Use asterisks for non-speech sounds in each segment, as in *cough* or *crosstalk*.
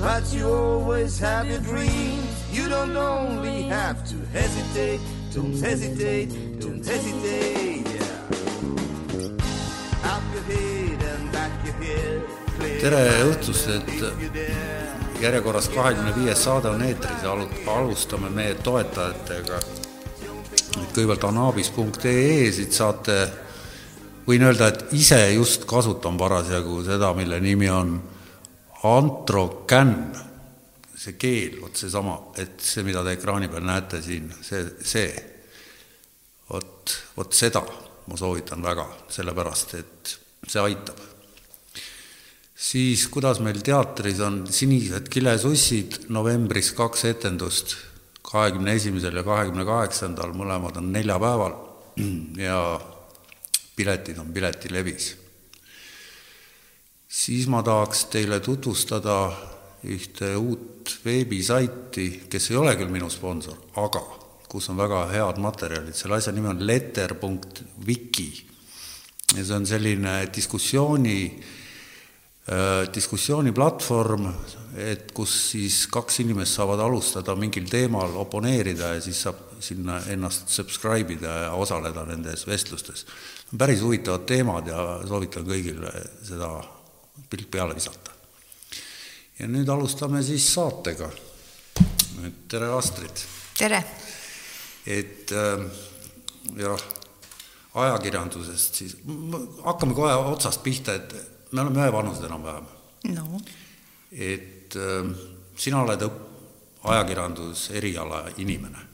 But you always have your dreams. You don't only have to hesitate, don't hesitate, don't hesitate. Yeah. Up your head and back your head. tere õhtust, et järjekorras kahekümne viies saade on eetris ja alu-, alustame meie toetajatega. et kõigepealt anabis.ee, siit saate, võin öelda, et ise just kasutan parasjagu seda, mille nimi on antrokänn, see keel, vot seesama, et see, mida te ekraani peal näete siin, see, see, vot, vot seda ma soovitan väga, sellepärast et see aitab. Siis kuidas meil teatris on Sinised kilesussid novembris kaks etendust, kahekümne esimesel ja kahekümne kaheksandal, mõlemad on neljapäeval. Ja piletid on Piletilevis. Siis ma tahaks teile tutvustada ühte uut veebisaiti, kes ei ole küll minu sponsor, aga kus on väga head materjalid, selle asja nimi on letter.wiki ja see on selline diskussiooni diskussiooniplatvorm, et kus siis kaks inimest saavad alustada mingil teemal, oponeerida ja siis saab sinna ennast subscribe ida ja osaleda nendes vestlustes. päris huvitavad teemad ja soovitan kõigil seda pilk peale visata. ja nüüd alustame siis saatega. tere, Astrid! tere! et jah, ajakirjandusest siis, hakkame kohe otsast pihta, et me oleme ühevanused enam-vähem. no et äh, sina oled õpp-, ajakirjandus eriala inimene.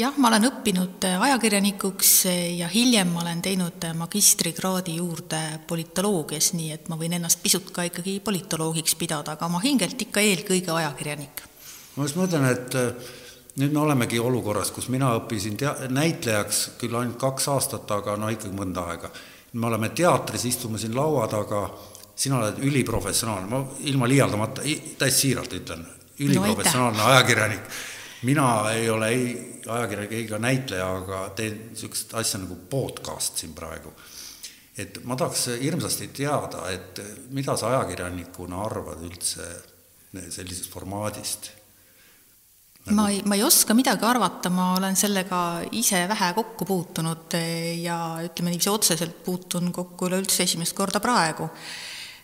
Jah, ma olen õppinud ajakirjanikuks ja hiljem ma olen teinud magistrikraadi juurde politoloogias, nii et ma võin ennast pisut ka ikkagi politoloogiks pidada, aga ma hingelt ikka eelkõige ajakirjanik. ma just mõtlen, et äh, nüüd me olemegi olukorras, kus mina õppisin tea-, näitlejaks küll ainult kaks aastat, aga no ikkagi mõnda aega. me oleme teatris, istume siin laua taga, sina oled üliprofessionaalne, ma ilma liialdamata, täiesti siiralt ütlen, üliprofessionaalne no, ajakirjanik. Mina ei ole ei ajakirjanik ega näitleja, aga teen niisugust asja nagu podcast siin praegu. et ma tahaks hirmsasti teada, et mida sa ajakirjanikuna arvad üldse sellisest formaadist nagu... ma ei, ma ei oska midagi arvata, ma olen sellega ise vähe kokku puutunud ja ütleme niiviisi, otseselt puutun kokku üleüldse esimest korda praegu.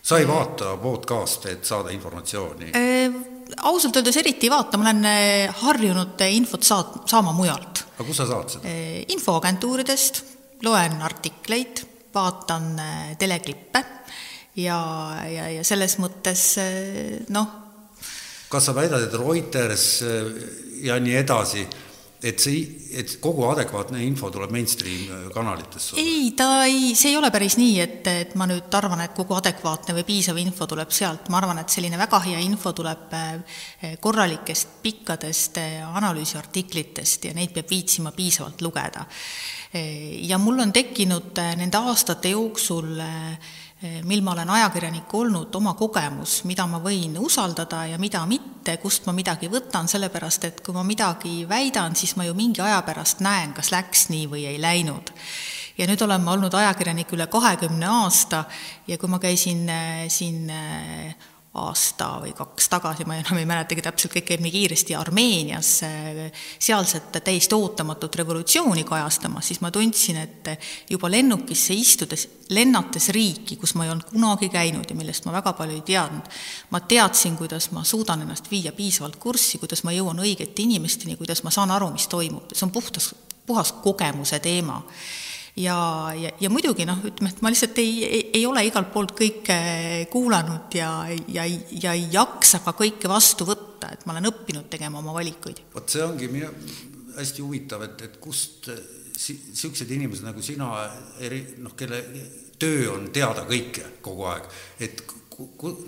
sa ei vaata podcast'e, et saada informatsiooni e,? Ausalt öeldes eriti ei vaata, ma olen harjunud infot saat-, saama mujalt. aga kus sa saad seda e,? infoagentuuridest, loen artikleid, vaatan teleklippe ja, ja, ja selles mõttes noh, kas sa väidad, et Reuters ja nii edasi, et see, et kogu adekvaatne info tuleb mainstream kanalitesse? ei, ta ei, see ei ole päris nii, et, et ma nüüd arvan, et kogu adekvaatne või piisav info tuleb sealt, ma arvan, et selline väga hea info tuleb korralikest pikkadest analüüsiartiklitest ja neid peab viitsima piisavalt lugeda. ja mul on tekkinud nende aastate jooksul mil ma olen ajakirjanik olnud, oma kogemus, mida ma võin usaldada ja mida mitte, kust ma midagi võtan, sellepärast et kui ma midagi väidan, siis ma ju mingi aja pärast näen, kas läks nii või ei läinud. ja nüüd olen ma olnud ajakirjanik üle kahekümne aasta ja kui ma käisin siin aasta või kaks tagasi, ma enam ei mäletagi täpselt, kõik käib nii kiiresti, Armeenias sealset täiesti ootamatut revolutsiooni kajastamas, siis ma tundsin, et juba lennukisse istudes, lennates riiki, kus ma ei olnud kunagi käinud ja millest ma väga palju ei teadnud, ma teadsin, kuidas ma suudan ennast viia piisavalt kurssi, kuidas ma jõuan õigete inimesteni, kuidas ma saan aru, mis toimub, see on puhtas, puhas kogemuse teema ja, ja, ja muidugi noh, ütleme, et ma lihtsalt ei, ei, ei ole igalt poolt kõike kuulanud ja, ja, ja ei jaksa ka kõike vastu võtta, et ma olen õppinud tegema oma valikuid. vot see ongi minu, hästi huvitav, et, et kust niisugused inimesed nagu sina, eri, noh, kelle töö on teada kõike kogu aeg, et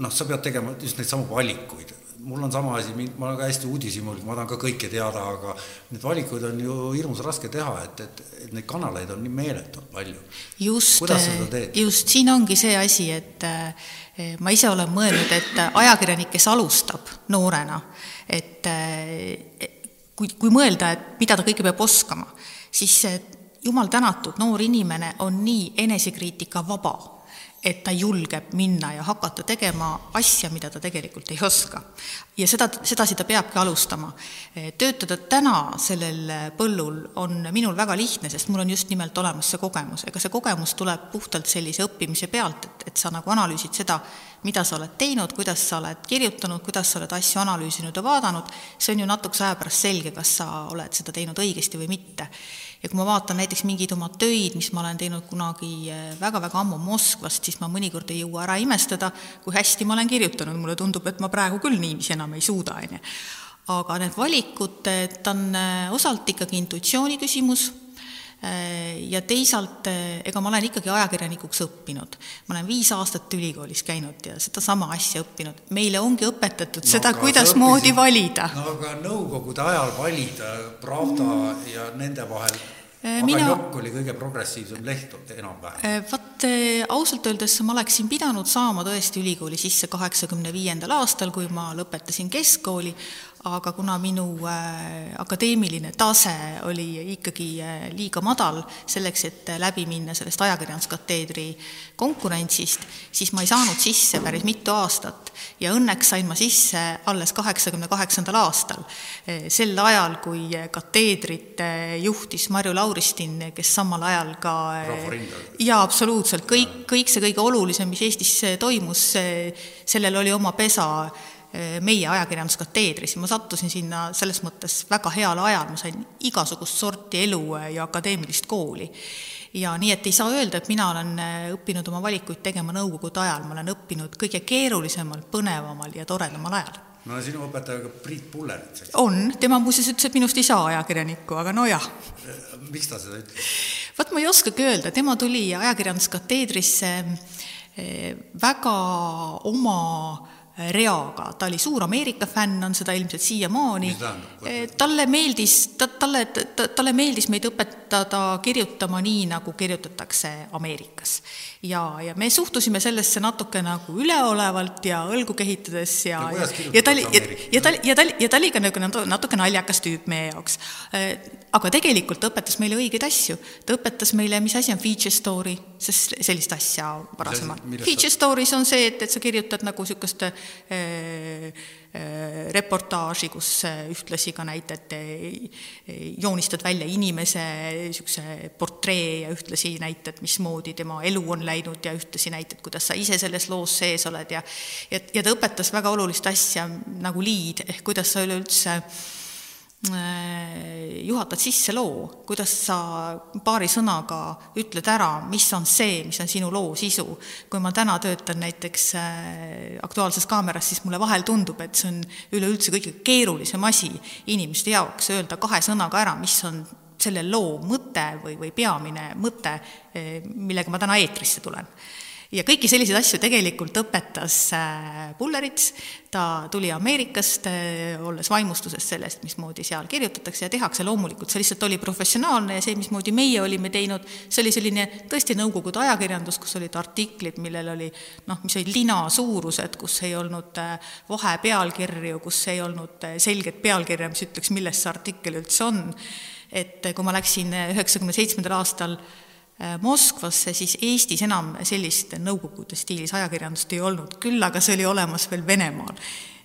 noh, sa pead tegema just neid samu valikuid mul on sama asi, ma olen ka hästi uudishimulik, ma tahan ka kõike teada, aga neid valikuid on ju hirmus raske teha, et, et, et neid kanaleid on nii meeletult palju. just, just siin ongi see asi, et eh, ma ise olen mõelnud, et ajakirjanik, kes alustab noorena, et eh, kui, kui mõelda, et mida ta kõike peab oskama, siis jumal tänatud, noor inimene on nii enesekriitika vaba et ta julgeb minna ja hakata tegema asja, mida ta tegelikult ei oska. ja seda, sedasi ta peabki alustama. töötada täna sellel põllul on minul väga lihtne, sest mul on just nimelt olemas see kogemus, ega see kogemus tuleb puhtalt sellise õppimise pealt, et, et sa nagu analüüsid seda, mida sa oled teinud, kuidas sa oled kirjutanud, kuidas sa oled asju analüüsinud ja vaadanud, see on ju natukese aja pärast selge, kas sa oled seda teinud õigesti või mitte ja kui ma vaatan näiteks mingeid oma töid, mis ma olen teinud kunagi väga-väga ammu Moskvast, siis ma mõnikord ei jõua ära imestada, kui hästi ma olen kirjutanud, mulle tundub, et ma praegu küll niiviisi enam ei suuda, on ju. aga need valikud, ta on äh, osalt ikkagi intuitsiooni küsimus ja teisalt, äh, ega ma olen ikkagi ajakirjanikuks õppinud. ma olen viis aastat ülikoolis käinud ja sedasama asja õppinud. meile ongi õpetatud no, seda, kuidasmoodi valida. no aga nõukogude ajal valida Pravda mm. ja nende vahel äh, Mina... aga Jokk oli kõige progressiivsem leht enam-vähem. Vaat ausalt öeldes ma oleksin pidanud saama tõesti ülikooli sisse kaheksakümne viiendal aastal, kui ma lõpetasin keskkooli, aga kuna minu äh, akadeemiline tase oli ikkagi äh, liiga madal selleks, et läbi minna sellest ajakirjanduskateedri konkurentsist, siis ma ei saanud sisse päris mitu aastat. Ja õnneks sain ma sisse alles kaheksakümne kaheksandal aastal, äh, sel ajal, kui kateedrit juhtis Marju Lauristin, kes samal ajal ka jaa, absoluutselt, kõik, kõik see kõige olulisem, mis Eestis toimus, sellel oli oma pesa meie ajakirjanduskateedris ja ma sattusin sinna selles mõttes väga heal ajal, ma sain igasugust sorti elu eh, ja akadeemilist kooli. ja nii, et ei saa öelda, et mina olen eh, õppinud oma valikuid tegema nõukogude ajal, ma olen õppinud kõige keerulisemal, põnevamal ja toredamal ajal no sinu õpetaja ka Priit Pullerit. on, tema muuseas ütles, et minust ei saa ajakirjanikku, aga nojah. miks ta seda ütles? vot ma ei oskagi öelda, tema tuli ajakirjanduskateedrisse väga oma reaga, ta oli suur Ameerika fänn, on seda ilmselt siiamaani. talle meeldis, ta, talle ta,, talle meeldis meid õpetada kirjutama nii, nagu kirjutatakse Ameerikas. Ja, ja me suhtusime sellesse natuke nagu üleolevalt ja õlgu kehitades ja, ja, ja ta oli, ja, ta, ja ta, ja ta oli ka nagu natuke naljakas tüüp meie jaoks. aga tegelikult ta õpetas meile õigeid asju. ta õpetas meile, mis asi on feature story, sest sellist asja varasemalt. Feature stories on see, et, et sa kirjutad nagu niisugust Äh, äh, reportaaži, kus ühtlasi ka näitad, joonistad välja inimese niisuguse portree ja ühtlasi näitad, mismoodi tema elu on läinud ja ühtlasi näitad, kuidas sa ise selles loos sees oled ja ja, ja ta õpetas väga olulist asja nagu liid, ehk kuidas sa üleüldse äh, Äh, juhatad sisse loo, kuidas sa paari sõnaga ütled ära, mis on see, mis on sinu loo sisu. kui ma täna töötan näiteks äh, Aktuaalses Kaameras, siis mulle vahel tundub, et see on üleüldse kõige keerulisem asi inimeste jaoks, öelda kahe sõnaga ära, mis on selle loo mõte või, või peamine mõte, äh, millega ma täna eetrisse tulen ja kõiki selliseid asju tegelikult õpetas Pullerits, äh, ta tuli Ameerikast, äh, olles vaimustuses sellest, mismoodi seal kirjutatakse ja tehakse, loomulikult see lihtsalt oli professionaalne ja see, mismoodi meie olime teinud, see oli selline tõesti Nõukogude ajakirjandus, kus olid artiklid, millel oli noh, mis olid lina suurused, kus ei olnud äh, vahepealkirju, kus ei olnud selget pealkirja, mis ütleks, milles see artikkel üldse on. et kui ma läksin üheksakümne seitsmendal aastal Moskvasse, siis Eestis enam sellist Nõukogude stiilis ajakirjandust ei olnud, küll aga see oli olemas veel Venemaal.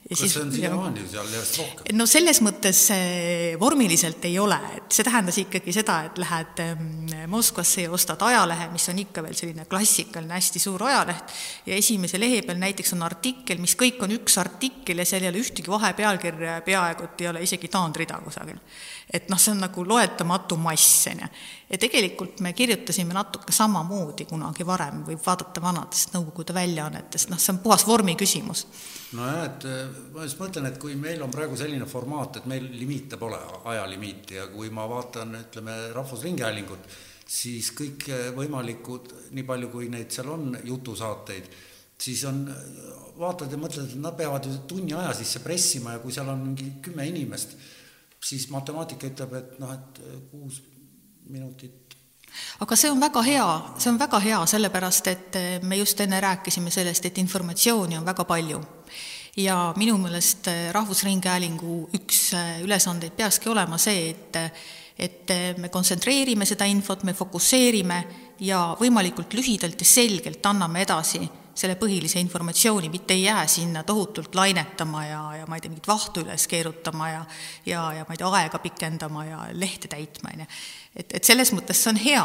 kas siis, see on siiamaani seal järjest rohkem? no selles mõttes äh, vormiliselt ei ole, et see tähendas ikkagi seda, et lähed ähm, Moskvasse ja ostad ajalehe, mis on ikka veel selline klassikaline hästi suur ajaleht, ja esimese lehe peal näiteks on artikkel, mis kõik on üks artikkel ja seal ei ole ühtegi vahepealkirja ja peaaegu et ei ole isegi taandrida kusagil et noh, see on nagu loetamatu mass, on ju. ja tegelikult me kirjutasime natuke samamoodi kunagi varem, võib vaadata vanadest Nõukogude väljaannetest, noh, see on puhas vormi küsimus. nojah, et ma just mõtlen, et kui meil on praegu selline formaat, et meil limiite pole, ajalimiiti, ja kui ma vaatan, ütleme, Rahvusringhäälingut, siis kõikvõimalikud, nii palju kui neid seal on, jutusaateid, siis on, vaatad ja mõtled, et nad peavad ju tunni aja sisse pressima ja kui seal on mingi kümme inimest, siis matemaatika ütleb, et noh, et kuus minutit aga see on väga hea, see on väga hea, sellepärast et me just enne rääkisime sellest, et informatsiooni on väga palju. ja minu meelest Rahvusringhäälingu üks ülesandeid peakski olema see, et et me kontsentreerime seda infot, me fokusseerime ja võimalikult lühidalt ja selgelt anname edasi selle põhilise informatsiooni, mitte ei jää sinna tohutult lainetama ja, ja ma ei tea, mingit vahtu üles keerutama ja ja, ja ma ei tea, aega pikendama ja lehte täitma, on ju. et, et selles mõttes see on hea,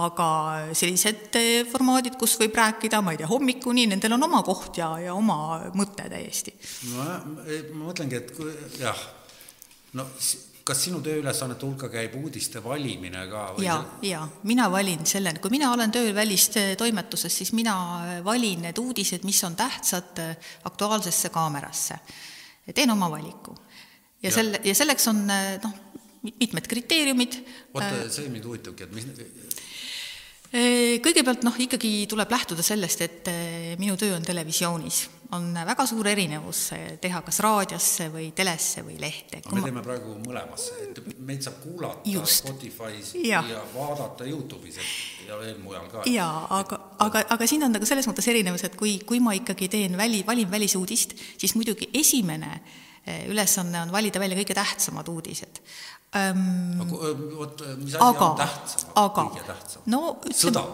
aga sellised eh, formaadid, kus võib rääkida, ma ei tea, hommikuni, nendel on oma koht ja, ja oma mõte täiesti. no ma mõtlengi, et kui jah, no kas sinu tööülesannete hulka käib uudiste valimine ka? ja, ja mina valin selle, kui mina olen tööl välistoimetuses, siis mina valin need uudised, mis on tähtsad Aktuaalsesse Kaamerasse. teen oma valiku. ja, ja selle, ja selleks on noh, mitmed kriteeriumid. oota, see mind huvitabki, et mis kõigepealt noh, ikkagi tuleb lähtuda sellest, et minu töö on televisioonis on väga suur erinevus teha kas raadiosse või telesse või lehte. no me teeme praegu mõlemasse, et meid saab kuulata Just. Spotify's ja. ja vaadata Youtube'is ja veel mujal ka. jaa, aga, aga, aga siin on nagu selles mõttes erinevus, et kui, kui ma ikkagi teen väli, valin välisuudist, siis muidugi esimene eh, ülesanne on valida välja kõige tähtsamad uudised ähm,. vot, mis asi aga, on tähtsam, kõige tähtsam? no ütleme, sõda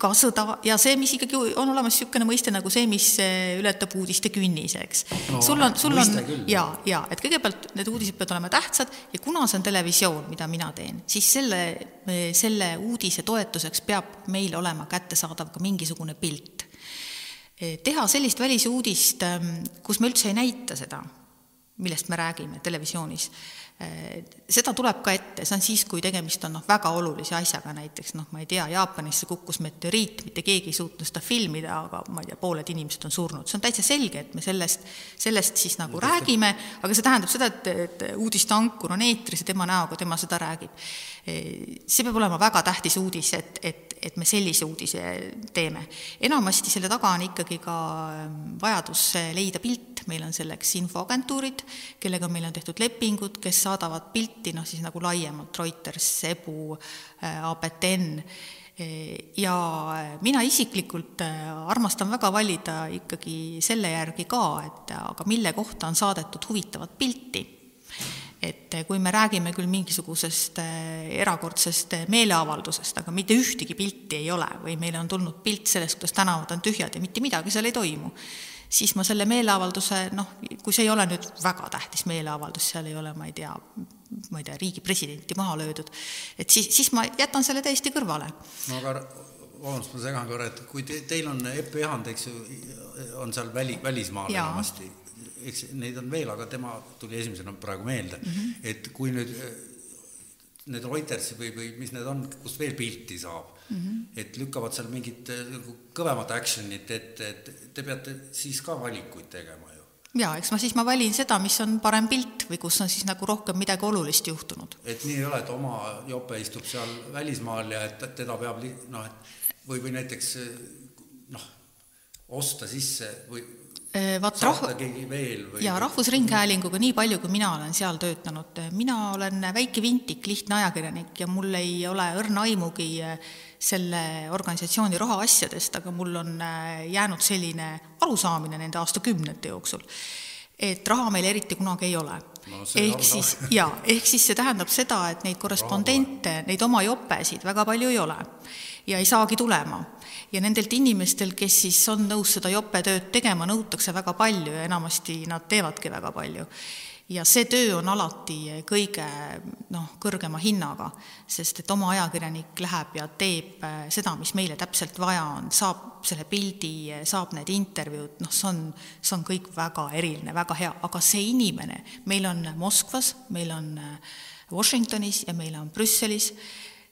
ka sõda ja see, mis ikkagi on olemas niisugune mõiste nagu see, mis e, ületab uudiste künnise, eks no,. sul on, sul on ja, ja et kõigepealt need uudised peavad olema tähtsad ja kuna see on televisioon, mida mina teen, siis selle, e, selle uudise toetuseks peab meil olema kättesaadav ka mingisugune pilt. teha sellist välisuudist, kus me üldse ei näita seda, millest me räägime televisioonis seda tuleb ka ette, see on siis, kui tegemist on noh, väga olulise asjaga, näiteks noh, ma ei tea, Jaapanisse kukkus meteoriit, mitte keegi ei suutnud seda filmida, aga ma ei tea, pooled inimesed on surnud, see on täitsa selge, et me sellest, sellest siis nagu Uudiste. räägime, aga see tähendab seda, et, et uudisteankur on eetris ja tema näoga tema seda räägib. Äh, see peab olema väga tähtis uudis, et, et et me sellise uudise teeme. enamasti selle taga on ikkagi ka ähm, vajadus leida pilt, meil on selleks infoagentuurid, kellega meil on tehtud lepingud, kes saadavad pilti noh, siis nagu laiemalt, Reuters, Ebu, äh, ABTN, ja mina isiklikult äh, armastan väga valida ikkagi selle järgi ka, et aga mille kohta on saadetud huvitavat pilti et kui me räägime küll mingisugusest eh, erakordsest eh, meeleavaldusest, aga mitte ühtegi pilti ei ole või meile on tulnud pilt sellest, kuidas tänavad on tühjad ja mitte midagi seal ei toimu, siis ma selle meeleavalduse, noh, kui see ei ole nüüd väga tähtis meeleavaldus, seal ei ole, ma ei tea, ma ei tea, riigi presidenti maha löödud, et siis, siis ma jätan selle täiesti kõrvale. no aga vabandust, ma segan korra, et kui te, teil on Epp Ehand, eks ju, on seal väli, välismaal enamasti eks neid on veel, aga tema tuli esimesena praegu meelde mm, -hmm. et kui nüüd need Reutersi või, või mis need on, kust veel pilti saab mm, -hmm. et lükkavad seal mingit eh, nagu kõvemat action'it ette, et te peate siis ka valikuid tegema ju. jaa, eks ma siis, ma valin seda, mis on parem pilt või kus on siis nagu rohkem midagi olulist juhtunud. et nii ei ole, et oma jope istub seal välismaal ja et teda peab noh, et või, või näiteks eh, noh, osta sisse või Äh, vaat rahv-, jaa, Rahvusringhäälinguga nii palju, kui mina olen seal töötanud, mina olen väike vintik, lihtne ajakirjanik ja mul ei ole õrna aimugi äh, selle organisatsiooni rahaasjadest, aga mul on äh, jäänud selline arusaamine nende aastakümnete jooksul, et raha meil eriti kunagi ei ole no,. ehk siis, jaa, ehk siis see tähendab seda, et neid korrespondente, neid oma jopesid väga palju ei ole ja ei saagi tulema ja nendelt inimestel, kes siis on nõus seda jopetööd tegema, nõutakse väga palju ja enamasti nad teevadki väga palju. Ja see töö on alati kõige noh, kõrgema hinnaga, sest et oma ajakirjanik läheb ja teeb äh, seda, mis meile täpselt vaja on, saab selle pildi, saab need intervjuud, noh, see on, see on kõik väga eriline, väga hea, aga see inimene, meil on Moskvas, meil on äh, Washingtonis ja meil on Brüsselis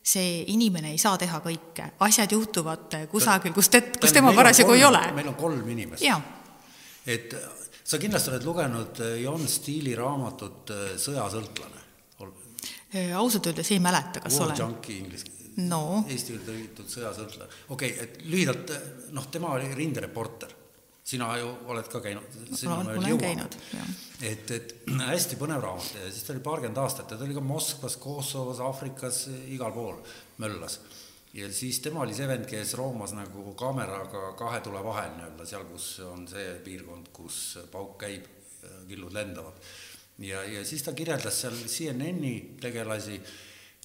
see inimene ei saa teha kõike, asjad juhtuvad kusagil, kus te, kus tema parasjagu ei ole. meil on kolm inimest. et sa kindlasti oled lugenud äh, Jon Stiili raamatut äh, Sõjasõltlane? Äh, ausalt öeldes ei mäleta, kas War olen. Junkie inglise no. Eesti tõlgitud sõjasõltlane. okei okay,, et lühidalt, noh, tema oli rindereporter sina ju oled ka käinud, me veel jõuame. et, et *clears throat* hästi põnev raamat ja siis ta oli paarkümmend aastat ja ta oli ka Moskvas, Kosovos, Aafrikas, igal pool möllas. Ja siis tema oli see vend, kes roomas nagu kaameraga kahe tule vahel nii-öelda, seal, kus on see piirkond, kus pauk käib, killud lendavad. ja, ja siis ta kirjeldas seal CNN-i tegelasi,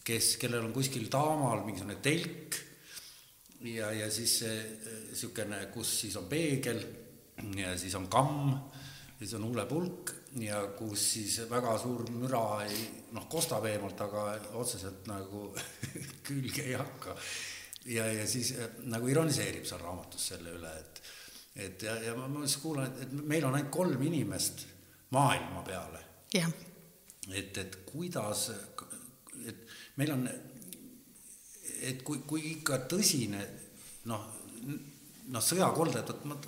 kes, kellel on kuskil taamal mingisugune telk ja, ja siis niisugune, kus siis on peegel ja siis on kamm, siis on huulepulk ja kus siis väga suur müra ei noh, kostab eemalt, aga otseselt nagu *laughs* külge ei hakka. ja, ja siis äh, nagu ironiseerib seal raamatus selle üle, et et ja, ja ma, ma siis kuulan, et, meil on ainult kolm inimest maailma peale. et, et kuidas, et meil on, et kui, kui ikka tõsine noh, noh, sõjakolded, vot ma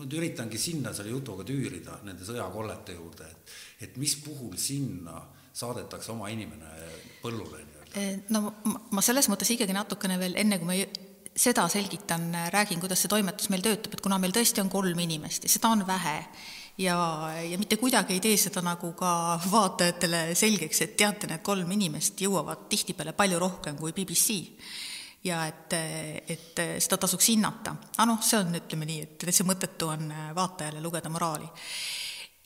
ma üritangi sinna selle jutuga tüürida, nende sõjakollete juurde, et, et mis puhul sinna saadetakse oma inimene põllule nii-öelda? Eh, no ma selles mõttes ikkagi natukene veel, enne kui ma seda selgitan, räägin, kuidas see toimetus meil töötab, et kuna meil tõesti on kolm inimest ja seda on vähe, ja, ja mitte kuidagi ei tee seda nagu ka vaatajatele selgeks, et teate, need kolm inimest jõuavad tihtipeale palju rohkem kui BBC ja et, et seda tasuks hinnata. aga noh, see on, ütleme nii, et täitsa mõttetu on vaatajale lugeda moraali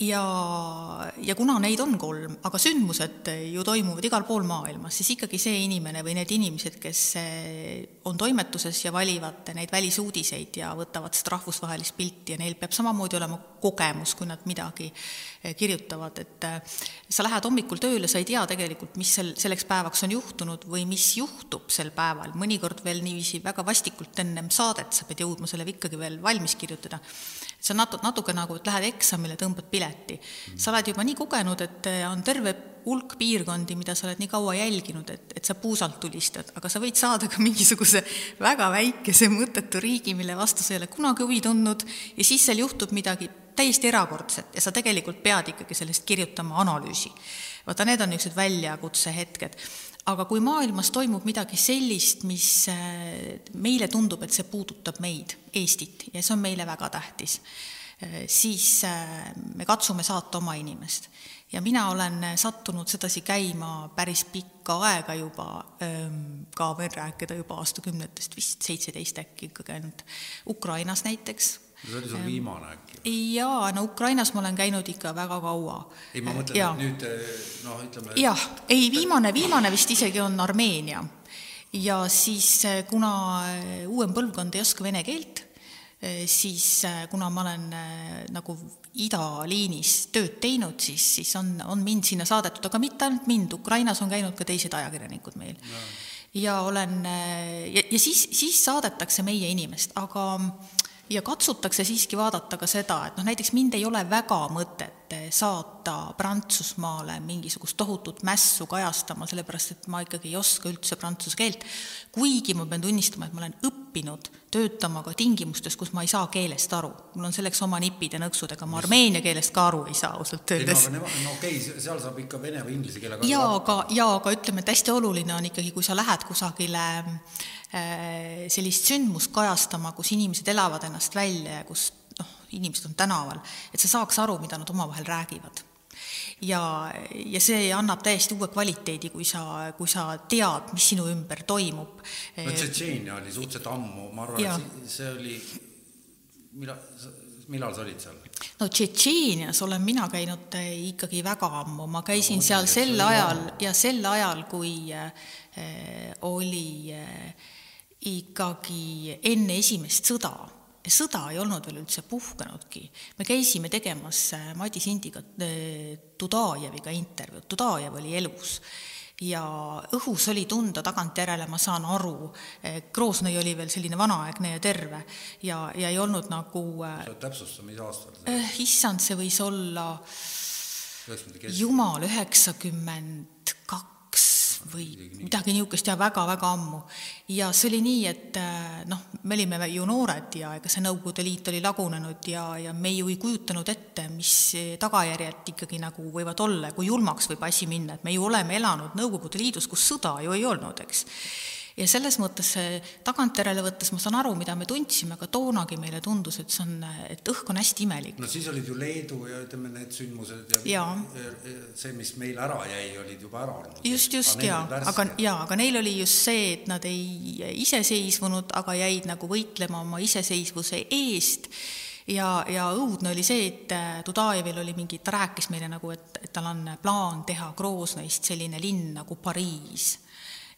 ja, ja kuna neid on kolm, aga sündmused ju toimuvad igal pool maailmas, siis ikkagi see inimene või need inimesed, kes eh, on toimetuses ja valivad neid välisuudiseid ja võtavad seda rahvusvahelist pilti ja neil peab samamoodi olema kogemus, kui nad midagi eh, kirjutavad, et eh, sa lähed hommikul tööle, sa ei tea tegelikult, mis sel, selleks päevaks on juhtunud või mis juhtub sel päeval, mõnikord veel niiviisi väga vastikult ennem saadet sa pead jõudma selle ikkagi veel valmis kirjutada see on natu-, natuke nagu, et lähed eksamile, tõmbad pileti. sa oled juba nii kogenud, et eh, on terve hulk piirkondi, mida sa oled nii kaua jälginud, et, et sa puusalt tulistad, aga sa võid saada ka mingisuguse väga väikese mõttetu riigi, mille vastu sa ei ole kunagi huvi tundnud ja siis seal juhtub midagi täiesti erakordset ja sa tegelikult pead ikkagi sellest kirjutama analüüsi. vaata, need on niisugused väljakutsehetked aga kui maailmas toimub midagi sellist, mis äh, meile tundub, et see puudutab meid, Eestit, ja see on meile väga tähtis, äh, siis äh, me katsume saata oma inimest. ja mina olen sattunud sedasi käima päris pikka aega juba, ähm, ka võin rääkida juba aastakümnetest, vist seitseteist äkki ikkagi ainult, Ukrainas näiteks see oli sul viimane äkki? jaa, no Ukrainas ma olen käinud ikka väga kaua. ei, ma mõtlen, et nüüd noh, ütleme jah, ei viimane, viimane vist isegi on Armeenia. ja siis, eh, kuna eh, uuem põlvkond ei oska vene keelt, eh, siis kuna ma olen nagu idaliinis tööd teinud, siis, siis on, on mind sinna saadetud, aga mitte ainult mind, Ukrainas on käinud ka teised ajakirjanikud meil no. ja olen, ja, ja siis, siis saadetakse meie inimest, aga ja katsutakse siiski vaadata ka seda, et noh, näiteks mind ei ole väga mõtet saata Prantsusmaale mingisugust tohutut mässu kajastama, sellepärast et ma ikkagi ei oska üldse prantsuse keelt, kuigi ma pean tunnistama, et ma olen õppinud töötama ka tingimustes, kus ma ei saa keelest aru. mul on selleks oma nipid ja nõksud, ega ma armeenia keelest ka aru ei saa ausalt öeldes. no okei okay,, seal saab ikka vene või inglise keelega jaa, aga, jaa, aga ütleme, et hästi oluline on ikkagi, kui sa lähed kusagile Äh, sellist sündmust kajastama, kus inimesed elavad ennast välja ja kus inimesed on tänaval, et sa saaks aru, mida nad omavahel räägivad. ja, ja see annab täiesti uue kvaliteedi, kui sa, kui sa tead, mis sinu ümber toimub. no Tšetšeenia oli suhteliselt ammu, ma arvan, et see oli, millal, millal sa olid seal? no Tšetšeenias olen mina käinud äh, ikkagi väga ammu, ma käisin no, seal sel ajal ja sel ajal, kui äh, oli äh, ikkagi enne esimest sõda, sõda ei olnud veel üldse puhkenudki, me käisime tegemas äh, Madis Indiga, äh, Tudajeviga intervjuud, Tudajev oli elus. Ja õhus oli tunda tagantjärele, ma saan aru, Kroosnõi oli veel selline vanaaegne ja terve. Ja, ja ei olnud nagu täpsusta, mis aastal see äh, issand, see võis olla jumal, üheksakümmend kaks või midagi niisugust ja väga-väga ammu. ja see oli nii, et äh, noh, me olime ju noored ja ega see Nõukogude Liit oli lagunenud ja, ja me ju ei kujutanud ette, mis tagajärjed ikkagi nagu võivad olla ja kui julmaks võib asi minna, et me ju oleme elanud Nõukogude Liidus, kus sõda ju ei olnud, eks ja selles mõttes tagantjärele võttes ma saan aru, mida me tundsime, aga toonagi meile tundus, et see on, et õhk on hästi imelik. no siis olid ju Leedu ja ütleme, need sündmused ja, ja see, mis meil ära jäi, olid juba ära olnud. just, just jaa, aga jaa, aga neil oli just see, et nad ei iseseisvunud, aga jäid nagu võitlema oma iseseisvuse eest. Ja, ja õudne oli see, et Dudajevil oli mingi, ta rääkis meile nagu, et, et tal on plaan teha Groznõist selline linn nagu Pariis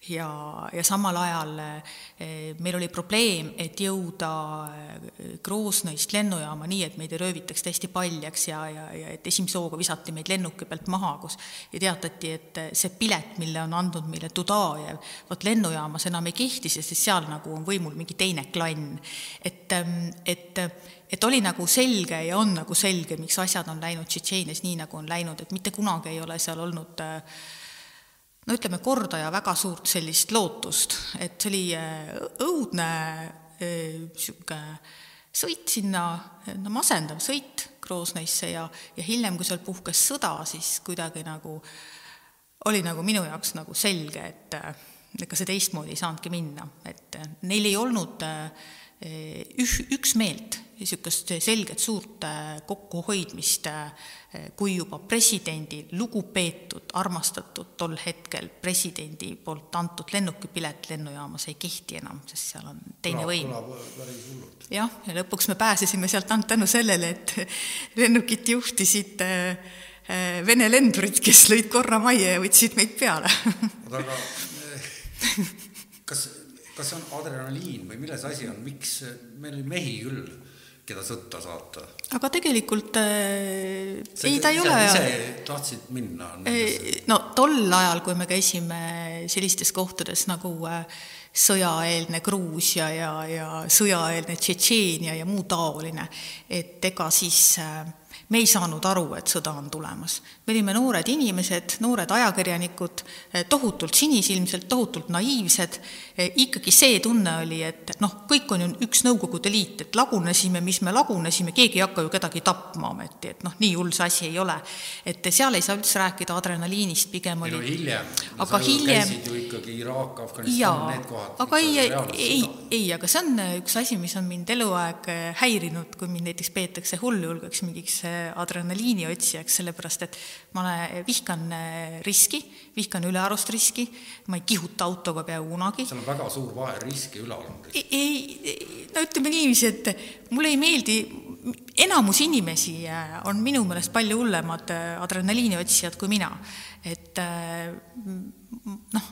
ja, ja samal ajal eh, meil oli probleem, et jõuda eh, Groznõist lennujaama nii, et meid ei röövitaks täiesti paljaks ja, ja, ja et esimese hooga visati meid lennuki pealt maha, kus ja teatati, et see pilet, mille on andnud meile Dudajev, vot lennujaamas enam ei kehti, sest seal nagu on võimul mingi teine klann. et, ehm, et et oli nagu selge ja on nagu selge, miks asjad on läinud Tšetšeenias nii, nagu on läinud, et mitte kunagi ei ole seal olnud äh, no ütleme, kordaja väga suurt sellist lootust, et see oli äh, õudne niisugune äh, sõit sinna, no masendav sõit Groznõisse ja, ja hiljem, kui seal puhkes sõda, siis kuidagi nagu oli nagu minu jaoks nagu selge, et äh, ega see teistmoodi ei saanudki minna, et neil ei olnud üh-, üksmeelt niisugust selget suurt äh, kokkuhoidmist, äh, kui juba presidendi lugupeetud, armastatud tol hetkel presidendi poolt antud lennukipilet lennujaamas ei kehti enam, sest seal on teine kõlab, võim. jah, ja lõpuks me pääsesime sealt ainult tänu sellele, et *laughs* lennukit juhtisid äh, Vene lendurid, kes lõid korra majja ja võtsid meid peale. Oota, aga kas, kas see on adrenaliin või milles asi on, miks meil oli mehi küll keda sõtta saata. aga tegelikult äh, See, ei, ta ei ise, ole ise tahtsid minna no tol ajal, kui me käisime sellistes kohtades nagu äh, sõjaeelne Gruusia ja, ja sõjaeelne Tšetšeenia ja muu taoline, et ega siis äh, me ei saanud aru, et sõda on tulemas. me olime noored inimesed, noored ajakirjanikud, eh, tohutult sinisilmsed, tohutult naiivsed, eh, ikkagi see tunne oli, et noh, kõik on ju üks Nõukogude Liit, et lagunesime, mis me lagunesime, keegi ei hakka ju kedagi tapma ometi, et noh, nii hull see asi ei ole. et seal ei saa üldse rääkida adrenaliinist, pigem oli no hiljem, aga hiljem käisid ju ikkagi Iraak, Afganistan, need kohad. aga ei, ei, ei, aga see on üks asi, mis on mind eluaeg häirinud, kui mind näiteks peetakse hulljulgeks mingiks adrenaliini otsijaks, sellepärast et ma vihkan äh, riski, vihkan ülearust riski, ma ei kihuta autoga peaaegu kunagi. seal on väga suur vahe riski ja ülearust riski. ei, no ütleme niiviisi, et mulle ei meeldi, enamus inimesi äh, on minu meelest palju hullemad äh, adrenaliini otsijad kui mina. et noh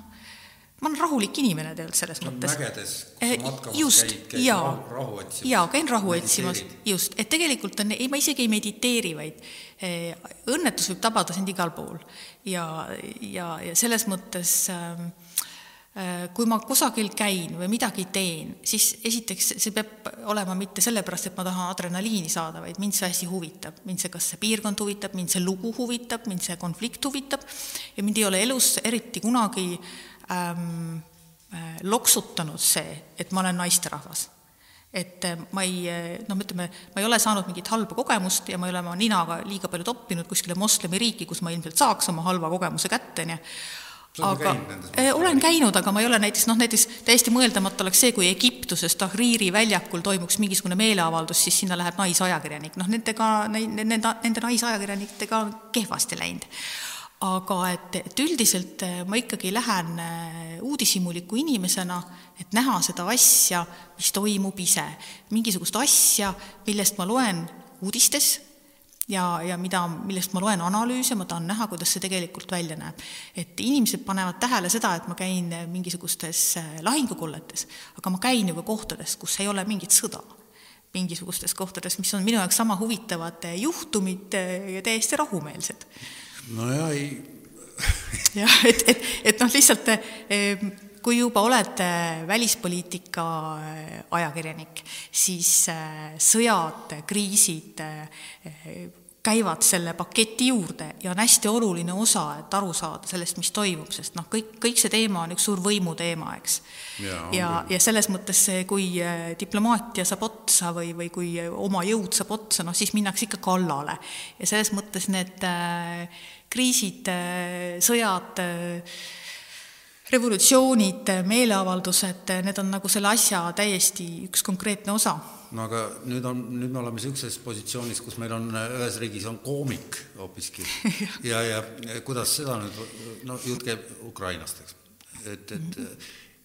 ma olen rahulik inimene tegelikult selles mõttes. mägedes, kus sa matkamas just, käid, käid jaa, rahu, otsimas. jaa, käin rahu otsimas, just, et tegelikult on, ei, ma isegi ei mediteeri, vaid eh, õnnetus võib tabada sind igal pool. ja, ja, ja selles mõttes äh, kui ma kusagil käin või midagi teen, siis esiteks see peab olema mitte sellepärast, et ma tahan adrenaliini saada, vaid mind see asi huvitab. mind see, kas see piirkond huvitab, mind see lugu huvitab, mind see konflikt huvitab ja mind ei ole elus eriti kunagi ähm, loksutanud see, et ma olen naisterahvas. et ma ei, noh, ütleme, ma ei ole saanud mingit halba kogemust ja ma ei ole oma ninaga liiga palju toppinud kuskile moslemiriiki, kus ma ilmselt saaks oma halva kogemuse kätte, nii aga äh, olen käinud, aga ma ei ole näiteks noh, näiteks täiesti mõeldamatu oleks see, kui Egiptuses Tahriri väljakul toimuks mingisugune meeleavaldus, siis sinna läheb naisajakirjanik, noh nendega, nende, nende naisajakirjanikega on kehvasti läinud aga et, et üldiselt äh, ma ikkagi lähen äh, uudishimuliku inimesena, et näha seda asja, mis toimub ise. mingisugust asja, millest ma loen uudistes ja, ja mida, millest ma loen analüüse, ma tahan näha, kuidas see tegelikult välja näeb. et inimesed panevad tähele seda, et ma käin mingisugustes äh, lahingukolletes, aga ma käin ju ka kohtades, kus ei ole mingit sõda mingisugustes kohtades, mis on minu jaoks sama huvitavad juhtumid ja täiesti rahumeelsed no ja ei. *laughs* Jah, et, et, et noh, lihtsalt eh, kui juba oled eh, välispoliitika eh, ajakirjanik, siis sõjad, kriisid käivad selle paketi juurde ja on hästi oluline osa, et aru saada sellest, mis toimub, sest noh, kõik, kõik see teema on üks suur võimuteema, eks. ja, ja, ja selles mõttes see, kui diplomaatia saab otsa või, või kui oma jõud saab otsa, noh siis minnakse ikka kallale. ja selles mõttes need äh, kriisid, sõjad, revolutsioonid, meeleavaldused, need on nagu selle asja täiesti üks konkreetne osa. no aga nüüd on, nüüd me oleme niisuguses positsioonis, kus meil on ühes riigis on koomik hoopiski. *laughs* Ja, ja kuidas seda nüüd, no jutt käib Ukrainast, eks, et, et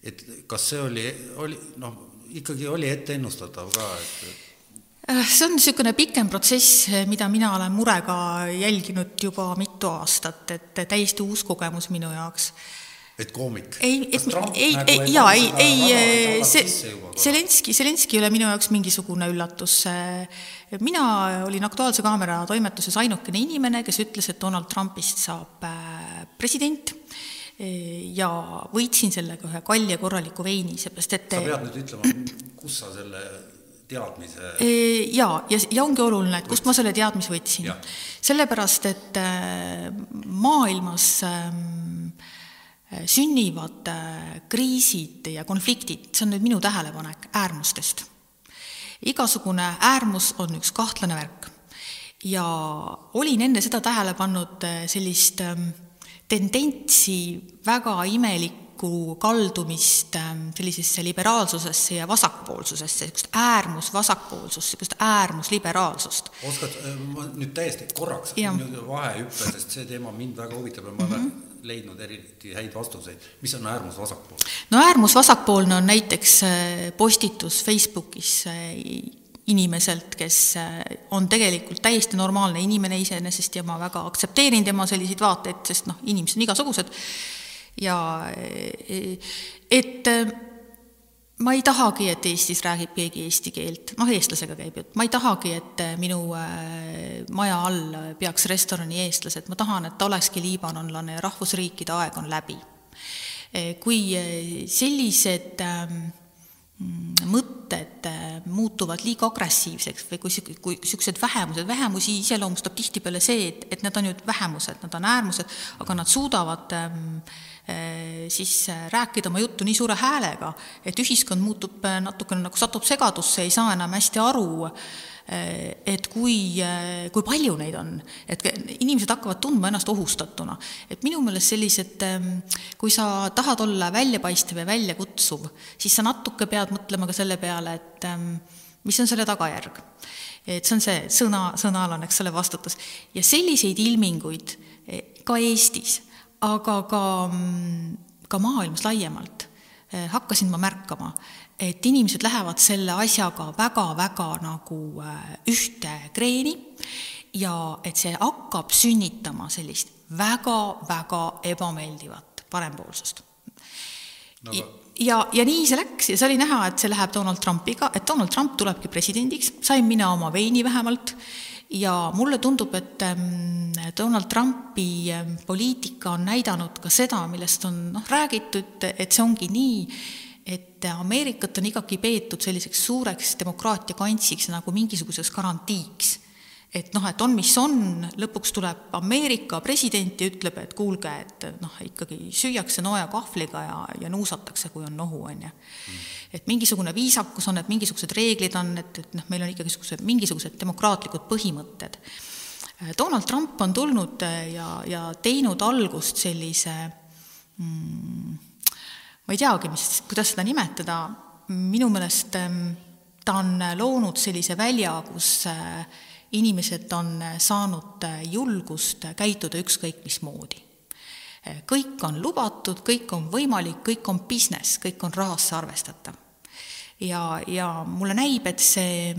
et kas see oli, oli noh, ikkagi oli ette ennustatav ka, et äh, see on niisugune pikem protsess, mida mina olen murega jälginud juba mitu aastat, et täiesti uus kogemus minu jaoks et koomik? ei, et ei, nagu ei, jaa, ei, ei, see, Zelenski, Zelenski ei ole minu jaoks mingisugune üllatus. mina olin Aktuaalse Kaamera toimetuses ainukene inimene, kes ütles, et Donald Trumpist saab äh, president ja võitsin sellega ühe kalli ja korraliku veini, seepärast et sa pead nüüd ütlema, kus sa selle teadmise jaa, ja, ja ongi oluline, et kust ma selle teadmise võtsin. sellepärast, et äh, maailmas Äh, sünnivad äh, kriisid ja konfliktid, see on nüüd minu tähelepanek, äärmustest. igasugune äärmus on üks kahtlane värk. ja olin enne seda tähele pannud äh, sellist ähm, tendentsi väga imelikku kaldumist ähm, sellisesse liberaalsusesse ja vasakpoolsusesse, niisugust äärmusvasakpoolsust, niisugust äärmusliberaalsust. oskad, ma nüüd täiesti korraks vahehüppe, sest see teema mind väga huvitab ja ma mm -hmm leidnud eriti häid vastuseid. mis on äärmusvasakpool? no äärmusvasakpoolne on näiteks äh, postitus Facebookis äh, inimeselt, kes äh, on tegelikult täiesti normaalne inimene iseenesest ja ma väga aktsepteerin tema selliseid vaateid, sest noh, inimesed on igasugused, ja et ma ei tahagi, et Eestis räägib keegi eesti keelt, noh, eestlasega käib jutt, ma ei tahagi, et äh, minu äh, maja all peaks restorani eestlased, ma tahan, et ta olekski liibanonlane ja rahvusriikide aeg on läbi. Äh, kui sellised ähm, mõtted muutuvad liiga agressiivseks või kui, kui niisugused vähemused, vähemusi iseloomustab tihtipeale see, et, et nad on ju vähemused, nad on äärmused, aga nad suudavad ähm, Äh, siis äh, rääkida oma juttu nii suure häälega, et ühiskond muutub äh, natukene nagu satub segadusse, ei saa enam hästi aru, et kui, kui palju neid on, et inimesed hakkavad tundma ennast ohustatuna. et minu meelest sellised, kui sa tahad olla väljapaistev ja väljakutsuv, siis sa natuke pead mõtlema ka selle peale, et mis on selle tagajärg. et see on see sõna, sõnal on, eks ole, vastutus. ja selliseid ilminguid ka Eestis aga ka, ka maailmas laiemalt eh, hakkasin ma märkama, et inimesed lähevad selle asjaga väga-väga nagu eh, ühte kreeni ja et see hakkab sünnitama sellist väga-väga ebameeldivat parempoolsust no,. Ja, ja nii see läks ja see oli näha, et see läheb Donald Trumpiga, et Donald Trump tulebki presidendiks, sain mina oma veini vähemalt ja mulle tundub, et Donald Trumpi poliitika on näidanud ka seda, millest on noh, räägitud, et see ongi nii, et Ameerikat on ikkagi peetud selliseks suureks demokraatia kantsiks nagu mingisuguseks garantiiks et noh, et on, mis on, lõpuks tuleb Ameerika president ja ütleb, et kuulge, et noh, ikkagi süüakse nooja kahvliga ja, ja nuusatakse, kui on nohu, on ju. et mingisugune viisakus on, et mingisugused reeglid on, et, et noh, meil on ikkagi niisugused mingisugused demokraatlikud põhimõtted. Donald Trump on tulnud ja, ja teinud algust sellise mm, ma ei teagi, mis, kuidas seda nimetada, minu meelest mm, ta on loonud sellise välja, kus äh, inimesed on saanud julgust käituda ükskõik mismoodi. kõik on lubatud, kõik on võimalik, kõik on business, kõik on rahasse arvestatav. ja, ja mulle näib, et see,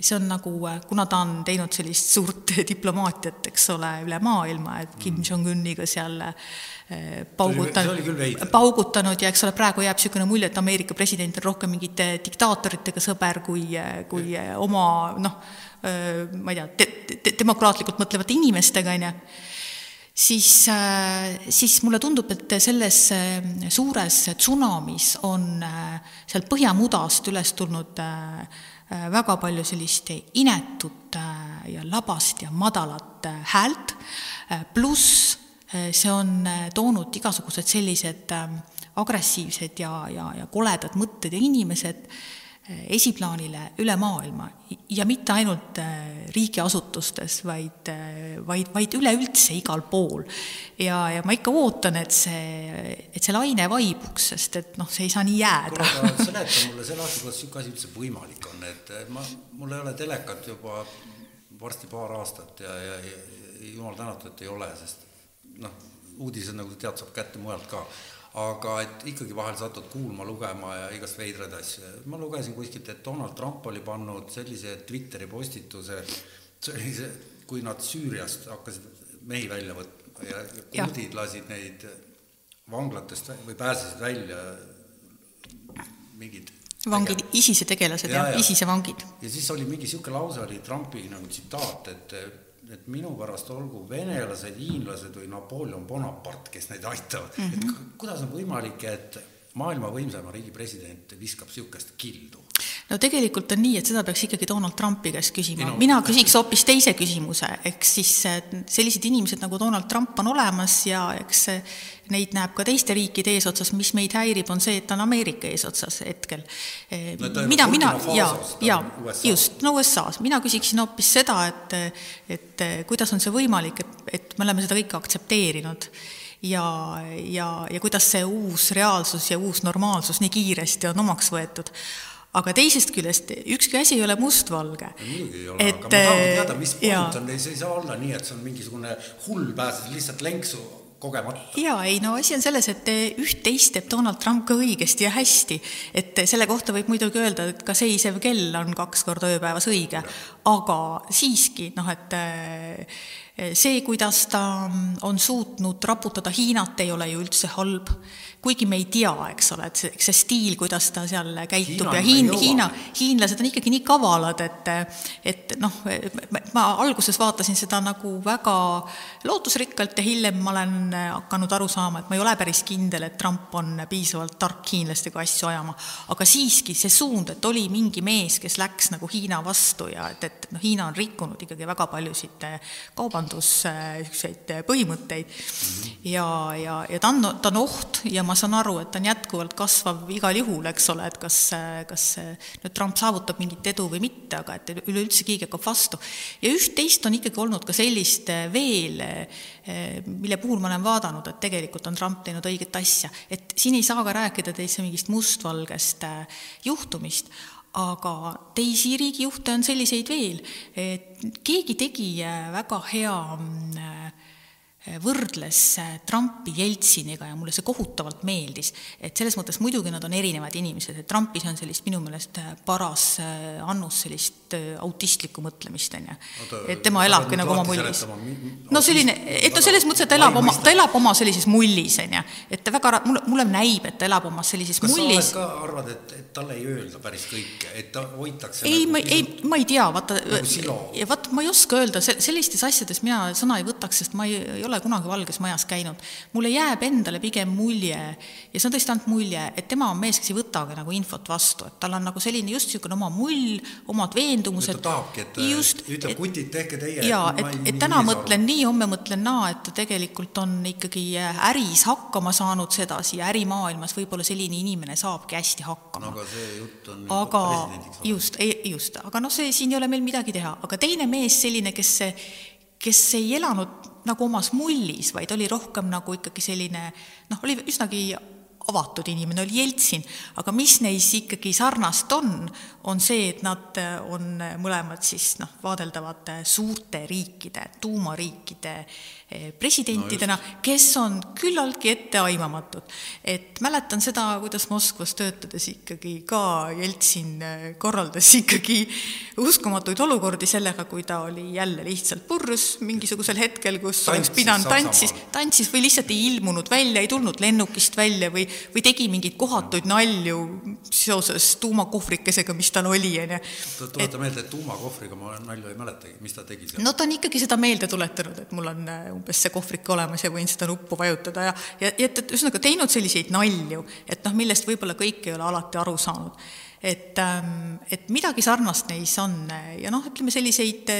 see on nagu, kuna ta on teinud sellist suurt *laughs* diplomaatiat, eks ole, üle maailma, et Kim mm. Jong-uniga seal eh, paugutanud, paugutanud ja eks ole, praegu jääb niisugune mulje, et Ameerika president on rohkem mingite diktaatoritega sõber kui, kui oma noh, ma ei tea te, te, demokraatlikult mõtlevate inimestega, on ju, siis, siis mulle tundub, et selles suures tsunamis on seal põhjamudast üles tulnud väga palju sellist inetut ja labast ja madalat häält, pluss see on toonud igasugused sellised agressiivsed ja, ja, ja koledad mõtted ja inimesed esiplaanile üle maailma ja mitte ainult riigiasutustes, vaid, vaid, vaid üleüldse igal pool. ja, ja ma ikka ootan, et see, et see laine vaibuks, sest et noh, see ei saa nii jääda. seleta mulle selle aasta, kuidas niisugune asi üldse võimalik on, et ma, mul ei ole telekat juba varsti paar aastat ja, ja, ja jumal tänatud, et ei ole, sest noh, uudised, nagu tead, saab kätte mujalt ka aga et ikkagi vahel satud kuulma, lugema ja igast veidraid asju. ma lugesin kuskilt, et Donald Trump oli pannud sellise Twitteri postituse, see oli see, kui nad Süüriast hakkasid mehi välja võtma ja, ja kurdid lasid neid vanglatest või pääsesid välja mingid vangid, ISISe tegelased ja, ja ISISe vangid. ja siis oli mingi niisugune lause, oli Trumpi nagu tsitaat, et et minu pärast olgu venelased, hiinlased või Napoleon Bonaparte, kes neid aitavad mm, -hmm. et mhm. kuidas on võimalik, et maailma võimsaima riigi president viskab niisugust kildu? No tegelikult on nii, et seda peaks ikkagi Donald Trumpi käest küsima. Mina küsiks hoopis teise küsimuse, eks siis sellised inimesed nagu Donald Trump on olemas ja eks neid näeb ka teiste riikide eesotsas, mis meid häirib, on see, et ta on Ameerika eesotsas hetkel. No,. mina, mina, jaa, jaa, just, no USA-s, mina küsiksin hoopis seda, et et kuidas on see võimalik, et, et me oleme seda kõike aktsepteerinud? Ja, ja, ja kuidas see uus reaalsus ja uus normaalsus nii kiiresti on omaks võetud aga teisest küljest ükski asi ei ole mustvalge. muidugi ei ole, aga ma tahan teada, mis point on, see ei saa olla nii, et see on mingisugune hull pääses lihtsalt lenksu kogemata. jaa, ei no asi on selles, et üht-teist teeb Donald Trump ka õigesti ja hästi. et selle kohta võib muidugi öelda, et ka seisev kell on kaks korda ööpäevas õige, aga siiski noh, et äh, see, kuidas ta on suutnud raputada Hiinat, ei ole ju üldse halb kuigi me ei tea, eks ole, et see, see stiil, kuidas ta seal käitub Hiina ja Hiin, Hiina, hiinlased on ikkagi nii kavalad, et et noh, ma alguses vaatasin seda nagu väga lootusrikkalt ja hiljem ma olen hakanud aru saama, et ma ei ole päris kindel, et Trump on piisavalt tark hiinlastega asju ajama. aga siiski see suund, et oli mingi mees, kes läks nagu Hiina vastu ja et, et noh, Hiina on rikkunud ikkagi väga paljusid kaubandus niisuguseid põhimõtteid mm -hmm. ja, ja, ja ta on, ta on oht ja ma saan aru, et ta on jätkuvalt kasvav igal juhul, eks ole, et kas, kas nüüd Trump saavutab mingit edu või mitte, aga et üleüldse keegi hakkab vastu. ja üht-teist on ikkagi olnud ka sellist veel, mille puhul ma olen vaadanud, et tegelikult on Trump teinud õiget asja, et siin ei saa ka rääkida täitsa mingist mustvalgest juhtumist, aga teisi riigijuhte on selliseid veel, et keegi tegi väga hea võrdles Trumpi Jeltsiniga ja mulle see kohutavalt meeldis. et selles mõttes muidugi nad on erinevad inimesed, et Trumpis on sellist minu meelest paras äh, annus sellist äh, autistlikku mõtlemist, on ju. et tema elabki nagu oma mullis. no selline, et no selles mõttes, et ta elab oma, ta elab oma sellises mullis, on ju. et ta väga, mulle, mulle näib, et ta elab oma sellises kas mullis. kas sa ka arvad, et, et talle ei öelda päris kõike, et ta hoitakse ei nagu,, ma ei, ma ei tea, vaata nagu, vaat ma ei oska öelda, sellistes asjades mina sõna ei võtaks, sest ma ei, ei ole kunagi Valges Majas käinud. mulle jääb endale pigem mulje, ja see on tõesti ainult mulje, et tema on mees, kes ei võtagi nagu infot vastu, et tal on nagu selline just niisugune oma mull, omad veendumused. ta tahabki, et just, ütleb, kutid, tehke teie. jaa, et, et, et täna mõtlen nii, homme mõtlen naa, et ta tegelikult on ikkagi äris hakkama saanud sedasi ja ärimaailmas võib-olla selline inimene saabki hästi hakkama. no aga see jutt on aga just, just, aga noh, see siin ei ole meil midagi teha, aga teine mees, selline, kes kes ei elanud nagu omas mullis, vaid oli rohkem nagu ikkagi selline noh, oli üsnagi avatud inimene, oli Jeltsin, aga mis neis ikkagi sarnast on, on see, et nad on mõlemad siis noh, vaadeldavad suurte riikide, tuumariikide presidentidena no, kes on küllaltki etteaimamatud. et mäletan seda, kuidas Moskvas töötades ikkagi ka Jeltsin korraldas ikkagi uskumatuid olukordi sellega, kui ta oli jälle lihtsalt purjus mingisugusel hetkel, kus tantsis oleks pidanud, tantsis, tantsis või lihtsalt ei ilmunud välja, ei tulnud lennukist välja või, või tegi mingeid kohatuid nalju seoses tuumakohvrikesega, mis tal oli, on ju. tuleta meelde, et tuumakohvriga ma nalju ei mäletagi, mis ta tegi seal? no ta on ikkagi seda meelde tuletanud, et mul on eh, umbes see kohvrik olemas ja võin seda nuppu vajutada ja, ja, ja et, et ühesõnaga teinud selliseid nalju, et noh, millest võib-olla kõik ei ole alati aru saanud. et, ähm, et midagi sarnast neis on ja noh, ütleme selliseid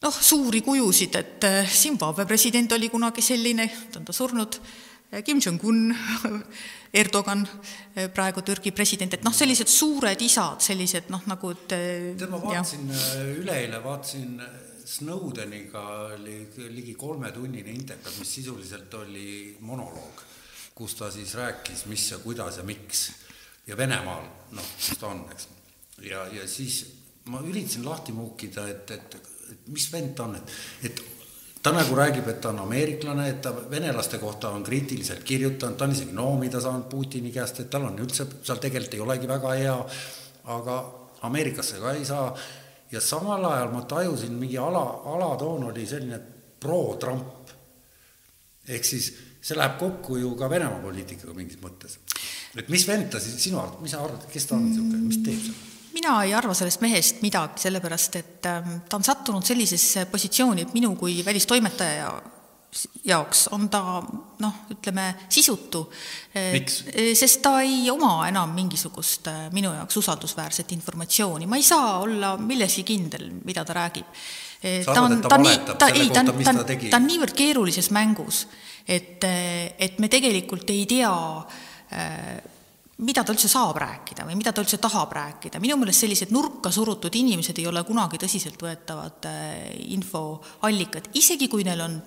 noh, suuri kujusid, et äh, Zimbabwe president oli kunagi selline, ta on ta surnud, Kim Jong-un, Erdogan, praegu Türgi president, et noh, sellised suured isad, sellised noh, nagu et tead, ma vaatasin üleeile, vaatasin Snowdeniga oli ligi kolmetunnine intervjuu, mis sisuliselt oli monoloog, kus ta siis rääkis, mis ja kuidas ja miks ja Venemaal, noh, kus ta on, eks. ja, ja siis ma üritasin lahti muukida, et, et, et mis vend ta on, et, et ta nagu räägib, et ta on ameeriklane, et ta venelaste kohta on kriitiliselt kirjutanud, ta on isegi noomida saanud Putini käest, et tal on üldse, seal tegelikult ei olegi väga hea, aga Ameerikasse ka ei saa ja samal ajal ma tajusin, mingi ala, alatoon oli selline pro-Trump. ehk siis see läheb kokku ju ka Venemaa poliitikaga mingis mõttes. et mis vend ta siis sinu arvates, mis sa arvad, kes ta on niisugune, mis teeb seal? Mina ei arva sellest mehest midagi, sellepärast et ähm, ta on sattunud sellisesse positsiooni, et minu kui välistoimetaja jaoks on ta noh, ütleme sisutu. Eh, sest ta ei oma enam mingisugust eh, minu jaoks usaldusväärset informatsiooni, ma ei saa olla milleski kindel, mida ta räägib. Eh, sa arvad, et ta selle kohta, mis ta, ta tegi? ta on niivõrd keerulises mängus, et, et me tegelikult ei tea, mida ta üldse saab rääkida või mida ta üldse tahab rääkida. minu meelest sellised nurka surutud inimesed ei ole kunagi tõsiseltvõetavad infoallikad, isegi kui neil on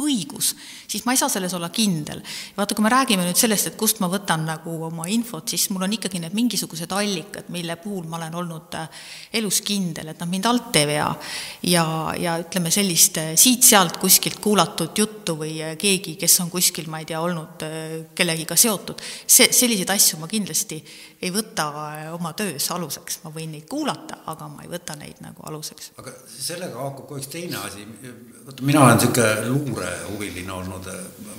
õigus, siis ma ei saa selles olla kindel. vaata, kui me räägime nüüd sellest, et kust ma võtan nagu oma infot, siis mul on ikkagi need mingisugused allikad, mille puhul ma olen olnud äh, elus kindel, et nad mind alt ei vea. ja, ja ütleme, sellist äh, siit-sealt kuskilt kuulatud juttu või äh, keegi, kes on kuskil, ma ei tea, olnud kellegiga seotud, see, selliseid asju ma kindlasti ei võta oma töös aluseks, ma võin neid kuulata, aga ma ei võta neid nagu aluseks. aga sellega haakub ka üks teine asi, vaata mina olen niisugune luurehuviline olnud,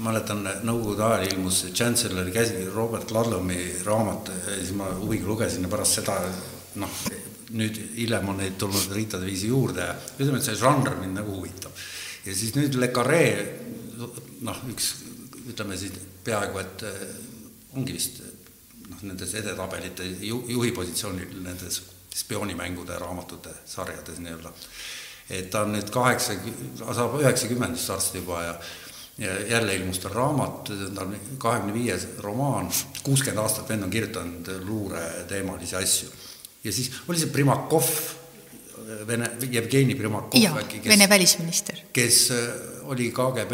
mäletan Nõukogude ajal ilmus Chancelleri käsi Robert Ludlumi raamat. Siis ma huviga lugesin ja pärast seda noh, nüüd hiljem on neid tulnud riitade viisi juurde. Ja ütleme, et see žanr mind nagu huvitab. ja siis nüüd Le Carre, noh, üks ütleme siis peaaegu et ongi vist nendes edetabelite ju, juhi positsioonil nendes spioonimängude raamatute sarjades nii-öelda. et ta on nüüd kaheksa, saab üheksakümmend vist varsti juba ja ja jälle ilmus tal raamat, ta on kahekümne viies romaan, kuuskümmend aastat vend on kirjutanud luureteemalisi asju. ja siis oli see Primakov, Vene, Jevgeni Primakov äkki, kes Vene välisminister. kes oli KGB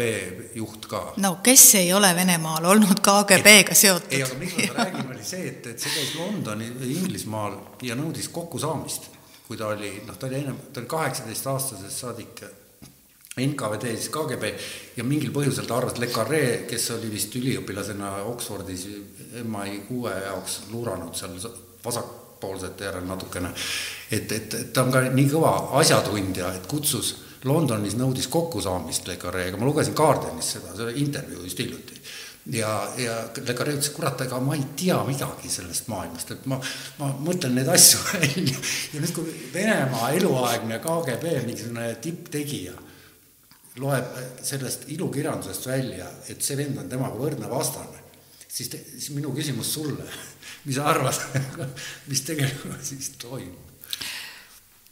juht ka. no kes ei ole Venemaal olnud KGB-ga seotud? ei, aga miks ma seda räägin, oli see, et, et see käis Londoni, Inglismaal ja nõudis kokkusaamist, kui ta oli, noh, ta oli ennem, ta oli kaheksateistaastasest saadik NKVD, siis KGB ja mingil põhjusel ta arvas, Le Carre, kes oli vist üliõpilasena Oxfordis MI kuue jaoks luuranud seal vasakpoolsete järel natukene, et, et, et ta on ka nii kõva asjatundja, et kutsus Londonis nõudis kokkusaamist Le Carre'ga, ma lugesin Guardianis seda, see oli intervjuu just hiljuti. ja, ja Le Carre ütles, kurat, ega ma ei tea midagi sellest maailmast, et ma, ma mõtlen neid asju *laughs* välja. ja nüüd, kui Venemaa eluaegne KGB mingisugune tipptegija loeb sellest ilukirjandusest välja, et see vend on temaga võrdne vastane, siis, siis minu küsimus sulle, *laughs* mis sa arvad *laughs* mis tegelikult siis toimub?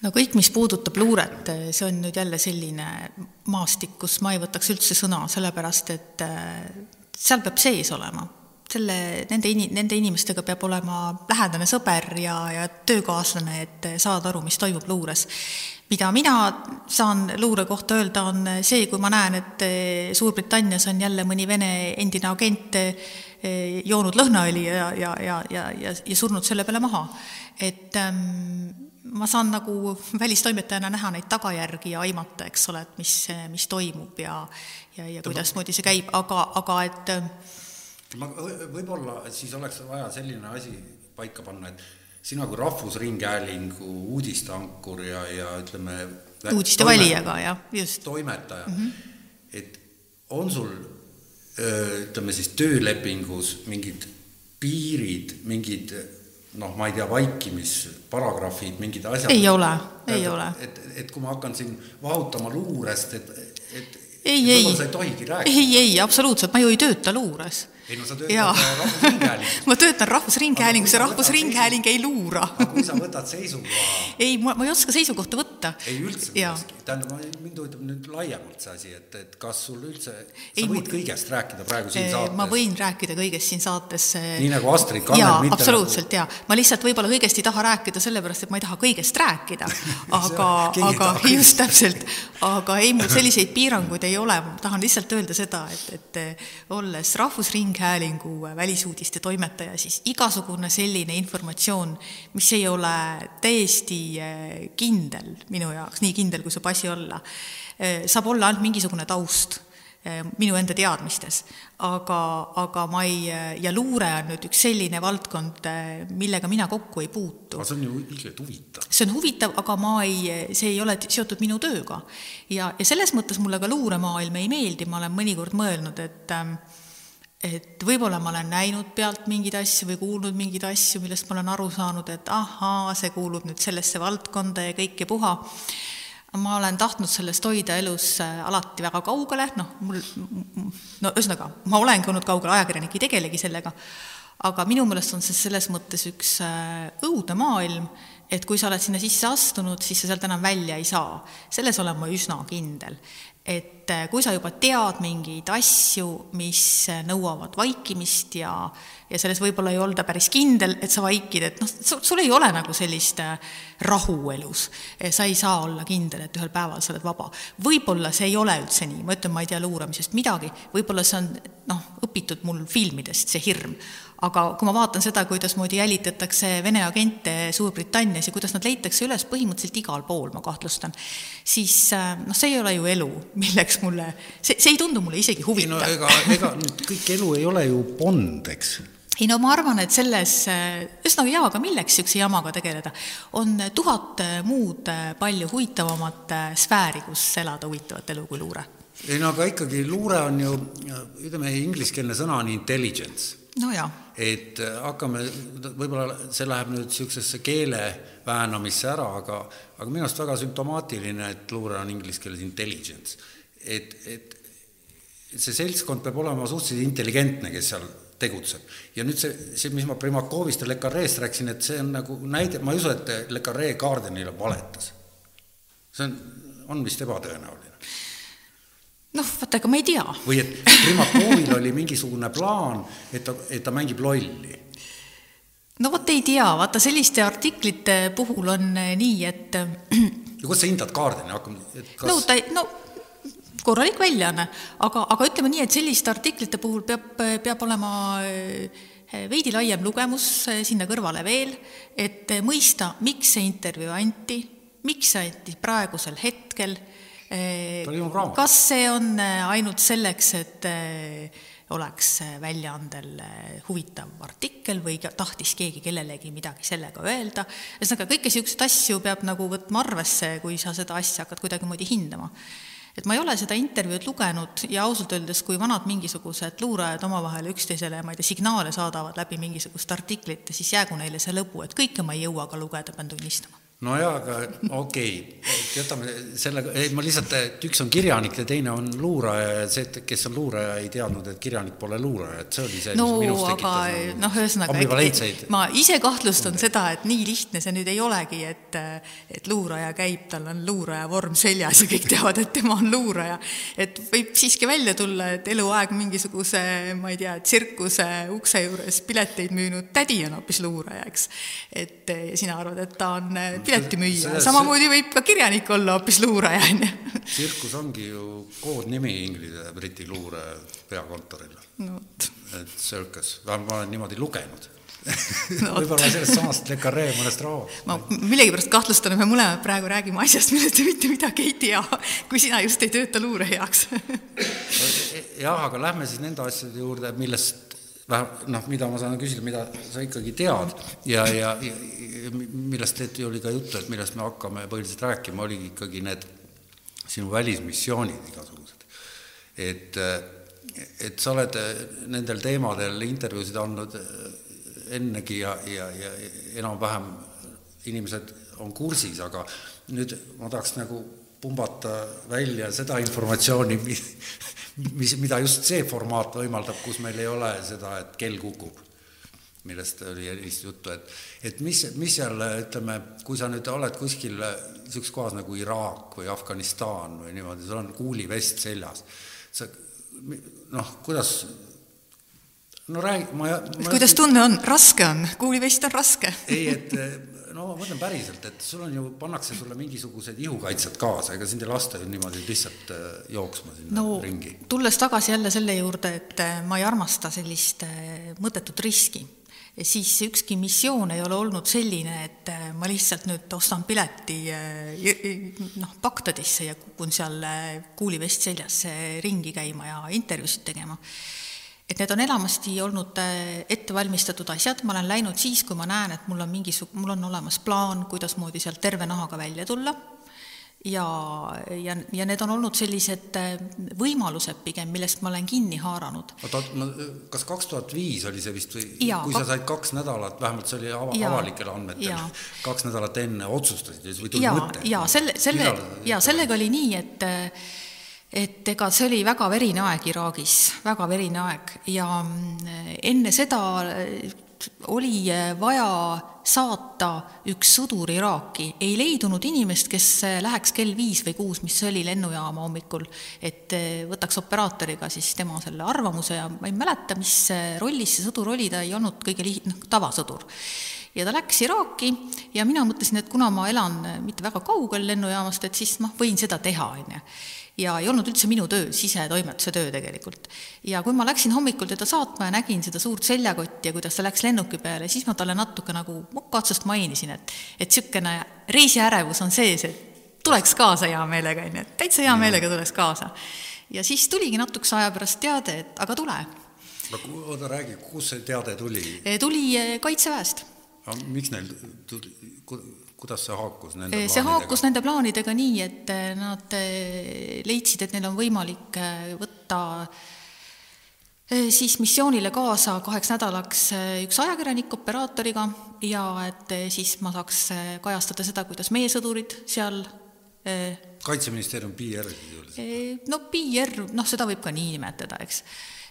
No kõik, mis puudutab luuret, see on nüüd jälle selline maastik, kus ma ei võtaks üldse sõna, sellepärast et äh, seal peab sees olema. selle, nende ini-, nende inimestega peab olema lähedane sõber ja, ja töökaaslane, et saada aru, mis toimub luures. mida mina saan luure kohta öelda, on see, kui ma näen, et äh, Suurbritannias on jälle mõni Vene endine agent äh, joonud lõhnaõli ja, ja, ja, ja, ja, ja surnud selle peale maha. et ähm, ma saan nagu välistoimetajana näha neid tagajärgi ja aimata, eks ole, et mis, mis toimub ja ja, ja kuidasmoodi see käib, aga, aga et ma võib-olla siis oleks vaja selline asi paika panna, et sina kui Rahvusringhäälingu uudisteankur ja, ja ütleme uudiste valijaga, jah, just. toimetaja mm, -hmm. et on sul ütleme siis töölepingus mingid piirid, mingid noh, ma ei tea, vaikimisparagrahvid, mingid asjad. ei ole, ei ole. et, et kui ma hakkan siin vahutama luurest, et, et ei, ei, ei, ei, absoluutselt, ma ju ei tööta luures ei no sa töötad Rahvusringhäälingus. *laughs* ma töötan Rahvusringhäälingus ja Rahvusringhääling ei luura. aga kui sa võtad seisukoha ei, ma, ma ei oska seisukohta võtta. ei üldse millestki, tähendab, mind huvitab nüüd laiemalt see asi, et, et kas sul üldse, sa Ei, võid kõigest rääkida praegu siin saates. ma võin rääkida kõigest siin saates. Nii nagu Astrid Kannel, mitte absoluutselt jaa. ma lihtsalt võib-olla kõigest ei taha rääkida sellepärast, et ma ei taha kõigest rääkida, *laughs* aga aga just täpselt, aga ei, mul selliseid piiranguid ei ole, ma tahan lihtsalt öelda seda, et, et olles Rahvusringhäälingu välisuudiste toimetaja, siis igasugune selline informatsioon, mis ei ole täiesti eh, kindel minu jaoks, nii kindel, kui saab asi olla, saab olla ainult mingisugune taust eh, minu enda teadmistes, aga, aga ma ei, ja luure on nüüd üks selline valdkond, millega mina kokku ei puutu aga see on ju ilgelt huvitav. see on huvitav, aga ma ei, see ei ole seotud minu tööga. ja, ja selles mõttes mulle ka luuremaailm ei meeldi, ma olen mõnikord mõelnud, et ähm, et võib-olla ma olen näinud pealt mingeid asju või kuulnud mingeid asju, millest ma olen aru saanud, et ahaa, see kuulub nüüd sellesse valdkonda ja kõik ja puha. ma olen tahtnud sellest hoida elus äh, alati väga kaugele, noh, mul, no ühesõnaga, ma olengi olnud kaugel, ajakirjanik ei tegelegi sellega aga minu meelest on see selles mõttes üks äh, õudne maailm, et kui sa oled sinna sisse astunud, siis sa sealt enam välja ei saa. selles olen ma üsna kindel. Et äh, kui sa juba tead mingeid asju, mis äh, nõuavad vaikimist ja, ja selles võib-olla ei olda päris kindel, et sa vaikid, et noh, sul ei ole nagu sellist äh, rahu elus. sa ei saa olla kindel, et ühel päeval sa oled vaba. võib-olla see ei ole üldse nii, ma ütlen, ma ei tea luuramisest midagi, võib-olla see on noh, õpitud mul filmidest, see hirm aga kui ma vaatan seda, kuidasmoodi jälitatakse Vene agente Suurbritannias ja kuidas nad leitakse üles põhimõtteliselt igal pool, ma kahtlustan, siis äh, noh, see ei ole ju elu, milleks mulle, see, see ei tundu mulle isegi ei no huvitav. ega, ega nüüd kõik elu ei ole ju Bond, eks. ei no ma arvan, et selles, ühesõnaga jaa, aga milleks niisuguse jamaga tegeleda, on tuhat äh, muud äh, palju huvitavamat äh, sfääri, kus elada huvitavat elu kui luure. ei no aga ikkagi luure on ju, ütleme, ingliskeelne sõna on intelligence no jaa, et äh, hakkame, võib-olla see läheb nüüd niisugusesse keele väänamisse ära, aga aga minu arust väga sümptomaatiline, et luure on inglise keeles intelligence. et, et see seltskond peab olema suhteliselt intelligentne, kes seal tegutseb. ja nüüd see, see, mis ma Primakovist ja Le Carre'st rääkisin, et see on nagu näide, ma ei usu, et Le Carre Gardenile valetas. see on, on vist ebatõenäoline. noh, vaata, ega ma ei tea. Või et Primakovil oli mingisugune plaan, et ta, et ta mängib lolli. No vot ei tea, vaata selliste artiklite puhul on eh, nii, et eh, ja kuidas sa hindad Guardiani, hakkame, kas no ta no korralik väljaanne, aga, aga ütleme nii, et selliste artiklite puhul peab, peab olema eh, veidi laiem lugemus eh, sinna kõrvale veel, et eh, mõista, miks see intervjuu anti, miks see anti praegusel hetkel, Raamat. kas see on eh, ainult selleks, et eh, oleks väljaandel huvitav artikkel või tahtis keegi kellelegi midagi sellega öelda, ühesõnaga kõiki niisuguseid asju peab nagu võtma arvesse, kui sa seda asja hakkad kuidagimoodi hindama et ma ei ole seda intervjuud lugenud ja ausalt öeldes, kui vanad mingisugused luurajad omavahel üksteisele, ma ei tea, signaale saadavad läbi mingisugust artiklit, siis jäägu neile see lõbu, et kõike ma ei jõua ka lugeda, pean tunnistama. No jaa, aga okei okay., jätame sellega, ei ma lihtsalt, et üks on kirjanik ja teine on luuraja ja see, et kes on luuraja, ei teadnud, et kirjanik pole luuraja, et see oli see, no mis minus aga tekitas nagu noh, ühesõnaga ma ise kahtlustan seda, et nii lihtne see nüüd ei olegi, et et luuraja käib, tal on luuraja vorm seljas ja kõik teavad, et tema on luuraja. et võib siiski välja tulla, et eluaeg mingisuguse, ma ei tea, tsirkuse ukse juures pileteid müünud tädi on hoopis luuraja, eks. et sina arvad, et ta on piletimüüja, samamoodi võib ka kirjanik olla hoopis luuraja, *laughs* on ju. tsirkus ongi ju koodnimi inglise ja briti luure peakontorile, no et circus, vähemalt ma olen niimoodi lugenud *laughs* No võib-olla sellest samast Le Carre mõnest raamatust. ma millegipärast kahtlustan, et me mõlemad praegu räägime asjast, millest me mitte midagi ei tea, kui sina just ei tööta luure heaks. jah, aga lähme siis nende asjade juurde, millest noh, mida ma saan küsida, mida sa ikkagi tead ja, ja, ja millest oli ka juttu, et millest me hakkame põhiliselt rääkima, oligi ikkagi need sinu välismissioonid igasugused. et, et sa oled nendel teemadel intervjuusid andnud ennegi ja, ja, ja enam-vähem inimesed on kursis, aga nüüd ma tahaks nagu pumbata välja seda informatsiooni, mis, mida just see formaat võimaldab, kus meil ei ole seda, et kell kukub millest oli vist juttu, et et mis, mis seal, ütleme, kui sa nüüd oled kuskil niisuguses kohas nagu Iraak või Afganistan või niimoodi, sul on kuulivest seljas, sa noh, kuidas no räägi, ma, ma kuidas tunne on, raske on, kuulivest on raske? ei, et no ma mõtlen päriselt, et sul on ju, pannakse sulle mingisugused ihukaitsjad kaasa, ega sind ei lasta ju niimoodi lihtsalt äh, jooksma sinna no, ringi. tulles tagasi jälle selle juurde, et äh, ma ei armasta sellist äh, mõttetut riski, siis ükski missioon ei ole olnud selline, et ma lihtsalt nüüd ostan pileti noh, Bagdadisse ja kukun seal kuulivest seljas ringi käima ja intervjuusid tegema et need on enamasti olnud äh, ettevalmistatud asjad, ma olen läinud siis, kui ma näen, et mul on mingisug-, mul on olemas plaan, kuidasmoodi sealt terve nahaga välja tulla, ja, ja, ja need on olnud sellised äh, võimalused pigem, millest ma olen kinni haaranud. oota, kas kaks tuhat viis oli see vist või? Ja, kui sa said kaks nädalat, vähemalt see oli ava, avalikel andmetel, kaks nädalat enne otsustasid või tuli mõte? jaa, selle, selle, jaa, sellega oli nii, et äh, et ega see oli väga verine aeg Iraagis, väga verine aeg. Ja mm, enne seda äh, oli äh, vaja saata üks sõdur Iraaki, ei leidunud inimest, kes äh, läheks kell viis või kuus, mis oli lennujaama hommikul, et võtaks operaatoriga siis tema selle arvamuse ja ma ei mäleta, mis rollis see sõdur oli, ta ei olnud kõige liht-, noh, tavasõdur. Ja ta läks Iraaki ja mina mõtlesin, et kuna ma elan mitte väga kaugel lennujaamast, et siis ma võin seda teha, on ju ja ei olnud üldse minu töö, sisetoimetuse töö tegelikult. ja kui ma läksin hommikul teda saatma ja nägin seda suurt seljakotti ja kuidas ta läks lennuki peale, siis ma talle natuke nagu mokka otsast mainisin, et et niisugune reisiärevus on sees, et tuleks kaasa hea meelega, on ju, et täitsa hea meelega tuleks kaasa. ja siis tuligi natukese aja pärast teade, et aga tule. oota, räägi, kust see teade tuli? tuli eh, Kaitseväest. miks neil kuidas see haakus nende plaanidega? see haakus nende plaanidega nii, et eh, nad eh, leidsid, et neil on võimalik eh, võtta siis missioonile kaasa kaheks nädalaks üks ajakirjanik operaatoriga ja et siis ma saaks kajastada seda, kuidas meie sõdurid seal kaitseministeerium PR siis ju? no PR, noh, seda võib ka nii nimetada, eks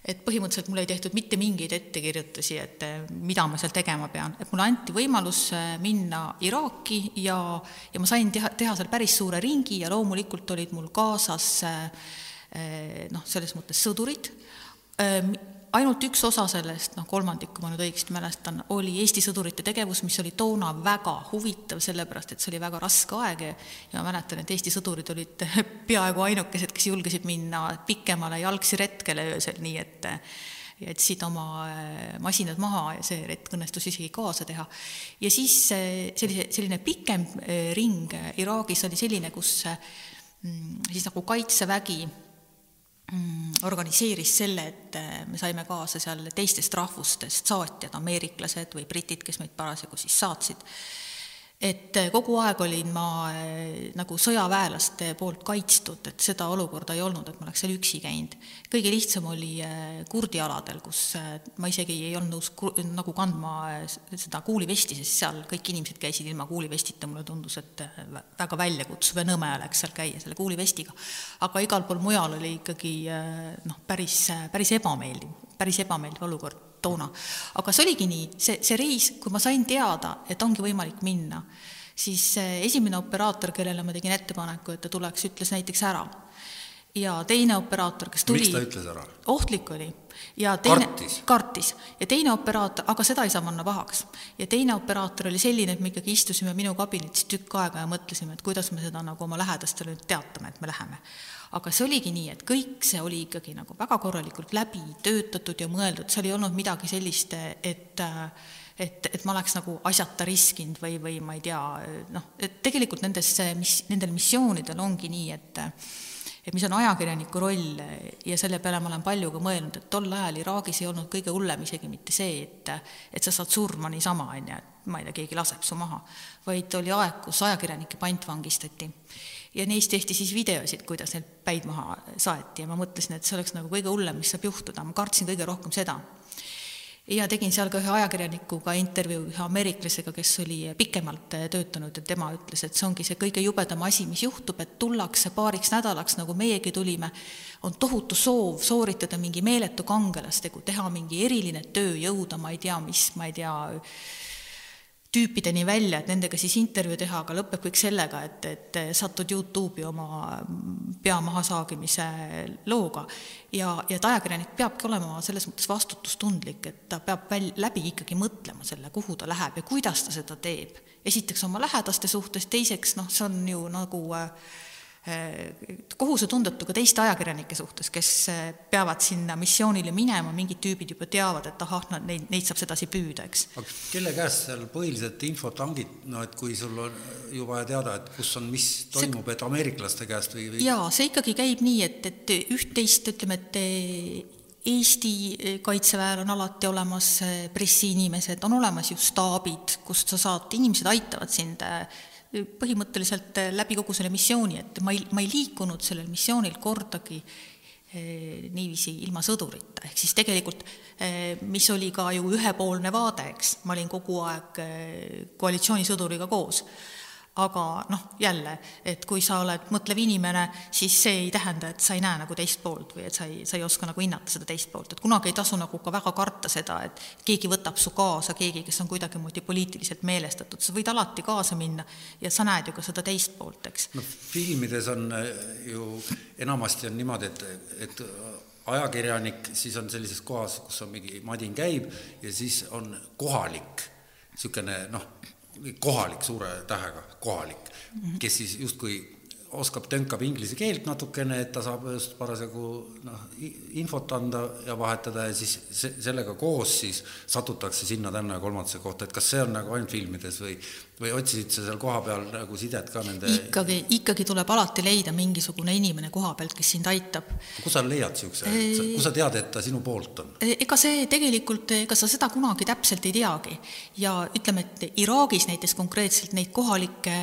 et põhimõtteliselt mul ei tehtud mitte mingeid ettekirjutusi, et eh, mida ma seal tegema pean, et mulle anti võimalus eh, minna Iraaki ja, ja ma sain teha, teha seal päris suure ringi ja loomulikult olid mul kaasas eh, noh, selles mõttes sõdurid, ainult üks osa sellest, noh kolmandik, kui ma nüüd õigesti mälestan, oli Eesti sõdurite tegevus, mis oli toona väga huvitav, sellepärast et see oli väga raske aeg ja ja ma mäletan, et Eesti sõdurid olid *laughs* peaaegu ainukesed, kes julgesid minna pikemale jalgsi retkele öösel, nii et jätsid oma äh, masinad maha ja see retk õnnestus isegi kaasa teha. ja siis äh, sellise, selline pikem äh, ring Iraagis oli selline, kus mm, siis nagu kaitsevägi organiseeris selle, et äh, me saime kaasa seal teistest rahvustest saatjad, ameeriklased või britid, kes meid parasjagu siis saatsid et eh, kogu aeg olin ma eh, nagu sõjaväelaste poolt kaitstud, et seda olukorda ei olnud, et ma oleks seal üksi käinud. kõige lihtsam oli eh, kurdi aladel, kus ma isegi ei olnud nõus nagu kandma seda kuulivesti, sest seal kõik inimesed käisid ilma kuulivestita, mulle tundus, et väga väljakutsuv ja nõme oleks seal käia selle kuulivestiga. aga igal pool mujal oli ikkagi noh, päris, päris ebameeldiv, päris ebameeldiv olukord toona. aga see oligi nii, see, see reis, kui ma sain teada, et ongi võimalik minna, siis esimene operaator, kellele ma tegin ettepaneku, et ta tuleks, ütles näiteks ära. ja teine operaator, kes tuli miks ta ütles ära? ohtlik oli. ja teine, kartis, kartis., ja teine operaator, aga seda ei saa panna pahaks. ja teine operaator oli selline, et me ikkagi istusime minu kabinetis tükk aega ja mõtlesime, et kuidas me seda nagu oma lähedastele nüüd teatame, et me läheme aga see oligi nii, et kõik see oli ikkagi nagu väga korralikult läbi töötatud ja mõeldud, seal ei olnud midagi sellist, et et, et ma oleks nagu asjata riskinud või, või ma ei tea, noh, et tegelikult nendes, mis, nendel missioonidel ongi nii, et et mis on ajakirjaniku roll ja selle peale ma olen palju ka mõelnud, et tol ajal Iraagis ei olnud kõige hullem isegi mitte see, et et sa saad surma niisama, on ju, et ma ei tea, keegi laseb su maha, vaid oli aeg, kus ajakirjanikke pantvangistati ja neist tehti siis videosid, kuidas neil päid maha saeti. Ja ma mõtlesin, et see oleks nagu kõige hullem, mis saab juhtuda, ma kartsin kõige rohkem seda. ja tegin seal ka ühe ajakirjanikuga intervjuu, ühe ameeriklasega, kes oli pikemalt töötanud. Ja tema ütles, et see ongi see kõige jubedam asi, mis juhtub, et tullakse paariks nädalaks, nagu meiegi tulime, on tohutu soov sooritada mingi meeletu kangelastegu, teha mingi eriline töö, jõuda ma ei tea mis, ma ei tea, tüüpideni välja, et nendega siis intervjuu teha, aga lõpeb kõik sellega, et, et satud Youtube'i oma pea mahasaagimise looga. ja, ja et ajakirjanik peabki olema selles mõttes vastutustundlik, et ta peab väl-, läbi ikkagi mõtlema selle, kuhu ta läheb ja kuidas ta seda teeb. esiteks oma lähedaste suhtes, teiseks noh, see on ju nagu äh, kohusetundetu ka teiste ajakirjanike suhtes, kes äh, peavad sinna missioonile minema, mingid tüübid juba teavad, et ahah, nad, neid, neid saab sedasi püüda, eks. aga kelle käest seal põhiliselt infot hangid, no et kui sul on ju vaja teada, et kus on, mis toimub et ameeriklaste käest või, või...? jaa, see ikkagi käib nii, et, et üht-teist, ütleme, et Eesti kaitseväel on alati olemas pressiinimesed, on olemas ju staabid, kust sa saad, inimesed aitavad sind põhimõtteliselt eh, läbi kogu selle missiooni, et ma ei, ma ei liikunud sellel missioonil kordagi eh, niiviisi ilma sõdurita, ehk siis tegelikult eh, mis oli ka ju ühepoolne vaade, eks, ma olin kogu aeg koalitsioonisõduriga koos aga noh, jälle, et kui sa oled mõtlev inimene, siis see ei tähenda, et sa ei näe nagu teist poolt või et sa ei, sa ei oska nagu hinnata seda teist poolt, et kunagi ei tasu nagu ka väga karta seda, et keegi võtab su kaasa, keegi, kes on kuidagimoodi poliitiliselt meelestatud, sa võid alati kaasa minna ja sa näed ju ka seda teist poolt, eks. no filmides on äh, ju enamasti on niimoodi, et, et ajakirjanik siis on sellises kohas, kus on mingi madin käib ja siis on kohalik niisugune noh, kohalik suure tähega, kohalik, kes siis justkui oskab, tönkab inglise keelt natukene, et ta saab just parasjagu noh, infot anda ja vahetada ja siis se-, sellega koos siis satutakse sinna-tänna ja kolmandasse kohta, et kas see on nagu ainult filmides või või otsisid sa seal kohapeal nagu sidet ka nende ikkagi, ikkagi tuleb alati leida mingisugune inimene koha pealt, kes sind aitab. kus sa leiad niisuguse, kus sa tead, et ta sinu poolt on? ega see tegelikult, ega sa seda kunagi täpselt ei teagi. ja ütleme, et Iraagis näiteks konkreetselt neid kohalikke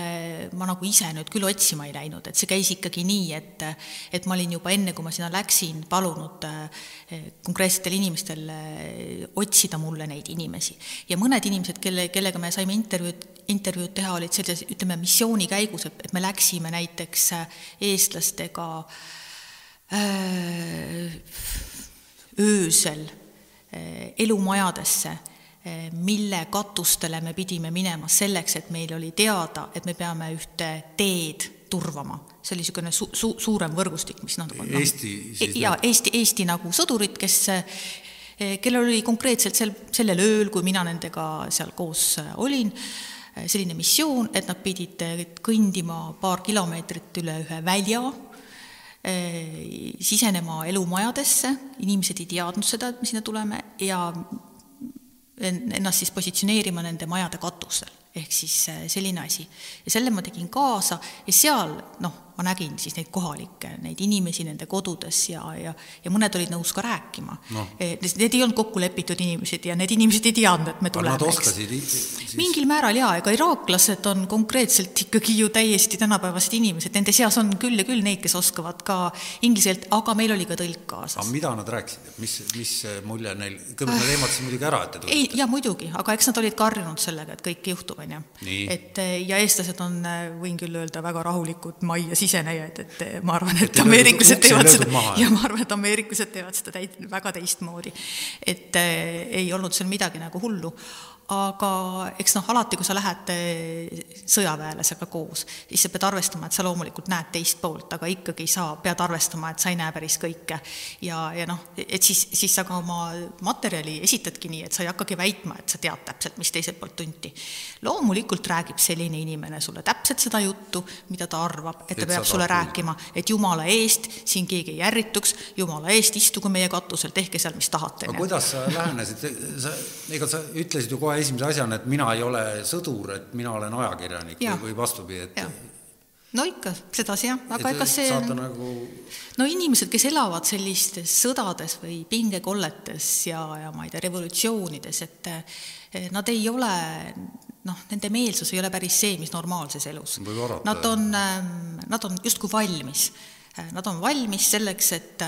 ma nagu ise nüüd küll otsima ei läinud, et see käis ikkagi nii, et et ma olin juba enne, kui ma sinna läksin, palunud eh, konkreetsetel inimestel eh, otsida mulle neid inimesi. ja mõned inimesed, kelle, kellega me saime intervjuud intervjuud teha, olid selles, ütleme, missiooni käigus, et, et me läksime näiteks äh, eestlastega äh, öösel äh, elumajadesse, mille katustele me pidime minema selleks, et meil oli teada, et me peame ühte teed turvama. see oli niisugune su-, su-, suurem võrgustik, mis noh, noh Eesti siis jaa, Eesti, Eesti nagu sõdurid, kes kellel oli konkreetselt sel, sellel ööl, kui mina nendega seal koos olin, selline missioon, et nad pidid kõndima paar kilomeetrit üle ühe välja, äh, sisenema elumajadesse, inimesed ei teadnud seda, et me sinna tuleme, ja ennast siis positsioneerima nende majade katusel, ehk siis selline asi. ja selle ma tegin kaasa. Ja seal noh, ma nägin siis neid kohalikke, neid inimesi nende kodudes ja, ja, ja mõned olid nõus ka rääkima no.. Eh, need ei olnud kokku lepitud inimesed ja need inimesed ei teadnud, et me tuleme. Nad oskasid siis... mingil määral jaa, ega iraaklased on konkreetselt ikkagi ju täiesti tänapäevased inimesed, nende seas on küll ja küll neid, kes oskavad ka inglise keelt, aga meil oli ka tõlk kaasas. aga mida nad rääkisid, et mis, mis mulje neil, kõigepealt nad ehmatasid muidugi ära, et te tulite? ei, jaa muidugi, aga eks nad olid ka harjunud sellega, et kõik juhtub, on ju. et eh, ja eestlased on, eh, võin küll öelda, väga rahulikud majja sisenejaid, et ma arvan, et ameeriklased teevad seda ja ma arvan, et ameeriklased teevad seda täit-, väga teistmoodi. et äh, ei olnud seal midagi nagu hullu aga eks noh, alati, kui sa lähed eh, sõjaväelasega koos, siis sa pead arvestama, et sa loomulikult näed teist poolt, aga ikkagi sa pead arvestama, et sa ei näe päris kõike. ja, ja noh, et siis, siis sa ka oma materjali esitadki nii, et sa ei hakkagi väitma, et sa tead täpselt, mis teiselt poolt tunti. loomulikult räägib selline inimene sulle täpselt seda juttu, mida ta arvab, et ta et peab sulle rääkima, et jumala eest siin keegi ei ärrituks, jumala eest istuge meie katusel, tehke seal, mis tahate. aga kuidas sa lähenesid, sa, ega sa ütlesid ju kohe kohe esimese asjana, et mina ei ole sõdur, et mina olen ajakirjanik ja. või, vastupidi, et ja. no ikka, sedasi jah, aga ega see saada nagu no inimesed, kes elavad sellistes sõdades või pingekolletes ja, ja ma ei tea, revolutsioonides, et eh, nad ei ole noh, nende meelsus ei ole päris see, mis normaalses elus. Nad on, ehm, nad on justkui valmis. Nad on valmis selleks, et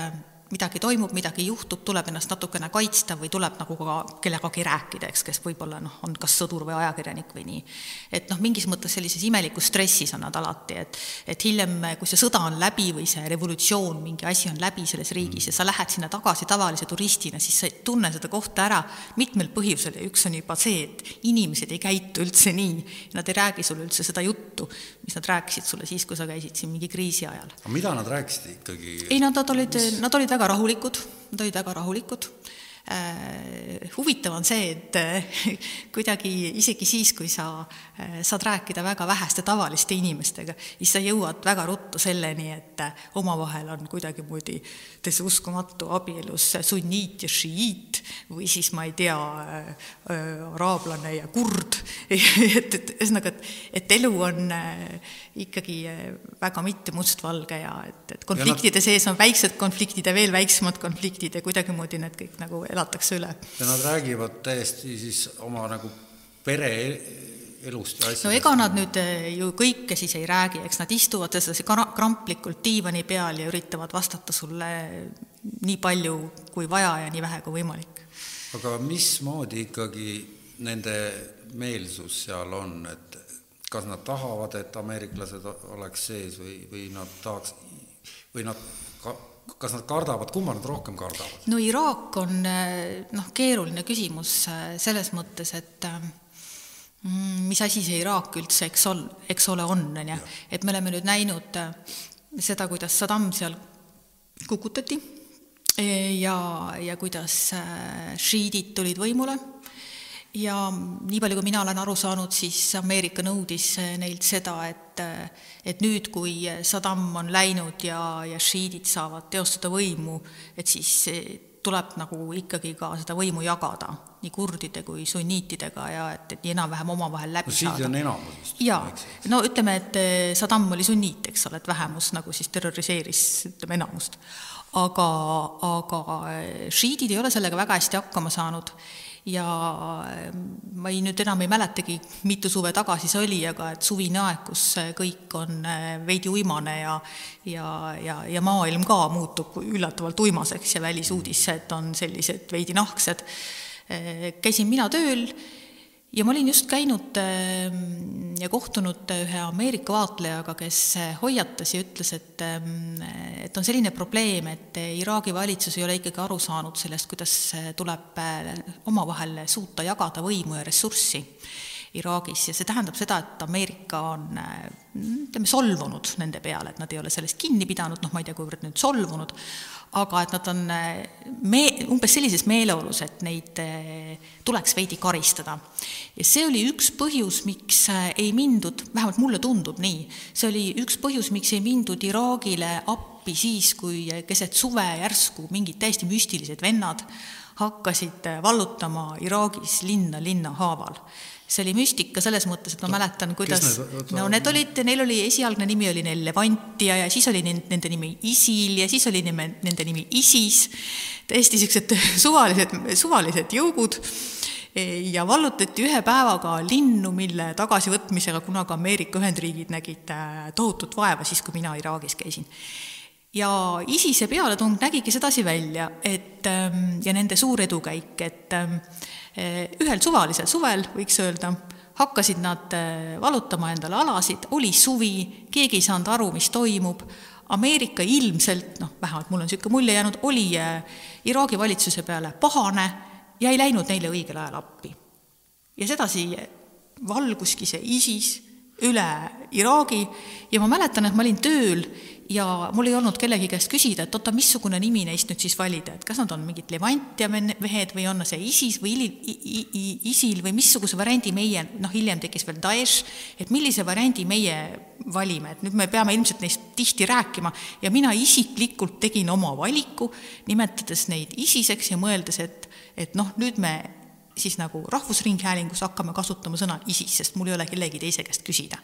midagi toimub, midagi juhtub, tuleb ennast natukene kaitsta või tuleb nagu ka kellegagi rääkida, eks, kes võib-olla noh, on kas sõdur või ajakirjanik või nii. et noh, mingis mõttes sellises imelikus stressis on nad alati, et et hiljem, kui see sõda on läbi või see revolutsioon, mingi asi on läbi selles riigis ja sa lähed sinna tagasi tavalise turistina, siis sa ei tunne seda kohta ära. Mitmel põhjusel ja üks on juba see, et inimesed ei käitu üldse nii, nad ei räägi sulle üldse seda juttu, mis nad rääkisid sulle siis, kui sa käisid siin mingi kriisi ajal. aga mida nad rääkisid ikkagi? ei, nad, nad olid, nad olid väga rahulikud, nad olid väga rahulikud huvitav on see, et äh, *laughs* kuidagi isegi siis, kui sa äh, saad rääkida väga väheste tavaliste inimestega, siis sa jõuad väga ruttu selleni, et omavahel on kuidagimoodi täitsa uskumatu abielus sunniit ja šiiit või siis ma ei tea, araablane ja kurd. *laughs* Et, et ühesõnaga, et, et elu on ikkagi väga mitte mustvalge ja et, et konfliktide sees on väiksed konfliktid ja veel väiksemad konfliktid ja kuidagimoodi need kõik nagu elatakse üle. ja nad räägivad täiesti siis oma nagu pere elust ja asjadest. no ega nad nüüd eh, ju kõike siis ei räägi, eks nad istuvad sedasi kramplikult diivani peal ja üritavad vastata sulle nii palju kui vaja ja nii vähe kui võimalik. aga mismoodi ikkagi nende meelsus seal on, et kas nad tahavad, et ameeriklased oleks sees või, või nad tahaks, või nad kas nad kardavad, kumma nad rohkem kardavad? no Iraak on eh, noh, keeruline küsimus eh, selles mõttes, et eh, mm, mis asi see Iraak üldse, eks ol-, eks ole, on, on ju, et me oleme nüüd näinud seda, kuidas Saddam seal kukutati ja, ja kuidas šiidid tulid võimule ja nii palju, kui mina olen aru saanud, siis Ameerika nõudis neilt seda, et et nüüd, kui Saddam on läinud ja, ja šiidid saavad teostada võimu, et siis tuleb nagu ikkagi ka seda võimu jagada nii kurdide kui sunniitidega ja et, et nii enam-vähem omavahel läbi no, saada. on enamus vist. jaa, no ütleme, et Saddam oli sunniit, eks ole, et vähemus nagu siis terroriseeris, ütleme, enamust. aga, aga šiidid ei ole sellega väga hästi hakkama saanud ja ähm, ma ei, nüüd enam ei mäletagi, mitu suve tagasi see oli, aga et suvine aeg, kus kõik on äh, veidi uimane ja ja, ja, ja maailm ka muutub üllatavalt uimaseks ja välisuudised on sellised veidi nahksed. Äh, käisin mina tööl ja ma olin just käinud ähm, ja kohtunud ühe Ameerika vaatlejaga, kes hoiatas ja ütles, et, ähm, et on selline probleem, et Iraagi valitsus ei ole ikkagi aru saanud sellest, kuidas tuleb äh, omavahel suuta jagada võimu ja ressurssi Iraagis ja see tähendab seda, et Ameerika on äh, ütleme, solvunud nende peale, et nad ei ole sellest kinni pidanud, noh, ma ei tea, kuivõrd nüüd solvunud, aga et nad on äh, me-, umbes sellises meeleolus, et neid äh, tuleks veidi karistada. ja see oli üks põhjus, miks ei mindud, vähemalt mulle tundub nii, see oli üks põhjus, miks ei mindud Iraagile appi siis, kui keset suve järsku mingid täiesti müstilised vennad hakkasid vallutama Iraagis linna linna haaval see oli müstika selles mõttes, et ma no, mäletan, kuidas, no need olid, neil oli esialgne nimi oli neil Levantia ja siis oli nende nimi ISIL ja siis oli nime, nende nimi ISIS, täiesti niisugused *laughs* suvalised, suvalised jõugud. Ja vallutati ühe päevaga linnu, mille tagasivõtmisega kunagi Ameerika Ühendriigid nägid äh, tohutut vaeva siis, kui mina Iraagis käisin. Ja ISISe pealetung nägigi sedasi välja, et ähm, ja nende suur edukäik, et ähm, ühel suvalisel suvel, võiks öelda, hakkasid nad eh, valutama endale alasid, oli suvi, keegi ei saanud aru, mis toimub, Ameerika ilmselt, noh, vähemalt mul on niisugune mulje jäänud, oli eh, Iraagi valitsuse peale pahane ja ei läinud neile õigel ajal appi. ja sedasi valguski see ISIS üle Iraagi ja ma mäletan, et ma olin tööl ja mul ei olnud kellegi käest küsida, et oota, missugune nimi neist nüüd siis valida, et kas nad on mingid Levantia mehed või on see ISIS või ISIL või missuguse variandi meie, noh, hiljem tekkis veel Daesh, et millise variandi meie valime, et nüüd me peame ilmselt neist tihti rääkima. Ja mina isiklikult tegin oma valiku, nimetades neid ISISeks ja mõeldes, et et noh, nüüd me siis nagu Rahvusringhäälingus hakkame kasutama sõna ISIS, sest mul ei ole kellegi teise käest küsida.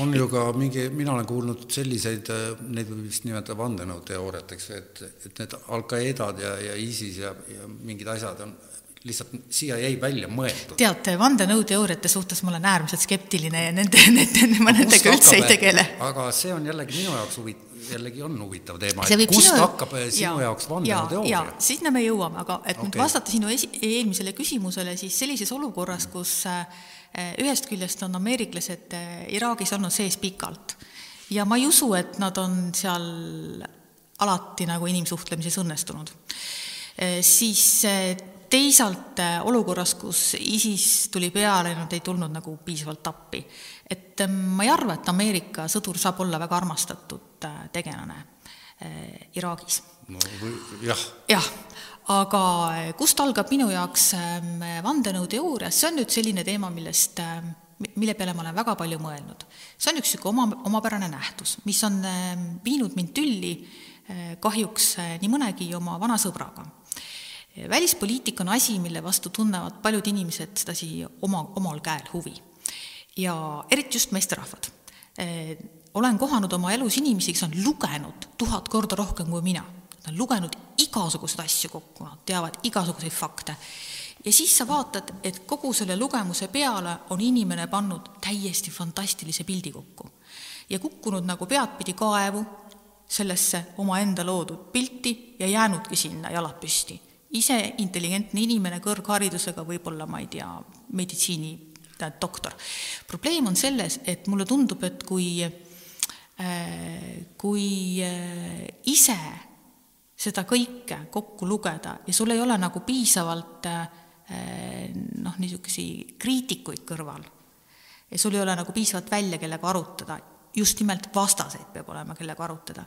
on ju ka mingi, mina olen kuulnud selliseid, neid võib vist nimetada vandenõuteooriateks, et, et need Al-Qaedad ja, ja ISIS ja, ja mingid asjad on lihtsalt siia jäi välja mõeldud. tead, vandenõuteooriate suhtes ma olen äärmiselt skeptiline ja nende, nende, ma nendega üldse ei tegele. aga see on jällegi minu jaoks huvitav, jällegi on huvitav teema, et kust sinu... hakkab eh, sinu ja, jaoks vandenõuteooria? sinna me jõuame, aga et okay. nüüd vastata sinu esi-, eelmisele küsimusele, siis sellises olukorras, kus eh, ühest küljest on ameeriklased eh, Iraagis olnud sees pikalt. Ja ma ei usu, et nad on seal alati nagu inimsuhtlemises õnnestunud, siis teisalt äh, olukorras, kus ISIS tuli peale, nad ei tulnud nagu piisavalt appi. et ähm, ma ei arva, et Ameerika sõdur saab olla väga armastatud äh, tegelane äh, Iraagis. no või jah. jah, aga kust algab minu jaoks ähm, vandenõuteooria, see on nüüd selline teema, millest ähm, mille peale ma olen väga palju mõelnud. see on üks niisugune oma, omapärane nähtus, mis on viinud mind tülli kahjuks nii mõnegi oma vana sõbraga välispoliitika on asi, mille vastu tunnevad paljud inimesed sedasi oma, omal käel huvi. ja eriti just meesterahvad. Olen kohanud oma elus inimesi, kes on lugenud tuhat korda rohkem kui mina. Nad on lugenud igasuguseid asju kokku, nad teavad igasuguseid fakte. ja siis sa vaatad, et kogu selle lugemuse peale on inimene pannud täiesti fantastilise pildi kokku. ja kukkunud nagu peadpidi kaevu sellesse omaenda loodud pilti ja jäänudki sinna jalad püsti ise intelligentne inimene kõrgharidusega, võib-olla ma ei tea, meditsiini doktor. probleem on selles, et mulle tundub, et kui, äh, kui äh, ise seda kõike kokku lugeda ja sul ei ole nagu piisavalt äh, noh, niisuguseid kriitikuid kõrval ja sul ei ole nagu piisavalt välja, kellega arutada, just nimelt vastaseid peab olema, kellega arutada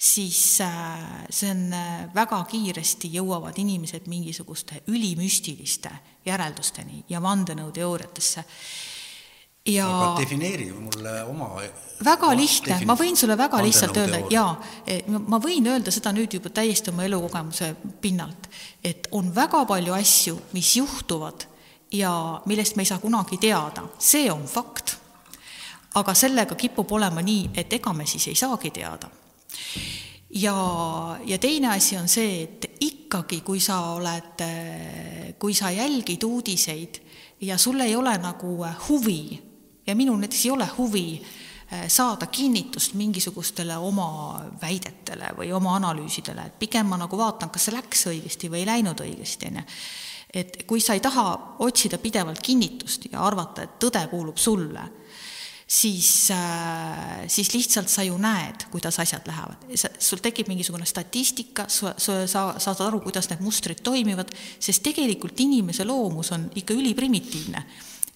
siis äh, see on äh, väga kiiresti jõuavad inimesed mingisuguste ülimüstiliste järeldusteni ja vandenõuteooriatesse. ja aga defineeri mulle oma väga lihtne, ma võin sulle väga lihtsalt öelda, jaa, e, ma võin öelda seda nüüd juba täiesti oma elukogemuse pinnalt, et on väga palju asju, mis juhtuvad ja millest me ei saa kunagi teada, see on fakt. aga sellega kipub olema nii, et ega me siis ei saagi teada ja, ja teine asi on see, et ikkagi, kui sa oled, kui sa jälgid uudiseid ja sul ei ole nagu huvi ja minul näiteks ei ole huvi eh, saada kinnitust mingisugustele oma väidetele või oma analüüsidele, et pigem ma nagu vaatan, kas see läks õigesti või ei läinud õigesti, on ju. et kui sa ei taha otsida pidevalt kinnitust ja arvata, et tõde kuulub sulle siis, äh, siis lihtsalt sa ju näed, kuidas asjad lähevad. sul tekib mingisugune statistika, sa, sa saad aru, kuidas need mustrid toimivad, sest tegelikult inimese loomus on ikka üliprimitiivne.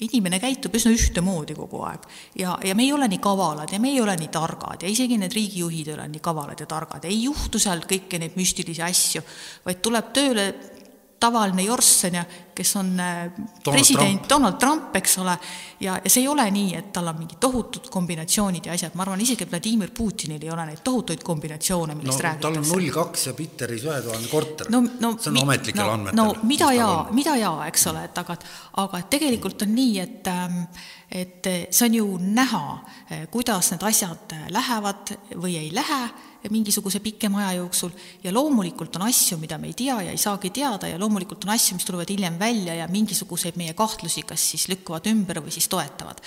Inimene käitub üsna ühtemoodi kogu aeg. Ja, ja me ei ole nii kavalad ja me ei ole nii targad ja isegi need riigijuhid ei ole nii kavalad ja targad, ei juhtu seal kõiki neid müstilisi asju, vaid tuleb tööle tavaline jorss, on ju, kes on äh, Donald president Trump. Donald Trump, eks ole, ja, ja see ei ole nii, et tal on mingid tohutud kombinatsioonid ja asjad, ma arvan, isegi Vladimir Putinil ei ole neid tohutuid kombinatsioone, millest no, räägitakse. tal on null kaks ja Piteris ühetuhandene korter no,. No, see on ametlikel no, andmetel. no mida jaa, mida jaa, eks ole, et aga, aga tegelikult on nii, et ähm, et see on ju näha, äh, kuidas need asjad lähevad või ei lähe mingisuguse pikema aja jooksul ja loomulikult on asju, mida me ei tea ja ei saagi teada ja loomulikult on asju, mis tulevad hiljem välja ja mingisuguseid meie kahtlusi kas siis lükkavad ümber või siis toetavad.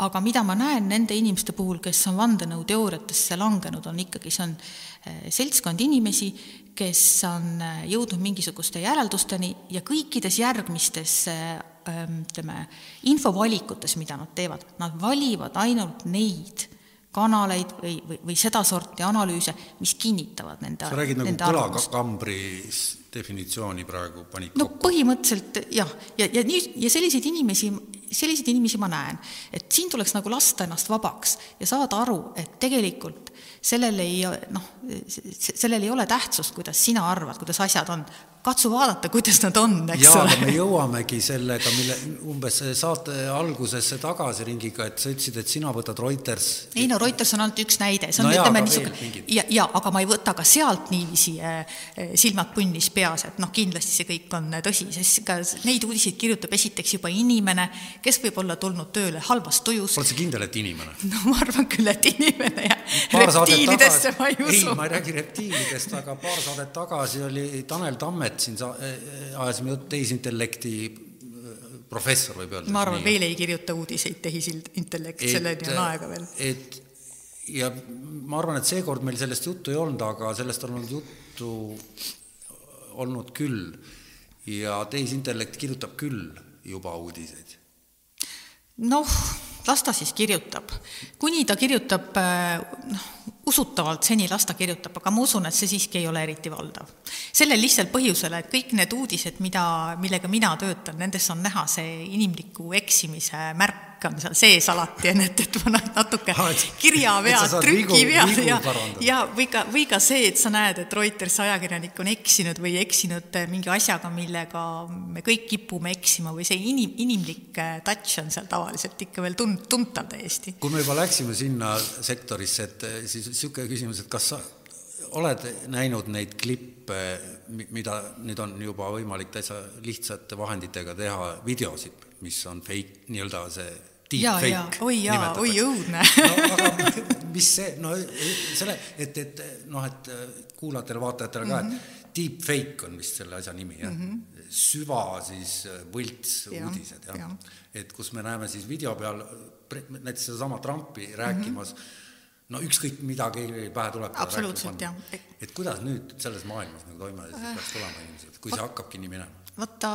aga mida ma näen nende inimeste puhul, kes on vandenõuteooriatesse langenud, on ikkagi, see on eh, seltskond inimesi, kes on eh, jõudnud mingisuguste järeldusteni ja kõikides järgmistes eh, ütleme, infovalikutes, mida nad teevad, nad valivad ainult neid kanaleid või, või, või sedasorti analüüse, mis kinnitavad nende sa räägid nagu kõlakambri definitsiooni praegu panid no kokku? põhimõtteliselt jah, ja, ja, ja nii, ja selliseid inimesi, selliseid inimesi ma näen, et siin tuleks nagu lasta ennast vabaks ja saada aru, et tegelikult sellel ei noh, sellel ei ole tähtsust, kuidas sina arvad, kuidas asjad on, katsu vaadata, kuidas nad on, eks Jaa, ole. me jõuamegi sellega, mille umbes saate algusesse tagasi ringiga, et sa ütlesid, et sina võtad Reuters. ei no Reuters on ainult üks näide, see on no ütleme niisugune ja, ja aga ma ei võta ka sealt niiviisi äh, silmad punnis peas, et noh, kindlasti see kõik on tõsi, sest ka neid uudiseid kirjutab esiteks juba inimene, kes võib olla tulnud tööle halvas tujus. oled sa kindel, et inimene? *laughs* no ma arvan küll, et inimene ja reptiilidesse ma ei usu. ei, ma ei räägi reptiilidest, aga paar saadet tagasi oli Tanel Tamme Anett siin sa-, ajasime juttu tehisintellekti professor, võib öelda. ma arvan, veel ei kirjuta uudiseid tehisintellekt, selleni on aega veel. et ja ma arvan, et seekord meil sellest juttu ei olnud, aga sellest on olnud juttu olnud küll ja tehisintellekt kirjutab küll juba uudiseid. noh, las ta siis kirjutab. kuni ta kirjutab noh, usutavalt seni las ta kirjutab, aga ma usun, et see siiski ei ole eriti valdav. sellel lihtsal põhjusel, et kõik need uudised, mida, millega mina töötan, nendes on näha see inimliku eksimise märk, on seal sees alati, et, et ma natuke kirjavead, trükivead ja, ja või ka, või ka see, et sa näed, et Reutersi ajakirjanik on eksinud või eksinud mingi asjaga, millega me kõik kipume eksima või see inim, inimlik touch on seal tavaliselt ikka veel tun-, tuntav täiesti. kui me juba läksime sinna sektorisse, et siis niisugune küsimus, et kas sa oled näinud neid klippe, mida nüüd on juba võimalik täitsa lihtsate vahenditega teha, videosid, mis on fake, nii-öelda see deepfake oi jaa, oi õudne no, mis see, no selle, et, et noh, et kuulajatele-vaatajatele ka mm, -hmm. et mhm. deepfake on vist selle asja nimi, jah mm -hmm.. süva siis võltsuudised, jah ja. ja.. et kus me näeme siis video peal näiteks sedasama Trumpi rääkimas mm -hmm. no ükskõik, mida kellelgi pähe tuleb. absoluutselt, jah. et kuidas nüüd selles maailmas nagu toime peaks tulema inimesed, kui see hakkabki nii minema? vaata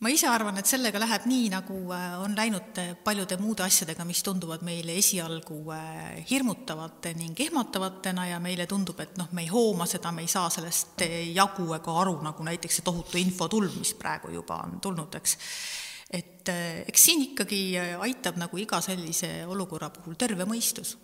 ma ise arvan, et sellega läheb nii, nagu äh, on läinud äh, paljude muude asjadega, mis tunduvad meile esialgu äh, hirmutavate ning ehmatavatena ja meile tundub, et noh, me ei hooma seda, me ei saa sellest jagu ega aru, nagu näiteks see tohutu infotulv, mis praegu juba on tulnud, eks. et eks siin ikkagi aitab nagu iga sellise olukorra puhul terve mõistus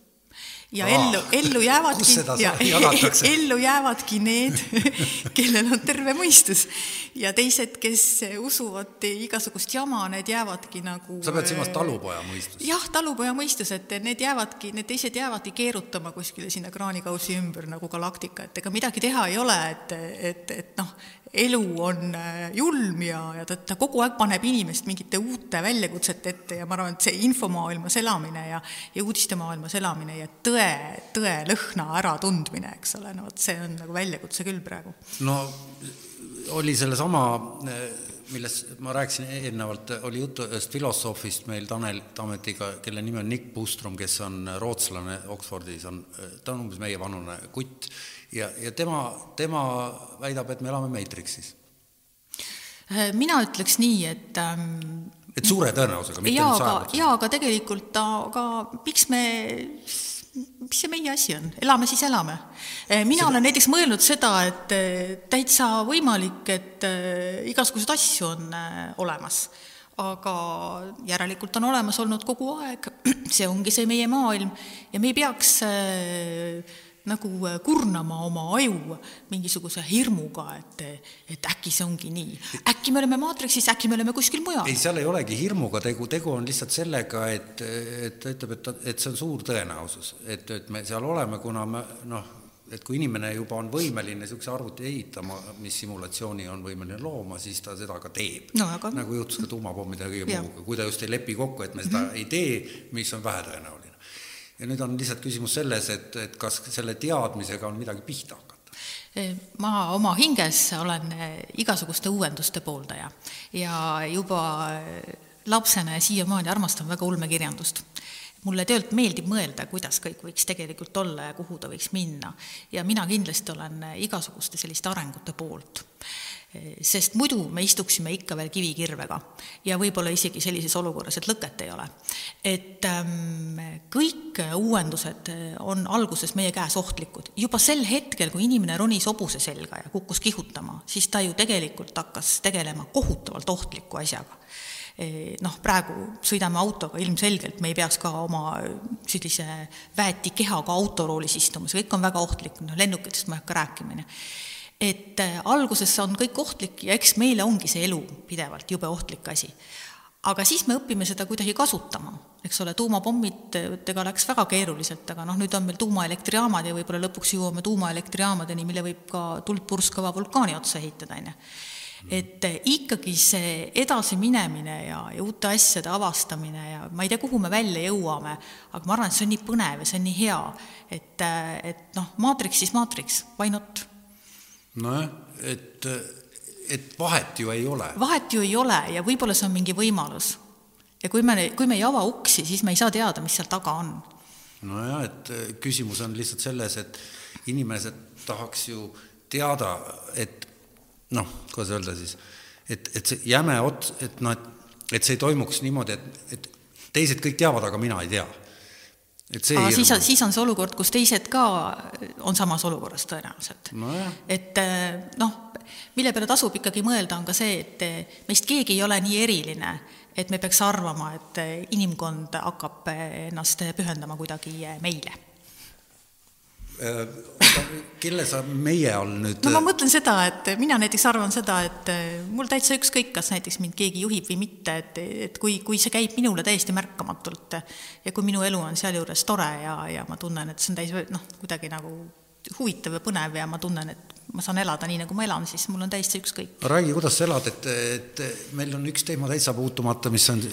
ja Aa, ellu, ellu jäävadki, ja *laughs* *laughs* ellu jäävadki need, *laughs* kellel on terve mõistus. ja teised, kes usuvad igasugust jama, need jäävadki nagu sa pead silmas talupoja mõistust? jah, talupoja mõistus, et need jäävadki, need teised jäävadki keerutama kuskile sinna kraanikausi ümber nagu galaktika, et ega midagi teha ei ole, et, et, et noh, elu on äh, julm ja, ja ta, ta kogu aeg paneb inimest mingite uute väljakutsete ette ja ma arvan, et see infomaailmas elamine ja, ja uudistemaailmas elamine ja tõe, tõe lõhna äratundmine, eks ole, no vot see on nagu väljakutse küll praegu. no oli sellesama, millest ma rääkisin eelnevalt, oli juttu ühest filosoofist meil Tanel Tametiga, kelle nimi on Nick Bustrom, kes on rootslane Oxfordis, on, ta on umbes meievanune kutt ja, ja tema, tema väidab, et me elame Matrixis. Äh, mina ütleks nii, et ähm, et suure tõenäosusega, mitte jaa, aga, jaa, aga tegelikult, aga miks me mis see meie asi on, elame siis elame. Äh, mina seda... olen näiteks mõelnud seda, et äh, täitsa võimalik, et igasuguseid asju on olemas, aga järelikult on olemas olnud kogu aeg, *clears throat* see ongi see meie maailm. Ja me ei peaks äh, nagu äh, kurnama oma aju mingisuguse hirmuga, et, et äkki see ongi nii. äkki me oleme maatriksis, äkki me oleme kuskil mujal. ei, seal ei olegi hirmuga tegu, tegu on lihtsalt sellega, et, et ta ütleb, et, et see on suur tõenäosus, et, et me seal oleme, kuna me noh, et kui inimene juba on võimeline niisuguse arvuti ehitama, mis simulatsiooni on võimeline looma, siis ta seda ka teeb no,. Aga... nagu juhtus ka tuumapommide ja kõige muuga, kui ta just ei lepi kokku, et me seda mm -hmm. ei tee, mis on vähetõenäoline ja nüüd on lihtsalt küsimus selles, et, et kas selle teadmisega on midagi pihta hakata ma oma hinges olen igasuguste uuenduste pooldaja ja juba lapsena ja siiamaani armastan väga ulmekirjandust. mulle töölt meeldib mõelda, kuidas kõik võiks tegelikult olla ja kuhu ta võiks minna. ja mina kindlasti olen igasuguste selliste arengute poolt sest muidu me istuksime ikka veel kivikirvega ja võib-olla isegi sellises olukorras, et lõket ei ole. et ähm, kõik uuendused on alguses meie käes ohtlikud. juba sel hetkel, kui inimene ronis hobuse selga ja kukkus kihutama, siis ta ju tegelikult hakkas tegelema kohutavalt ohtliku asjaga e, noh, praegu sõidame autoga, ilmselgelt me ei peaks ka oma sellise väeti kehaga autoroolis istuma, see kõik on väga ohtlik, noh lennukitest ma ei hakka rääkima, on ju et äh, alguses on kõik ohtlik ja eks meile ongi see elu pidevalt jube ohtlik asi. aga siis me õpime seda kuidagi kasutama, eks ole, tuumapommidega läks väga keeruliselt, aga noh, nüüd on meil tuumaelektrijaamad ja võib-olla lõpuks jõuame tuumaelektrijaamadeni, mille võib ka tuld purskava vulkaani otsa ehitada, on ju et äh, ikkagi see edasiminemine ja, ja uute asjade avastamine ja ma ei tea, kuhu me välja jõuame, aga ma arvan, et see on nii põnev ja see on nii hea, et, äh, et noh, maatriks siis maatriks, why not nojah, et, et vahet ju ei ole. vahet ju ei ole ja võib-olla see on mingi võimalus. ja kui me, kui me ei ava uksi, siis me ei saa teada, mis seal taga on. nojah, et küsimus on lihtsalt selles, et inimesed tahaks ju teada, et noh, kuidas öelda siis, et, et see jäme ots, et noh, et et see ei toimuks niimoodi, et, et teised kõik teavad, aga mina ei tea. Et see Aa, siis on, siis on see olukord, kus teised ka on samas olukorras tõenäoliselt. No. et eh, noh, mille peale tasub ikkagi mõelda, on ka see, et eh, meist keegi ei ole nii eriline, et me peaks arvama, et inimkond hakkab ennast pühendama kuidagi meile. Äh, kelle sa meie all nüüd no ma mõtlen seda, et mina näiteks arvan seda, et äh, mul täitsa ükskõik, kas näiteks mind keegi juhib või mitte, et, et kui, kui see käib minule täiesti märkamatult ja kui minu elu on sealjuures tore ja, ja ma tunnen, et see on täis noh, kuidagi nagu huvitav ja põnev ja ma tunnen, et ma saan elada nii, nagu ma elan, siis mul on täiesti ükskõik. räägi, kuidas sa elad, et, et meil on üks teema täitsa puutumata, mis on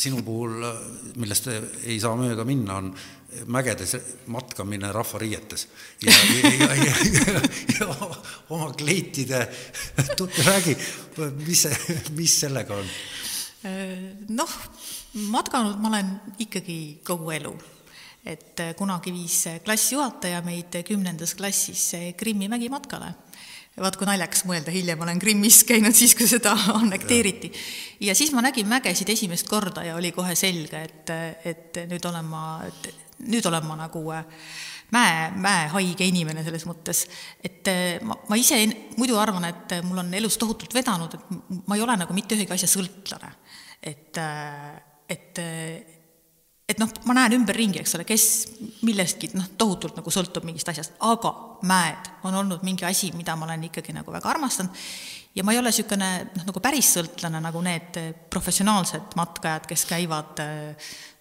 sinu puhul, millest ei saa mööda minna, on mägedes matkamine rahvariietes ja, ja, ja, ja, ja oma kleitide, räägi, mis see, mis sellega on? noh, matkanud ma olen ikkagi kogu elu. et kunagi viis klassijuhataja meid kümnendas klassis Krimmi mägimatkale vaat kui naljakas mõelda, hiljem olen Krimmis käinud siis, kui seda *laughs* annekteeriti. ja siis ma nägin mägesid esimest korda ja oli kohe selge, et, et nüüd olen ma, nüüd olen ma nagu äh, mäe, mäehaige inimene selles mõttes, et äh, ma, ma ise muidu arvan, et äh, mul on elus tohutult vedanud, et ma ei ole nagu mitte ühegi asja sõltlane. et, et, et noh, ma näen ümberringi, eks ole, kes millestki noh, tohutult nagu sõltub mingist asjast, aga mäed on olnud mingi asi, mida ma olen ikkagi nagu väga armastanud ja ma ei ole niisugune noh, nagu päris sõltlane, nagu need professionaalsed matkajad, kes käivad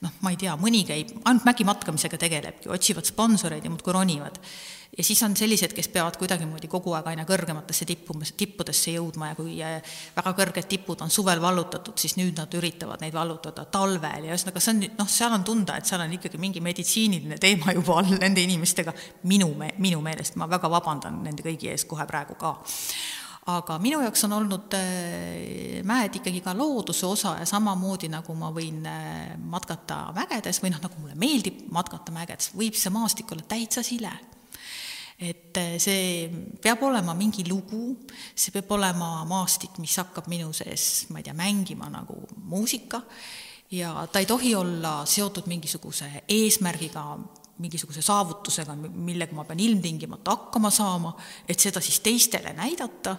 noh, ma ei tea, mõni käib, ainult mägimatkamisega tegelebki, otsivad sponsoreid ja muudkui ronivad. ja siis on sellised, kes peavad kuidagimoodi kogu aeg aina kõrgematesse tippumas, tippudesse jõudma ja kui äh, väga kõrged tipud on suvel vallutatud, siis nüüd nad üritavad neid vallutada talvel ja ühesõnaga see on noh, seal on tunda, et seal on ikkagi mingi meditsiiniline teema juba all nende inimestega, minu me-, minu meelest, ma väga vabandan nende kõigi ees kohe praegu ka aga minu jaoks on olnud äh, mäed ikkagi ka looduse osa ja samamoodi, nagu ma võin äh, matkata mägedes või noh, nagu mulle meeldib matkata mägedes, võib see maastik olla täitsa sile. et äh, see peab olema mingi lugu, see peab olema maastik, mis hakkab minu sees, ma ei tea, mängima nagu muusika ja ta ei tohi olla seotud mingisuguse eesmärgiga, mingisuguse saavutusega, millega ma pean ilmtingimata hakkama saama, et seda siis teistele näidata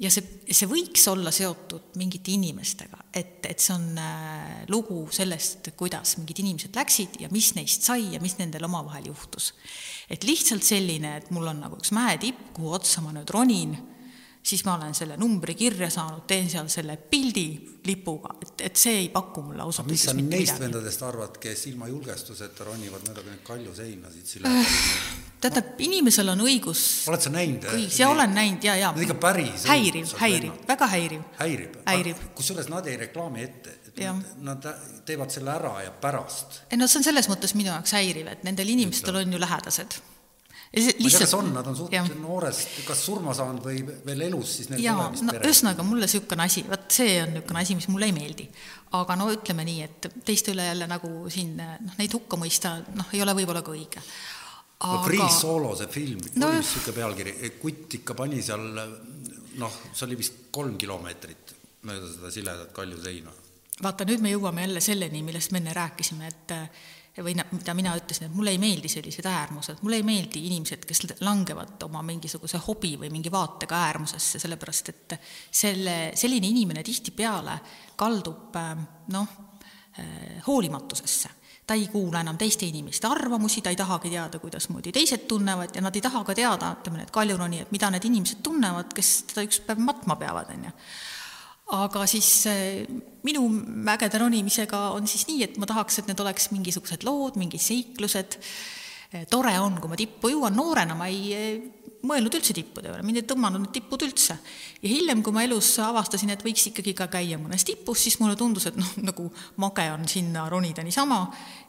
ja see, see võiks olla seotud mingite inimestega, et, et see on äh, lugu sellest, kuidas mingid inimesed läksid ja mis neist sai ja mis nendel omavahel juhtus. et lihtsalt selline, et mul on nagu üks mäetipp, kuhu otsa ma nüüd ronin siis ma olen selle numbri kirja saanud, teen seal selle pildi lipuga, et, et see ei paku mulle ausalt öeldes mitte midagi. mis sa neist vendadest arvad, kes ilma julgestuseta ronivad mööda neid kaljuseinasid siledalt äh,? tähendab, inimesel on õigus oled sa näinud? õigus, jaa, olen näinud, jaa, jaa. Need ikka päris häiriv, häiriv, väga häiriv. häirib, häirib.? kusjuures nad ei reklaami ette, et ja. nad, nad teevad selle ära ja pärast. ei no see on selles mõttes minu jaoks häiriv, et nendel inimestel on ju lähedased lihtsalt... ma ei tea, kas on, nad on suhteliselt noorest kas surma saanud või veel elus, siis neil jaa, no ühesõnaga, mulle niisugune asi, vot see on niisugune asi, mis mulle ei meeldi. aga no ütleme nii, et teiste üle jälle nagu siin noh, neid hukka mõista, noh, ei ole võib-olla ka õige. Aga... no Free Solo, see film no,, oli niisugune pealkiri, kutt ikka pani seal noh, see oli vist kolm kilomeetrit mööda seda siledat kaljuseina. vaata, nüüd me jõuame jälle selleni, millest me enne rääkisime, et või mida mina ütlesin, et mulle ei meeldi sellised äärmused, mulle ei meeldi inimesed, kes langevad oma mingisuguse hobi või mingi vaatega äärmusesse, sellepärast et selle, selline inimene tihtipeale kaldub noh, hoolimatusesse. Ta ei kuula enam teiste inimeste arvamusi, ta ei tahagi teada, kuidasmoodi teised tunnevad ja nad ei taha ka teada, ütleme, need kaljuronijad, mida need inimesed tunnevad, kes teda üks päev matma peavad, on ju aga siis eh, minu mägede ronimisega on siis nii, et ma tahaks, et need oleks mingisugused lood, mingid seiklused, eh, tore on, kui ma tippu jõuan, noorena ma ei, mõelnud üldse tippude peale, mind ei tõmmanud need tippud üldse. ja hiljem, kui ma elus avastasin, et võiks ikkagi ka käia mõnes tipus, siis mulle tundus, et noh, nagu mage on sinna ronida niisama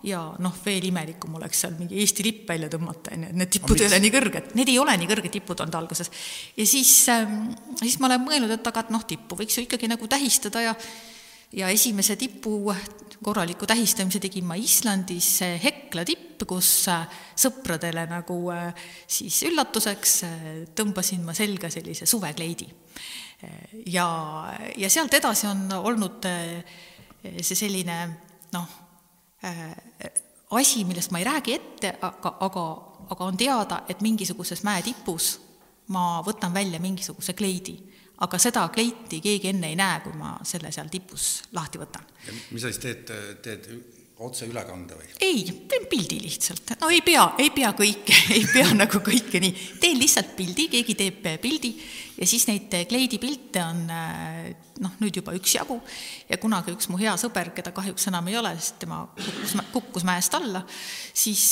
ja noh, veel imelikum oleks seal mingi Eesti lipp välja tõmmata, on ju, et need tipud ei ole nii kõrged, need ei ole nii kõrged tipud olnud alguses. ja siis ähm,, siis ma olen mõelnud, et aga et noh, tippu võiks ju ikkagi nagu tähistada ja ja esimese tipu korraliku tähistamise tegin ma Islandis Hekla tipp, kus äh, sõpradele nagu äh, siis üllatuseks äh, tõmbasin ma selga sellise suvekleidi. ja, ja sealt edasi on olnud see selline noh, asi, millest ma ei räägi ette, aga, aga, aga on teada, et mingisuguses mäetipus ma võtan välja mingisuguse kleidi aga seda kleiti keegi enne ei näe, kui ma selle seal tipus lahti võtan. mis sa siis teed, teed otseülekande või? ei, teen pildi lihtsalt, no ei pea, ei pea kõike, *laughs* ei pea nagu kõike nii, teen lihtsalt pildi, keegi teeb pildi ja siis neid kleidipilte on noh, nüüd juba üksjagu ja kunagi üks mu hea sõber, keda kahjuks enam ei ole, sest tema kukkus, kukkus mäest alla, siis,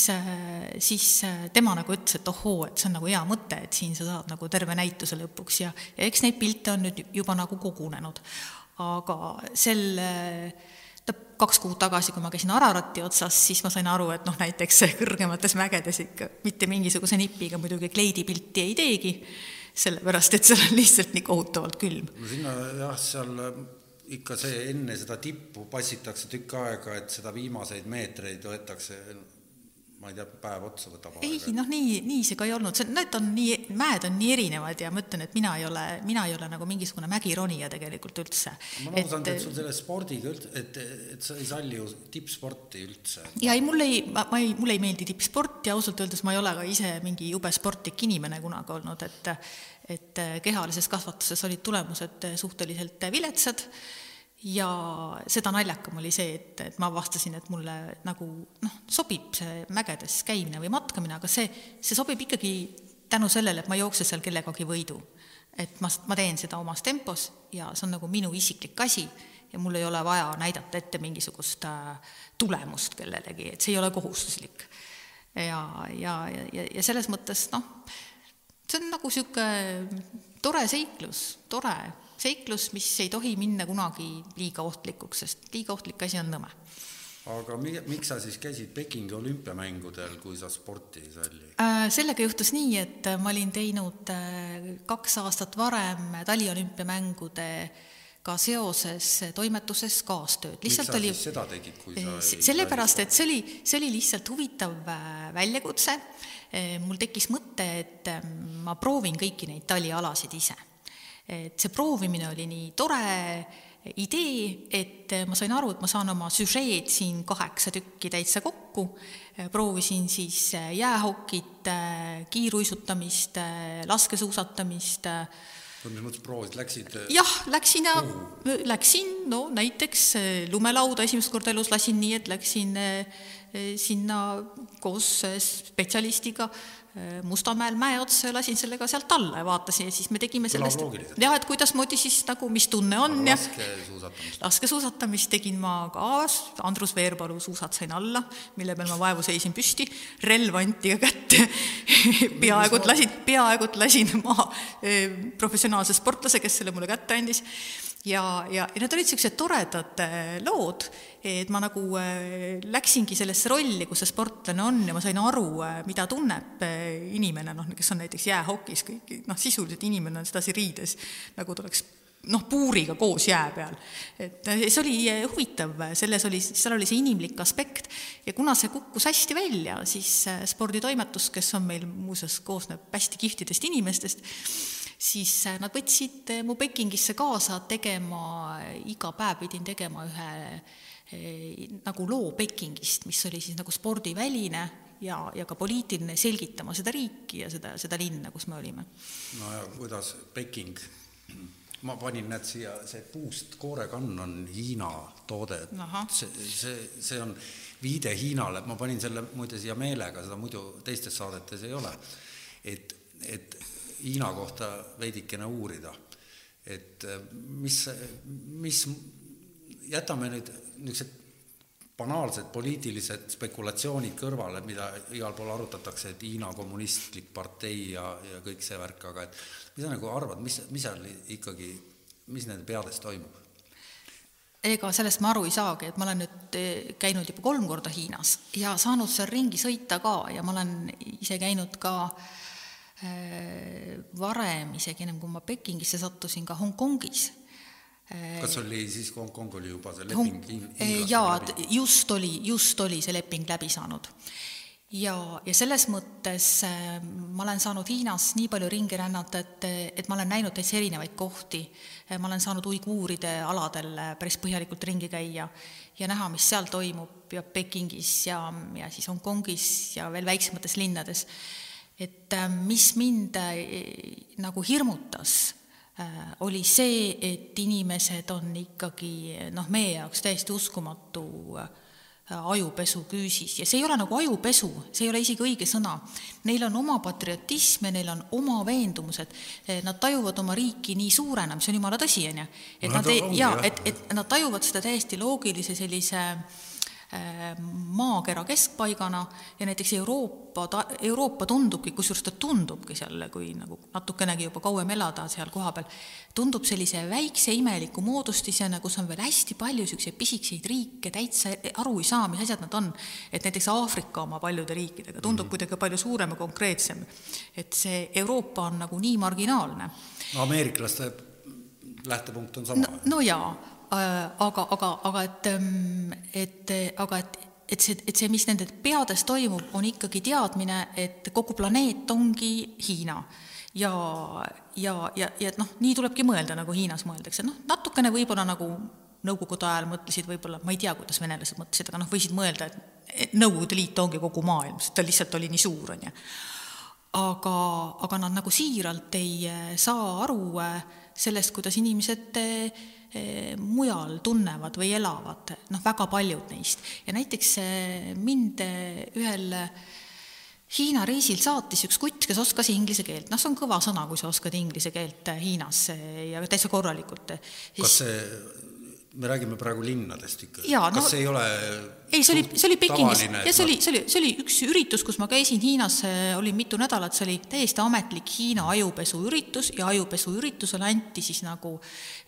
siis tema nagu ütles, et ohoo, et see on nagu hea mõte, et siin sa saad nagu terve näituse lõpuks ja, ja eks neid pilte on nüüd juba nagu kogunenud. aga sel kaks kuud tagasi, kui ma käisin Ararati otsas, siis ma sain aru, et noh, näiteks kõrgemates mägedes ikka mitte mingisuguse nipiga muidugi kleidipilti ei teegi, sellepärast et seal on lihtsalt nii kohutavalt külm. no sinna jah, seal äh, ikka see enne seda tippu passitakse tükk aega, et seda viimaseid meetreid võetakse ma ei tea, päev otsa võtab aega. ei noh, nii, nii see ka ei olnud, see, need on nii, mäed on nii erinevad ja ma ütlen, et mina ei ole, mina ei ole nagu mingisugune mägironija tegelikult üldse. ma olen aru saanud, et sul selle spordiga üldse, et, et sa ei salli ju tippsporti üldse. ja ei, mulle ei, ma, ma ei, mulle ei meeldi tippsport ja ausalt öeldes ma ei ole ka ise mingi jube sportlik inimene kunagi olnud, et et kehalises kasvatuses olid tulemused suhteliselt viletsad ja seda naljakam oli see, et, et ma avastasin, et mulle nagu noh, sobib see mägedes käimine või matkamine, aga see, see sobib ikkagi tänu sellele, et ma ei jookse seal kellegagi võidu. et ma, ma teen seda omas tempos ja see on nagu minu isiklik asi ja mul ei ole vaja näidata ette mingisugust äh, tulemust kellelegi, et see ei ole kohustuslik. ja, ja, ja, ja selles mõttes noh, see on nagu niisugune tore seiklus, tore seiklus, mis ei tohi minna kunagi liiga ohtlikuks, sest liiga ohtlik asi on nõme. aga mi-, miks sa siis käisid Pekingi olümpiamängudel, kui sa sporti ei salli äh,? Sellega juhtus nii, et ma olin teinud äh, kaks aastat varem taliolümpiamängude ka seoses toimetuses kaastööd. lihtsalt oli seda tegid, kui sa sellepärast, et see oli, see oli lihtsalt huvitav äh, väljakutse, äh, mul tekkis mõte, et ma proovin kõiki neid talialasid ise et see proovimine oli nii tore idee, et ma sain aru, et ma saan oma süžeed siin kaheksa tükki täitsa kokku, proovisin siis jäähokit, kiiruisutamist, laskesuusatamist, mis mõttes proovisid, läksid? jah, läksin ja läksin, no näiteks lumelauda esimest korda elus lasin nii, et läksin sinna koos spetsialistiga. Äh, Mustamäel mäe otsa ja lasin sellega sealt alla ja vaatasin ja siis me tegime sellest, jah, et kuidasmoodi siis nagu, mis tunne on ja laskesuusatamist tegin ma ka, Andrus Veerpalu suusad sain alla, mille peal ma vaevu seisin püsti, relv anti ka kätte. Peaaegu et lasin, peaaegu et lasin maha äh, professionaalse sportlase, kes selle mulle kätte andis ja, ja, ja need olid niisugused toredad äh, lood, et ma nagu äh, läksingi sellesse rolli, kus see sportlane on ja ma sain aru, äh, mida tunneb inimene, noh, kes on näiteks jäähokis, kõik, noh, sisuliselt inimene on sedasi riides, nagu ta oleks noh, puuriga koos jää peal. et see oli huvitav, selles oli, seal oli see inimlik aspekt ja kuna see kukkus hästi välja, siis sporditoimetus, kes on meil muuseas, koosneb hästi kihvtidest inimestest, siis äh, nad võtsid äh, mu Pekingisse kaasa tegema, iga päev pidin tegema ühe äh, nagu loo Pekingist, mis oli siis nagu spordiväline ja, ja ka poliitiline, selgitama seda riiki ja seda, seda linna, kus me olime. no ja kuidas Peking, ma panin, näed, siia see puust koorekann on Hiina toode, see, see, see on viide Hiinale, ma panin selle muide siia meelega, seda muidu teistes saadetes ei ole, et, et Hiina kohta veidikene uurida, et äh, mis, mis, jätame nüüd niisugused banaalsed poliitilised spekulatsioonid kõrvale, mida igal pool arutatakse, et Hiina kommunistlik partei ja, ja kõik see värk, aga et mis sa nagu arvad, mis, mis seal ikkagi, mis nende peades toimub? ega sellest ma aru ei saagi, et ma olen nüüd eh, käinud juba kolm korda Hiinas ja saanud seal ringi sõita ka ja ma olen ise käinud ka äh, varem, isegi ennem kui ma Pekingisse sattusin, ka Hongkongis kas oli siis Hongkong oli juba see leping Hong... jaa, just oli, just oli see leping läbi saanud. ja, ja selles mõttes äh, ma olen saanud Hiinas nii palju ringi rännata, et, et ma olen näinud täitsa erinevaid kohti. Äh, ma olen saanud uiguuride aladel äh, päris põhjalikult ringi käia ja näha, mis seal toimub ja Pekingis ja, ja siis Hongkongis ja veel väiksemates linnades. Et mis mind nagu hirmutas Äh, oli see, et inimesed on ikkagi noh, meie jaoks täiesti uskumatu äh, ajupesu küüsis ja see ei ole nagu ajupesu, see ei ole isegi õige sõna. Neil on oma patriotism ja neil on oma veendumused, nad tajuvad oma riiki nii suurena, mis on jumala tõsi, on ju. et no, nad ei, jaa, et, et nad tajuvad seda täiesti loogilise sellise äh, Äh, maakera keskpaigana ja näiteks Euroopa, Euroopa tundubki, kusjuures ta tundubki seal, kui nagu natukenegi juba kauem elada seal kohapeal, tundub sellise väikse imeliku moodustisena, kus on veel hästi palju niisuguseid pisikeseid riike, täitsa aru ei saa, mis asjad nad on. et näiteks Aafrika oma paljude riikidega tundub mm -hmm. kuidagi palju suurem ja konkreetsem. et see Euroopa on nagu nii marginaalne. ameeriklaste lähtepunkt on sama no,. no jaa, aga, aga, aga et, ähm, et, aga et, et see, et see, mis nende peades toimub, on ikkagi teadmine, et kogu planeet ongi Hiina ja, ja, ja, ja et noh, nii tulebki mõelda, nagu Hiinas mõeldakse, noh, natukene võib-olla nagu Nõukogude ajal mõtlesid võib-olla, ma ei tea, kuidas venelased mõtlesid, aga noh, võisid mõelda, et Nõukogude Liit ongi kogu maailm, sest ta lihtsalt oli nii suur, on ju. aga, aga nad nagu siiralt ei äh, saa aru äh, sellest, kuidas inimesed mujal tunnevad või elavad, noh, väga paljud neist. ja näiteks eh, mind eh, ühel Hiina reisil saatis üks kutt, kes oskas inglise keelt, noh, see on kõva sõna, kui sa oskad inglise keelt Hiinas ja täitsa korralikult. kas see me räägime praegu linnadest ikka. kas no, ei ole ei, see oli, see oli Pekingis ja see oli, see oli, see oli üks üritus, kus ma käisin Hiinas, olin mitu nädalat, see oli täiesti ametlik Hiina ajupesuüritus ja ajupesuüritusel anti siis nagu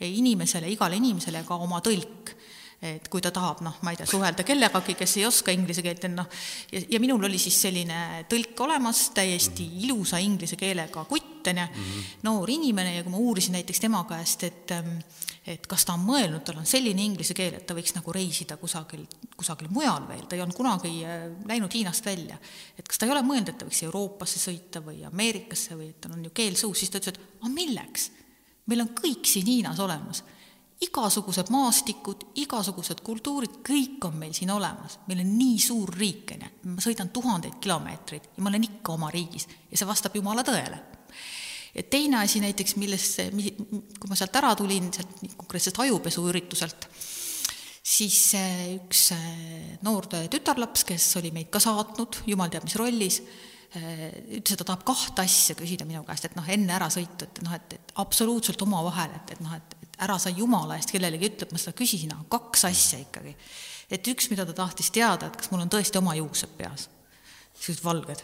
inimesele, igale inimesele ka oma tõlk et kui ta tahab, noh, ma ei tea, suhelda kellegagi, kes ei oska inglise keelt, noh, ja, ja minul oli siis selline tõlk olemas, täiesti mhm. ilusa inglise keelega kutt, on ju, mhm. noor inimene ja kui ma uurisin näiteks tema käest, et ähm, et kas ta on mõelnud, tal on selline inglise keel, et ta võiks nagu reisida kusagil, kusagil mujal veel, ta ei olnud kunagi äh, läinud Hiinast välja. et kas ta ei ole mõelnud, et ta võiks Euroopasse sõita või Ameerikasse või et tal on ju keel suus, siis ta ütles, et aga milleks? meil on kõik siin Hiinas olemas. igasugused maastikud, igasugused kultuurid, kõik on meil siin olemas. meil on nii suur riik, on ju, ma sõidan tuhandeid kilomeetreid ja ma olen ikka oma riigis ja see vastab jumala tõele ja teine asi näiteks, millesse, kui ma sealt ära tulin, sealt konkreetselt ajupesuürituselt, siis üks äh, noor tütarlaps, kes oli meid ka saatnud, jumal teab mis rollis, äh, ütles, et ta tahab kahte asja küsida minu käest, et noh, enne ärasõitu, et noh, et, et absoluutselt omavahel, et, et noh, et, et ära sa jumala eest kellelegi ütle, et ma seda küsisin, aga kaks asja ikkagi. et üks, mida ta tahtis teada, et kas mul on tõesti oma juuksed peas, sellised valged,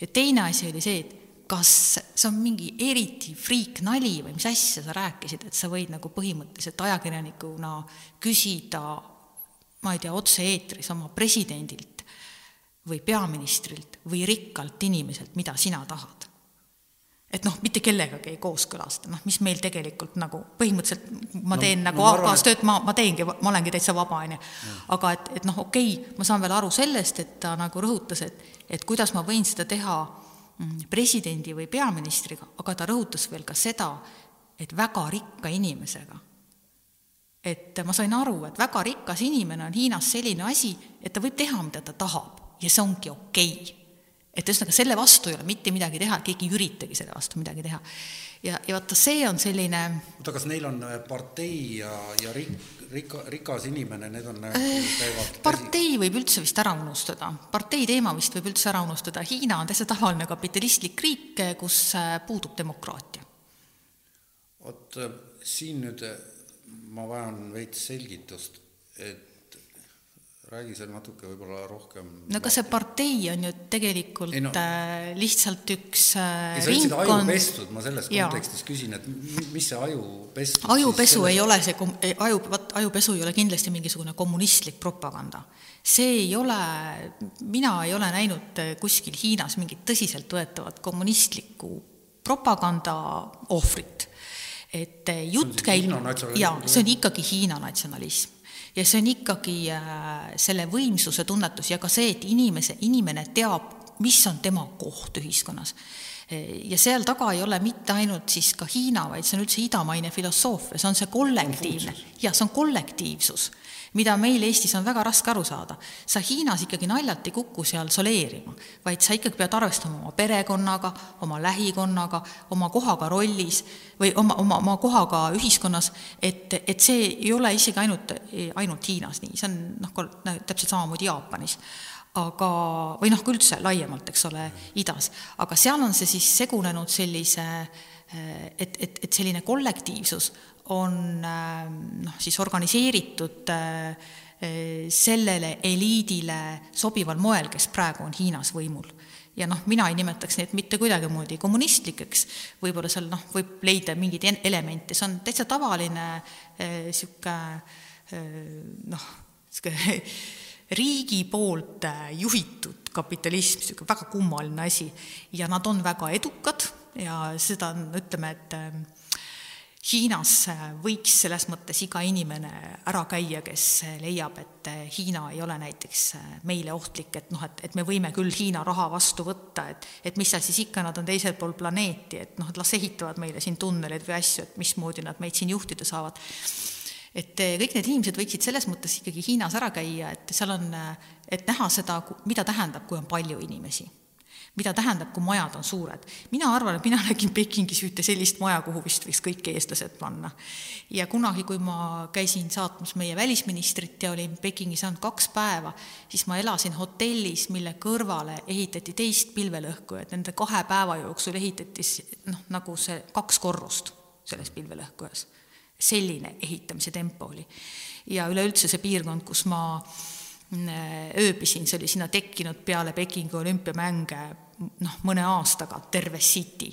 ja teine asi oli see, et kas see on mingi eriti friik-nali või mis asja sa rääkisid, et sa võid nagu põhimõtteliselt ajakirjanikuna küsida, ma ei tea, otse-eetris oma presidendilt või peaministrilt või rikkalt inimeselt, mida sina tahad. et noh, mitte kellegagi ei kooskõlasta, noh, mis meil tegelikult nagu põhimõtteliselt ma teen no, nagu AK-s tööd, ma, ma teengi, ma olengi täitsa vaba, on ju. aga et, et noh, okei okay,, ma saan veel aru sellest, et ta nagu rõhutas, et, et kuidas ma võin seda teha presidendi või peaministriga, aga ta rõhutas veel ka seda, et väga rikka inimesega. et ma sain aru, et väga rikas inimene on Hiinas selline asi, et ta võib teha, mida ta tahab ja see ongi okei okay. et ühesõnaga, selle vastu ei ole mitte midagi teha, keegi ei üritagi selle vastu midagi teha. ja, ja vaata, see on selline oota, kas neil on äh, partei ja, ja rik-, rika, rikas inimene, need on äh, käivad partei võib üldse vist ära unustada, partei teema vist võib üldse ära unustada, Hiina on täitsa tavaline kapitalistlik riik, kus äh, puudub demokraatia. vot äh, siin nüüd ma vajan veits selgitust, et räägi seal natuke võib-olla rohkem. no kas see partei on ju tegelikult ei, no, äh, lihtsalt üks äh, ei, sa ütlesid ajupestud, ma selles kontekstis küsin, et mis see ajupestud ajupesu ei ole see, aju, vot ajupesu ei ole kindlasti mingisugune kommunistlik propaganda. see ei ole, mina ei ole näinud kuskil Hiinas mingit tõsiseltvõetavat kommunistlikku propaganda ohvrit. et jutt käib, jaa, see on ikkagi Hiina natsionalism ja see on ikkagi äh, selle võimsuse tunnetus ja ka see, et inimese, inimene teab, mis on tema koht ühiskonnas. ja seal taga ei ole mitte ainult siis ka Hiina, vaid see on üldse idamaine filosoofia, see on see kollektiivne, jah, see on kollektiivsus mida meil Eestis on väga raske aru saada. sa Hiinas ikkagi naljalt ei kuku seal soleerima, vaid sa ikkagi pead arvestama oma perekonnaga, oma lähikonnaga, oma kohaga rollis või oma, oma, oma kohaga ühiskonnas, et, et see ei ole isegi ainult, ainult Hiinas nii, see on noh, täpselt samamoodi Jaapanis aga, või noh, ka üldse laiemalt, eks ole, idas, aga seal on see siis segunenud sellise et, et, et selline kollektiivsus on ähm, noh, siis organiseeritud äh, sellele eliidile sobival moel, kes praegu on Hiinas võimul. ja noh, mina ei nimetaks neid mitte kuidagimoodi kommunistlikeks, võib-olla seal noh, võib leida mingeid elemente, see on täitsa tavaline niisugune äh, äh, noh, niisugune *laughs* riigi poolt juhitud kapitalism, niisugune väga kummaline asi. ja nad on väga edukad ja seda on, ütleme, et Hiinas võiks selles mõttes iga inimene ära käia, kes leiab, et Hiina ei ole näiteks meile ohtlik, et noh, et, et me võime küll Hiina raha vastu võtta, et et mis seal siis ikka, nad on teisel pool planeeti, et noh, et las ehitavad meile siin tunneleid või asju, et mismoodi nad meid siin juhtida saavad. et kõik need inimesed võiksid selles mõttes ikkagi Hiinas ära käia, et seal on, et näha seda, mida tähendab, kui on palju inimesi mida tähendab, kui majad on suured. mina arvan, et mina nägin Pekingis ühte sellist maja, kuhu vist võiks kõik eestlased panna. ja kunagi, kui ma käisin saatmas meie välisministrit ja olin Pekingis ainult kaks päeva, siis ma elasin hotellis, mille kõrvale ehitati teist pilvelõhkujat, nende kahe päeva jooksul ehitati noh, nagu see kaks korrust selles pilvelõhkujas. selline ehitamise tempo oli. ja üleüldse see piirkond, kus ma ööbisin, see oli sinna tekkinud peale Pekingi olümpiamänge noh, mõne aastaga, terve city.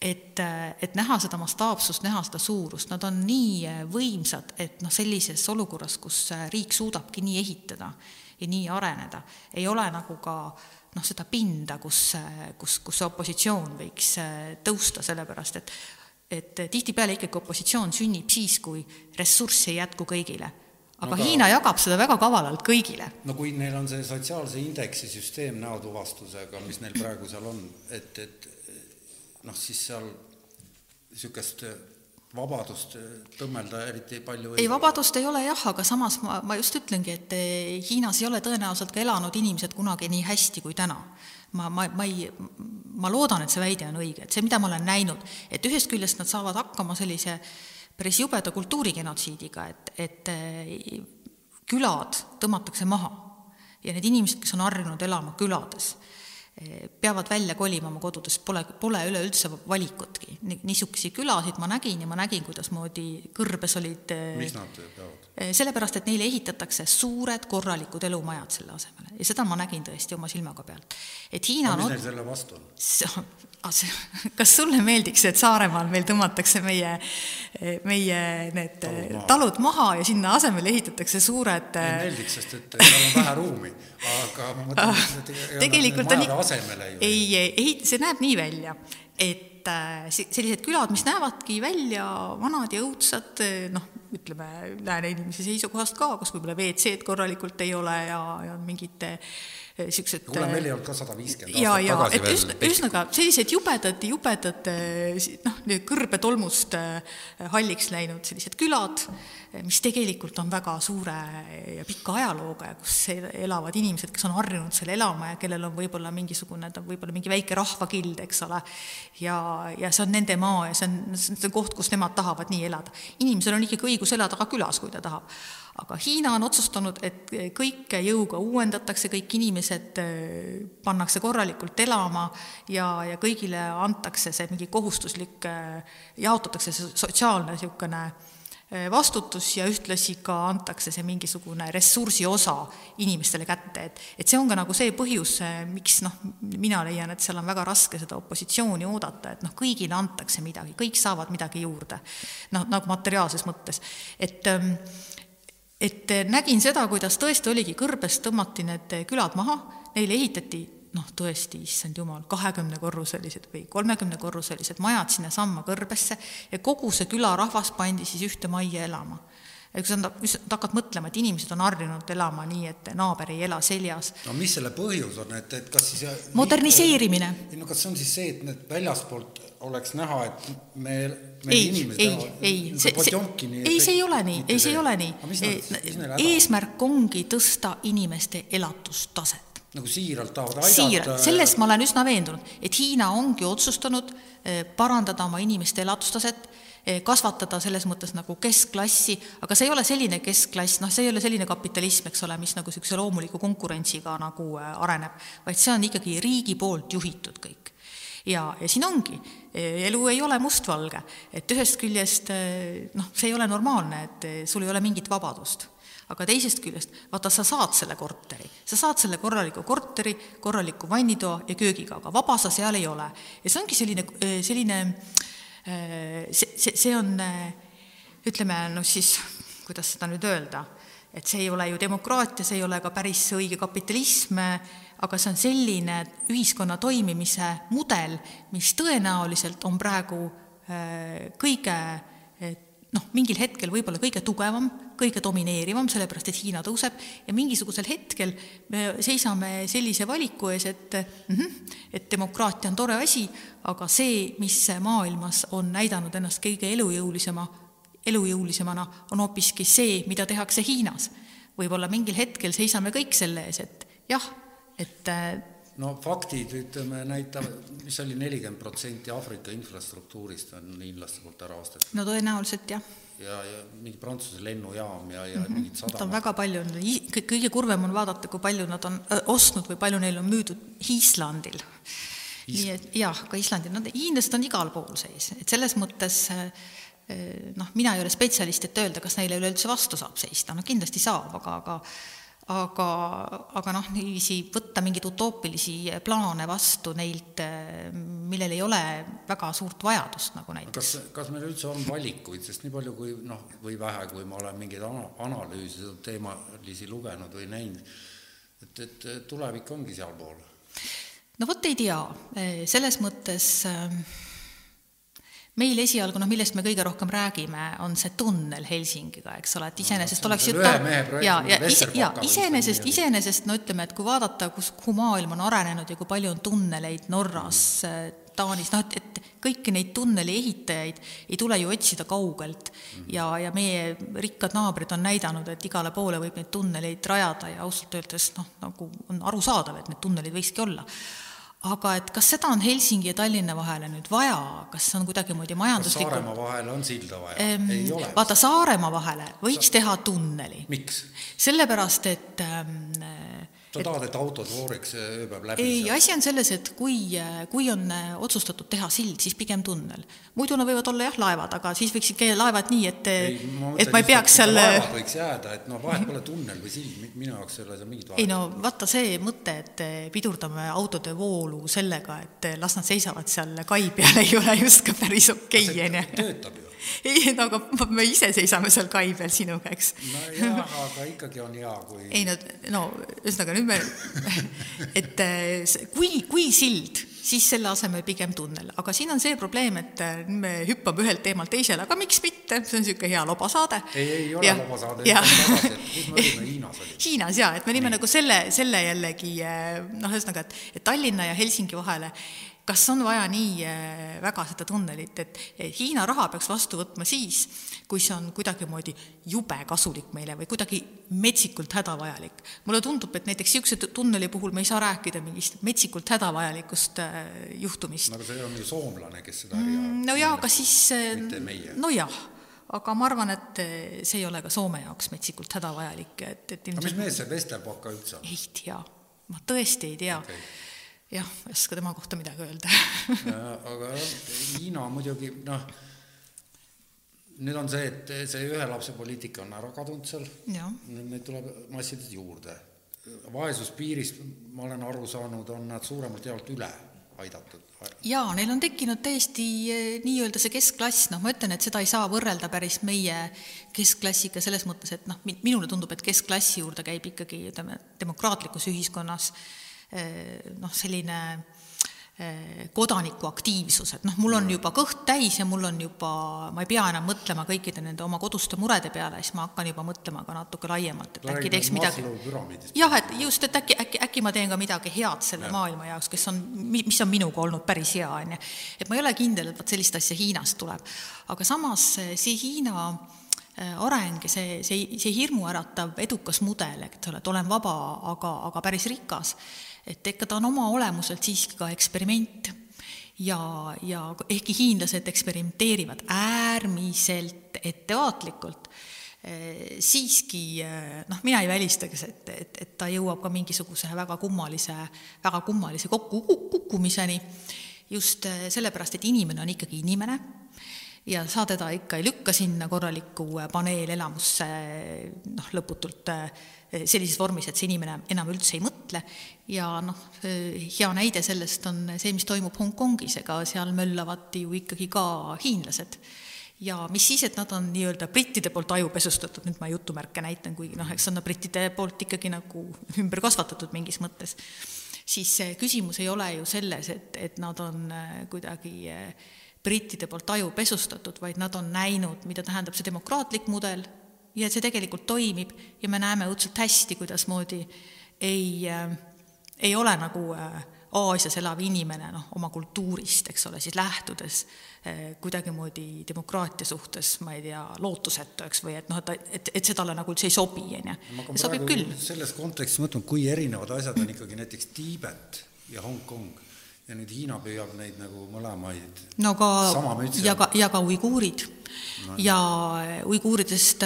et, et näha seda mastaapsust, näha seda suurust, nad on nii võimsad, et noh, sellises olukorras, kus riik suudabki nii ehitada ja nii areneda, ei ole nagu ka noh, seda pinda, kus, kus, kus opositsioon võiks tõusta, sellepärast et et tihtipeale ikkagi opositsioon sünnib siis, kui ressurssi ei jätku kõigile aga no, Hiina jagab seda väga kavalalt kõigile. no kui neil on see sotsiaalse indeksi süsteem näotuvastusega, mis neil praegu seal on, et, et noh, siis seal niisugust vabadust tõmmelda eriti palju ei, ei vabadust ei ole jah, aga samas ma, ma just ütlengi, et eh, Hiinas ei ole tõenäoliselt ka elanud inimesed kunagi nii hästi kui täna. ma, ma, ma ei, ma loodan, et see väide on õige, et see, mida ma olen näinud, et ühest küljest nad saavad hakkama sellise äh, päris jubeda kultuurigenotsiidiga, et, et eh, külad tõmmatakse maha. Ja need inimesed, kes on harjunud elama külades, peavad välja kolima oma kodudest, pole, pole üleüldse valikutki. niisuguseid külasid ma nägin ja ma nägin, kuidasmoodi kõrbes olid eh, miks nad peavad? sellepärast, et neile ehitatakse suured korralikud elumajad selle asemele ja seda ma nägin tõesti oma silmaga pealt. et Hiina aga mis neil selle vastu on? kas sulle meeldiks, et Saaremaal meil tõmmatakse meie, meie need talud maha, talud maha ja sinna asemele ehitatakse suured ei meeldiks, sest et seal on vähe ruumi, aga ma mõtlen, et *laughs* tegelikult on asemele ju. Ei, ehit-, see näeb nii välja, et äh, sellised külad, mis näevadki välja vanad ja õudsad, noh, ütleme, lääne inimese seisukohast ka, kus võib-olla WC-d korralikult ei ole ja, ja mingid niisugused kuule, meil ei olnud ka sada viiskümmend aastat ja, tagasi veel üsna, ühesõnaga, sellised jubedad, jubedad noh, kõrbetolmust äh, halliks läinud sellised külad, mis tegelikult on väga suure ja pika ajalooga ja kus elavad inimesed, kes on harjunud seal elama ja kellel on võib-olla mingisugune, ta võib-olla mingi väike rahvakild, eks ole, ja, ja see on nende maa ja see on, see on koht, kus nemad tahavad nii elada. inimesel on ikkagi õigus elada ka külas, kui ta tahab aga Hiina on otsustanud, et kõike jõuga uuendatakse, kõik inimesed äh, pannakse korralikult elama ja, ja kõigile antakse see mingi kohustuslik, äh, jaotatakse see sotsiaalne niisugune vastutus ja ühtlasi ka antakse see mingisugune ressursi osa inimestele kätte, et et see on ka nagu see põhjus, miks noh, mina leian, et seal on väga raske seda opositsiooni oodata, et noh, kõigile antakse midagi, kõik saavad midagi juurde. noh, nagu materiaalses mõttes, et ehm, et nägin seda, kuidas tõesti oligi, kõrbest tõmmati need külad maha, neile ehitati noh, tõesti, issand jumal, kahekümnekorruselised või kolmekümnekorruselised majad sinnasamma kõrbesse ja kogu see külarahvas pandi siis ühte majja elama ja kui sa hakkad mõtlema, et inimesed on harjunud elama nii, et naaber ei ela seljas. no mis selle põhjus on, et, et kas siis moderniseerimine. ei no kas see on siis see, et need väljaspoolt oleks näha, et me, me ei, ei, ei, see, see, ei, see ei ole nii, ei, see ei ole nii. eesmärk ongi tõsta inimeste elatustaset nagu siiralt tahavad aidata. siiralt, sellest ma olen üsna veendunud, et Hiina ongi otsustanud parandada oma inimeste elatustaset, kasvatada selles mõttes nagu keskklassi, aga see ei ole selline keskklass, noh, see ei ole selline kapitalism, eks ole, mis nagu niisuguse loomuliku konkurentsiga nagu areneb, vaid see on ikkagi riigi poolt juhitud kõik. Ja, ja siin ongi, elu ei ole mustvalge, et ühest küljest noh, see ei ole normaalne, et sul ei ole mingit vabadust. Aga teisest küljest, vaata, sa saad selle korteri, sa saad selle korraliku korteri, korraliku vannitoa ja köögiga, aga vaba sa seal ei ole. ja see ongi selline, selline, see, see, see on ütleme, noh siis, kuidas seda nüüd öelda, et see ei ole ju demokraatia, see ei ole ka päris õige kapitalism, aga see on selline ühiskonna toimimise mudel, mis tõenäoliselt on praegu kõige noh, mingil hetkel võib-olla kõige tugevam, kõige domineerivam, sellepärast et Hiina tõuseb, ja mingisugusel hetkel me seisame sellise valiku ees, et mm -hmm, et demokraatia on tore asi, aga see, mis maailmas on näidanud ennast kõige elujõulisema, elujõulisemana, on hoopiski see, mida tehakse Hiinas. võib-olla mingil hetkel seisame kõik selle ees, et jah, et no faktid, ütleme, näitavad, mis oli nelikümmend protsenti Aafrika infrastruktuurist on hiinlaste poolt ära ostetud. no tõenäoliselt jah. ja, ja mingi Prantsuse lennujaam ja, ja mm -hmm. mingid sadamad. on väga palju, kõige kurvem on vaadata, kui palju nad on öö, ostnud või palju neil on müüdud Islandil. nii et jah, ka Islandil, no hiinlased on igal pool sees, et selles mõttes noh, mina ei ole spetsialist, et öelda, kas neile üleüldse vastu saab seista, no kindlasti saab, aga, aga aga, aga noh, niiviisi võtta mingeid utoopilisi plaane vastu neilt, millel ei ole väga suurt vajadust, nagu näiteks. kas, kas meil üldse on valikuid, sest nii palju kui noh, või vähe, kui ma olen mingeid ana-, analüüse, teemalisi lugenud või näinud, et, et tulevik ongi sealpool? no vot ei tea, selles mõttes äh, meil esialgu, noh, millest me kõige rohkem räägime, on see tunnel Helsingiga, eks ole, et iseenesest no, oleks jutt ja, ja ise, ja iseenesest, iseenesest no ütleme, et kui vaadata, kus, kuhu maailm on arenenud ja kui palju on tunneleid Norras mm., Taanis, noh, et, et kõiki neid tunneli ehitajaid ei tule ju otsida kaugelt mm. ja, ja meie rikkad naabrid on näidanud, et igale poole võib neid tunneleid rajada ja ausalt öeldes noh, nagu on arusaadav, et need tunnelid võikski olla aga et kas seda on Helsingi ja Tallinna vahele nüüd vaja, kas on kuidagimoodi majanduslikult kas Saaremaa vahele on silda vaja ehm,? ei ole. vaata, Saaremaa vahele võiks teha tunneli. miks? sellepärast, et ähm, sa tahad, et autod vooriks ööpäev läbi? ei, asi on selles, et kui, kui on äh, otsustatud teha sild, siis pigem tunnel. muidu nad võivad olla jah, laevad, aga siis võiksid käia laevad nii, et ei, ma et ma ei peaks seal laevad võiks jääda, et noh, vahet pole tunnel või sild, minu jaoks ei ole seal mingit vahet. ei no vaata see mõte, et pidurdame autode voolu sellega, et las nad seisavad seal kai peal, *laughs* ei ole just ka päris okei okay,, on ju. töötab ju *laughs* ei, no aga me ise seisame seal kai peal sinuga, eks. nojah, aga ikkagi on hea, kui ei no, no ühesõnaga nüüd me, *laughs* et eh, kui, kui sild, siis selle asemel pigem tunnel, aga siin on see probleem, et eh, me hüppame ühelt teemalt teisele, aga miks mitte, see on niisugune hea lobasaade. ei, ei ole ja, lobasaade, kus me olime, Hiinas olime? Hiinas jaa, et me olime nagu selle, selle jällegi eh, noh, ühesõnaga, et, et Tallinna ja Helsingi vahele kas on vaja nii äh, väga seda tunnelit, et Hiina raha peaks vastu võtma siis, kui see on kuidagimoodi jube kasulik meile või kuidagi metsikult hädavajalik. mulle tundub, et näiteks niisuguse tunneli puhul me ei saa rääkida mingist metsikult hädavajalikust äh, juhtumist. no aga see on ju soomlane, kes seda äri ajab. Mm, no jaa, aga siis äh, nojah, aga ma arvan, et see ei ole ka Soome jaoks metsikult hädavajalik, et, et ilmselt... aga mis mees see Vesterbaka üldse on? ei tea, ma tõesti ei tea okay jah, ei oska tema kohta midagi öelda *laughs* aga Hiina muidugi noh, nüüd on see, et see ühe lapse poliitika on ära kadunud seal, jah. neid tuleb massiliselt juurde. vaesuspiirist, ma olen aru saanud, on nad suuremalt jaolt üle aidatud. jaa, neil on tekkinud täiesti eh, nii-öelda see keskklass, noh, ma ütlen, et seda ei saa võrrelda päris meie keskklassiga selles mõttes, et noh, minule tundub, et keskklassi juurde käib ikkagi, ütleme, demokraatlikus ühiskonnas eh, noh, selline Eh, kodanikuaktiivsus, et noh, mul on juba kõht täis ja mul on juba, ma ei pea enam mõtlema kõikide nende oma koduste murede peale, siis ma hakkan juba mõtlema ka natuke laiemalt, et äkki teeks midagi. jah, et just, et äkki, äkki, äkki ma teen ka midagi head selle ja. maailma jaoks, kes on, mis on minuga olnud päris hea, on ju. et ma ei ole kindel, et vot sellist asja Hiinast tuleb. aga samas see Hiina eh, areng ja see, see, see hirmuäratav edukas mudel, eks ole, et olen vaba, aga, aga päris rikas et ikka ta on oma olemuselt siiski ka eksperiment. Ja, ja ehkki hiinlased eksperimenteerivad äärmiselt ettevaatlikult, eh, siiski eh, noh, mina ei välistaks, et, et, et ta jõuab ka mingisuguse väga kummalise, väga kummalise kokku kukkumiseni, just eh, sellepärast, et inimene on ikkagi inimene ja sa teda ikka ei lükka sinna korralikku paneelelamusse noh, lõputult sellises vormis, et see inimene enam üldse ei mõtle ja noh, hea näide sellest on see, mis toimub Hongkongis, ega seal möllavad ju ikkagi ka hiinlased. ja mis siis, et nad on nii-öelda brittide poolt ajupesustatud, nüüd ma jutumärke näitan, kuigi noh, eks on nad brittide poolt ikkagi nagu ümber kasvatatud mingis mõttes, siis küsimus ei ole ju selles, et, et nad on äh, kuidagi äh, brittide poolt ajupesustatud, vaid nad on näinud, mida tähendab see demokraatlik mudel, ja et see tegelikult toimib. Ja me näeme õudselt hästi, kuidasmoodi ei äh,, ei ole nagu äh, Aasias elav inimene noh, oma kultuurist, eks ole, siis lähtudes eh, kuidagimoodi demokraatia suhtes, ma ei tea, lootusetu, eks, või et noh, et, et, et see talle nagu üldse ei sobi, on ju. sobib küll. selles kontekstis mõtlen, kui erinevad asjad on ikkagi näiteks Tiibet ja Hongkong ja nüüd Hiina püüab neid nagu mõlemaid. No ka ja ka, ja ka uiguurid. No. ja uiguuridest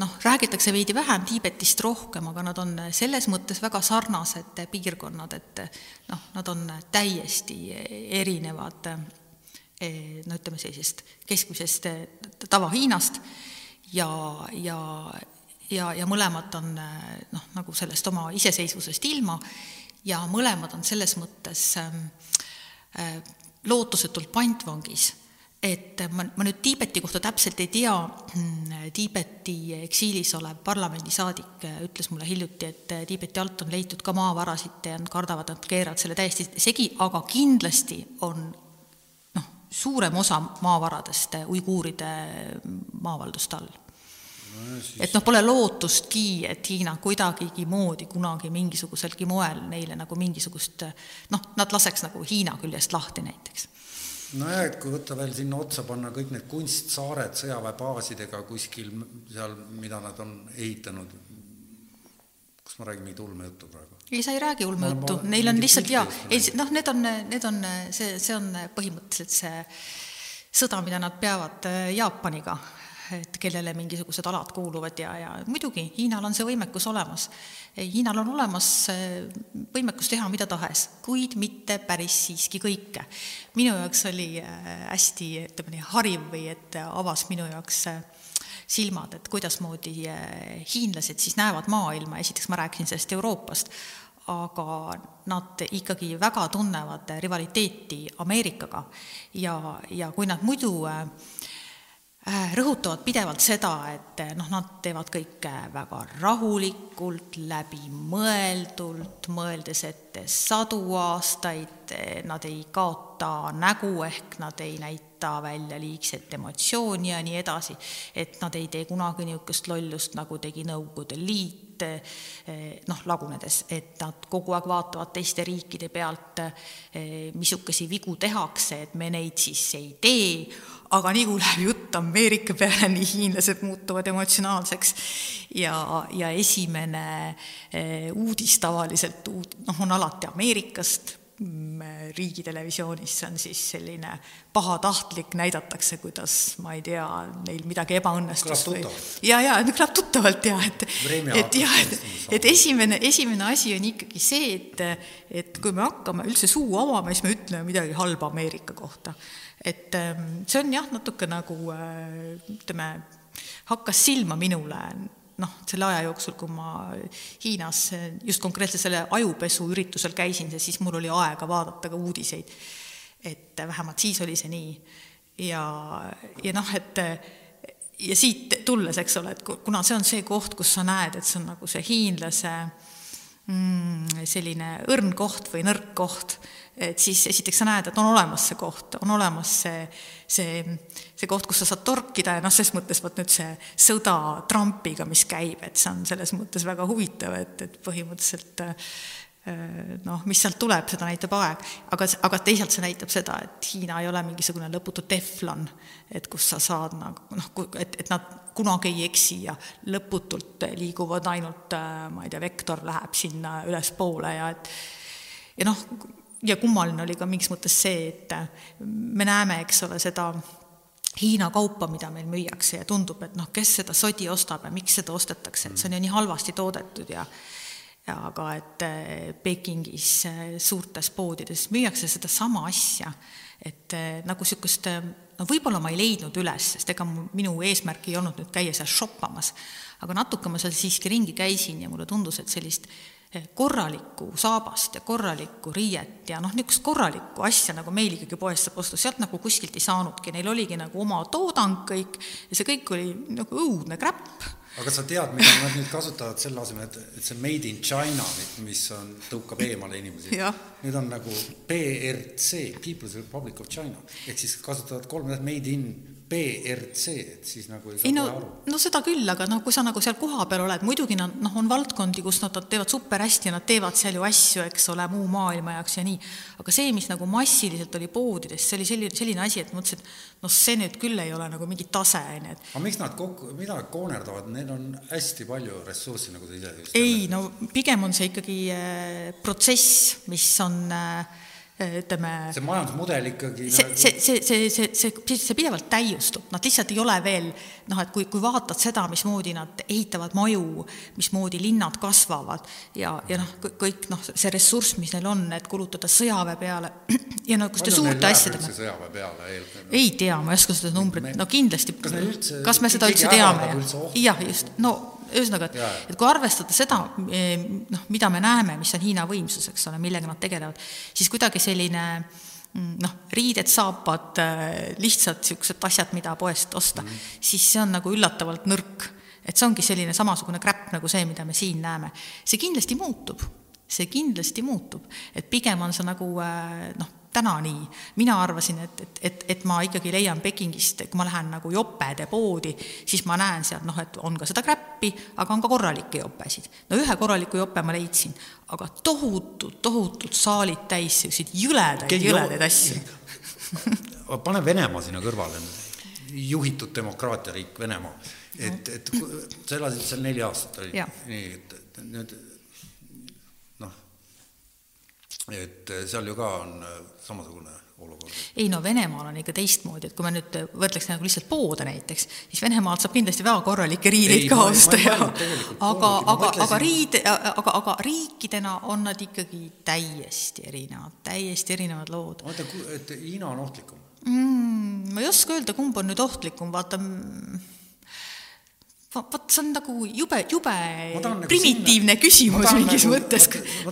noh, räägitakse veidi vähem, Tiibetist rohkem, aga nad on selles mõttes väga sarnased piirkonnad, et noh, nad on täiesti erinevad no ütleme sellisest keskmisest tava-Hiinast ja, ja ja, ja mõlemad on noh, nagu sellest oma iseseisvusest ilma ja mõlemad on selles mõttes ähm, äh, lootusetult pantvangis, et ma, ma nüüd Tiibeti kohta täpselt ei tea, mm, Tiibeti eksiilis olev parlamendisaadik äh, ütles mulle hiljuti, et äh, Tiibeti alt on leitud ka maavarasid ja nad kardavad, et keeravad selle täiesti segi, aga kindlasti on noh, suurem osa maavaradest uiguuride maavalduste all et noh, pole lootustki, et Hiina kuidagigi moodi kunagi mingisuguselgi moel neile nagu mingisugust noh, nad laseks nagu Hiina küljest lahti näiteks. nojah, et kui võtta veel sinna otsa panna kõik need kunstsaared sõjaväebaasidega kuskil seal, mida nad on ehitanud, kas ma räägin mingit ulmejuttu praegu? ei, sa ei räägi ulmejuttu, neil on lihtsalt jaa, ei noh, need on, need on, see, see on põhimõtteliselt see sõda, mida nad peavad äh, Jaapaniga et kellele mingisugused alad kuuluvad ja, ja muidugi, Hiinal on see võimekus olemas. Hiinal on olemas võimekus teha mida tahes, kuid mitte päris siiski kõike. minu jaoks oli äh, hästi, ütleme nii, hariv või et avas minu jaoks äh, silmad, et kuidasmoodi hiinlased siis näevad maailma, esiteks ma rääkisin sellest Euroopast, aga nad ikkagi väga tunnevad rivaliteeti Ameerikaga ja, ja kui nad muidu Äh, rõhutavad pidevalt seda, et eh, noh, nad teevad kõike väga rahulikult, läbimõeldult, mõeldes ette sadu aastaid, eh, nad ei kaota nägu ehk nad ei näita välja liigset emotsiooni ja nii edasi, et nad ei tee kunagi niisugust lollust, nagu tegi Nõukogude Liit, eh, noh, lagunedes, et nad kogu aeg vaatavad teiste riikide pealt, missuguseid vigu tehakse, et me neid siis ei tee, aga nii kui läheb jutt Ameerika peale, nii hiinlased muutuvad emotsionaalseks. Ja, ja esimene eh, uudis tavaliselt, noh, on alati Ameerikast, mm, riigitelevisioonis, see on siis selline pahatahtlik, näidatakse, kuidas, ma ei tea, neil midagi ebaõnnestus või ja, ja kõlab tuttavalt ja et, et jah, et, et esimene, esimene asi on ikkagi see, et, et kui me hakkame üldse suu avama, siis me ütleme midagi halba Ameerika kohta et ähm, see on jah, natuke nagu äh, ütleme, hakkas silma minule noh, selle aja jooksul, kui ma Hiinas just konkreetselt selle ajupesu üritusel käisin, siis mul oli aega vaadata ka uudiseid. et vähemalt siis oli see nii. ja, ja noh, et ja siit tulles, eks ole, et kuna see on see koht, kus sa näed, et see on nagu see hiinlase mm, selline õrn koht või nõrk koht et siis esiteks sa näed, et on olemas see koht, on olemas see, see, see koht, kus sa saad torkida ja noh, ses mõttes vot nüüd see sõda Trumpiga, mis käib, et see on selles mõttes väga huvitav, et, et põhimõtteliselt äh, noh, mis sealt tuleb, seda näitab aeg, aga, aga teisalt see näitab seda, et Hiina ei ole mingisugune lõputu teflon, et kus sa saad nagu noh, et, et nad kunagi ei eksi ja lõputult liiguvad ainult, äh, ma ei tea, vektor läheb sinna ülespoole ja et ja noh, ja kummaline oli ka mingis mõttes see, et me näeme, eks ole, seda Hiina kaupa, mida meil müüakse ja tundub, et noh, kes seda sodi ostab ja miks seda ostetakse, et see on ju nii halvasti toodetud ja ja aga et eh, Pekingis eh, suurtes poodides müüakse sedasama asja, et nagu niisugust, no võib-olla ma ei leidnud üles, sest ega minu eesmärk ei olnud nüüd käia seal shoppamas, aga natuke ma seal siiski ringi käisin ja mulle tundus, et sellist korralikku saabast ja korralikku riiet ja noh, niisugust korralikku asja, nagu meil ikkagi poest saab osta, sealt nagu kuskilt ei saanudki, neil oligi nagu oma toodang kõik ja see kõik oli nagu õudne kräpp. aga sa tead, mida nad nüüd kasutavad selle asemel, et, et see made in China, mis on, tõukab eemale inimesi, nüüd on nagu PRC, People's Republic of China, ehk siis kasutavad kolm made in BRC, et siis nagu ei saa ei no, aru. no seda küll, aga noh, kui sa nagu seal kohapeal oled, muidugi nad noh, on valdkondi, kus nad, nad teevad super hästi ja nad teevad seal ju asju, eks ole, muu maailma jaoks ja nii, aga see, mis nagu massiliselt oli poodides, see oli selline, selline asi, et mõtlesin, et noh, see nüüd küll ei ole nagu mingi tase, on ju, et aga miks nad kokku, mida koonerdavad, neil on hästi palju ressurssi, nagu sa ise just ei, no pigem on see ikkagi äh, protsess, mis on äh, ütleme see majandusmudel ikkagi see, see, see, see, see, see, see pidevalt täiustub, nad lihtsalt ei ole veel noh, et kui, kui vaatad seda, mismoodi nad ehitavad maju, mismoodi linnad kasvavad ja, ja noh, kõik noh, see ressurss, mis neil on, et kulutada sõjaväe peale *clears throat* ja no, suurte asjadega. sõjaväe peale eelkõige? ei tea, ma ei oska seda numbrit, no kindlasti, kas me seda üldse teame? jah, just, no ühesõnaga, et, et kui arvestada seda, eh, noh, mida me näeme, mis on Hiina võimsus, eks ole, millega nad tegelevad, siis kuidagi selline mm, noh, riided, saapad, eh, lihtsalt niisugused asjad, mida poest osta mm, -hmm. siis see on nagu üllatavalt nõrk. et see ongi selline samasugune kräpp nagu see, mida me siin näeme. see kindlasti muutub, see kindlasti muutub, et pigem on see nagu eh, noh, täna nii. mina arvasin, et, et, et, et ma ikkagi leian Pekingist, kui ma lähen nagu jopede poodi, siis ma näen sealt noh, et on ka seda kräppi, aga on ka korralikke jopesid. no ühe korraliku jope ma leidsin, aga tohutud, tohutud saalid täis selliseid jõledaid, jõledaid asju pane Venemaa sinna kõrvale, juhitud demokraatiariik Venemaa, et, et sa elasid seal neli aastat, oli nii, et nüüd et eh, seal ju ka on eh, samasugune olukord. ei no Venemaal on ikka teistmoodi, et kui me nüüd võrdleks nagu lihtsalt poode näiteks, siis Venemaalt saab kindlasti väga korralikke riideid ka osta ja aga, aga, aga riid, aga, aga riikidena on nad ikkagi täiesti erinevad, täiesti erinevad lood. oota, et Hiina on ohtlikum mm,? ma ei oska öelda, kumb on nüüd ohtlikum, vaata mm, vot see on nagu jube, jube nagu primitiivne sinna, küsimus mingis nagu, mõttes.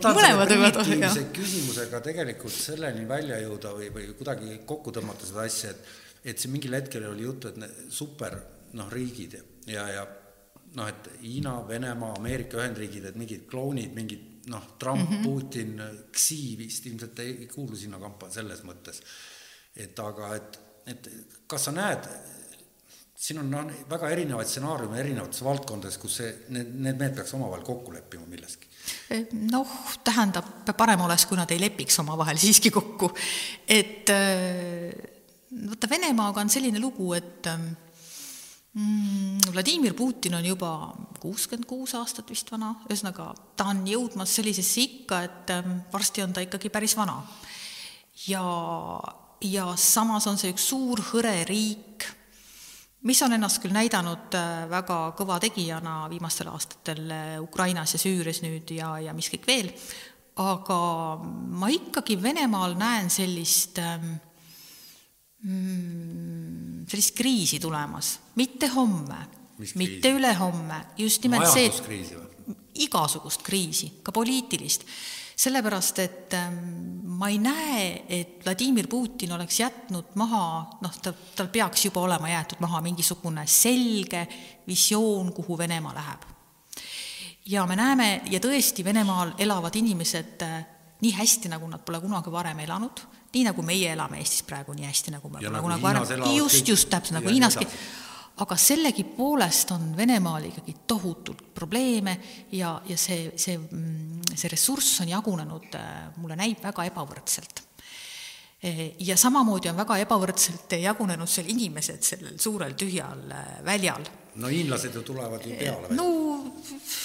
mõlemad võivad olla. küsimusega tegelikult selleni välja jõuda või, või kuidagi kokku tõmmata seda asja, et et see mingil hetkel oli juttu, et need super noh, riigid ja, ja noh, et Hiina, Venemaa, Ameerika Ühendriigid, et mingid klounid, mingid noh, Trump mm, -hmm. Putin, Xi vist ilmselt ei kuulu sinna kampa selles mõttes. et aga, et, et kas sa näed siin on no, väga erinevaid stsenaariume erinevates valdkondades, kus see, need, need mehed peaks omavahel kokku leppima milleski. noh, tähendab, parem oleks, kui nad ei lepiks omavahel siiski kokku. et vaata, Venemaaga on selline lugu, et mm, Vladimir Putin on juba kuuskümmend kuus aastat vist vana, ühesõnaga ta on jõudmas sellisesse ikka, et varsti on ta ikkagi päris vana. ja, ja samas on see üks suur hõre riik mis on ennast küll näidanud äh, väga kõva tegijana viimastel aastatel äh, Ukrainas ja Süürias nüüd ja, ja mis kõik veel, aga ma ikkagi Venemaal näen sellist ähm, mm, sellist kriisi tulemas, mitte homme, mitte ülehomme, just nimelt see, igasugust kriisi, ka poliitilist sellepärast, et ähm, ma ei näe, et Vladimir Putin oleks jätnud maha, noh, ta, tal peaks juba olema jäetud maha mingisugune selge visioon, kuhu Venemaa läheb. ja me näeme ja tõesti, Venemaal elavad inimesed äh, nii hästi, nagu nad pole kunagi varem elanud, nii nagu meie elame Eestis praegu nii hästi, nagu me ja pole nagu kunagi varem, just, just täpselt nagu Hiinaski aga sellegipoolest on Venemaal ikkagi tohutult probleeme ja, ja see, see, mm, see ressurss on jagunenud, äh, mulle näib, väga ebavõrdselt. E, ja samamoodi on väga ebavõrdselt jagunenud seal inimesed sellel suurel tühjal äh, väljal. no hiinlased ju tulevad ju peale no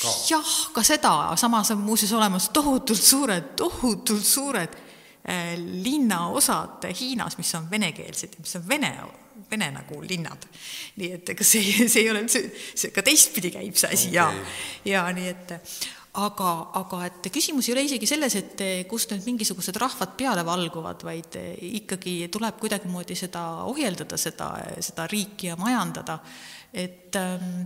ka. jah, ka seda, samas on muuseas olemas tohutult suured, tohutult suured äh, linnaosad Hiinas, mis on venekeelsed, mis on vene vene nagu linnad. nii et ega see, see ei ole üldse, see ka teistpidi käib see asi okay. ja, ja nii et aga, aga et küsimus ei ole isegi selles, et kust nüüd mingisugused rahvad peale valguvad, vaid ikkagi tuleb kuidagimoodi seda ohjeldada, seda, seda riiki ja majandada, et ähm,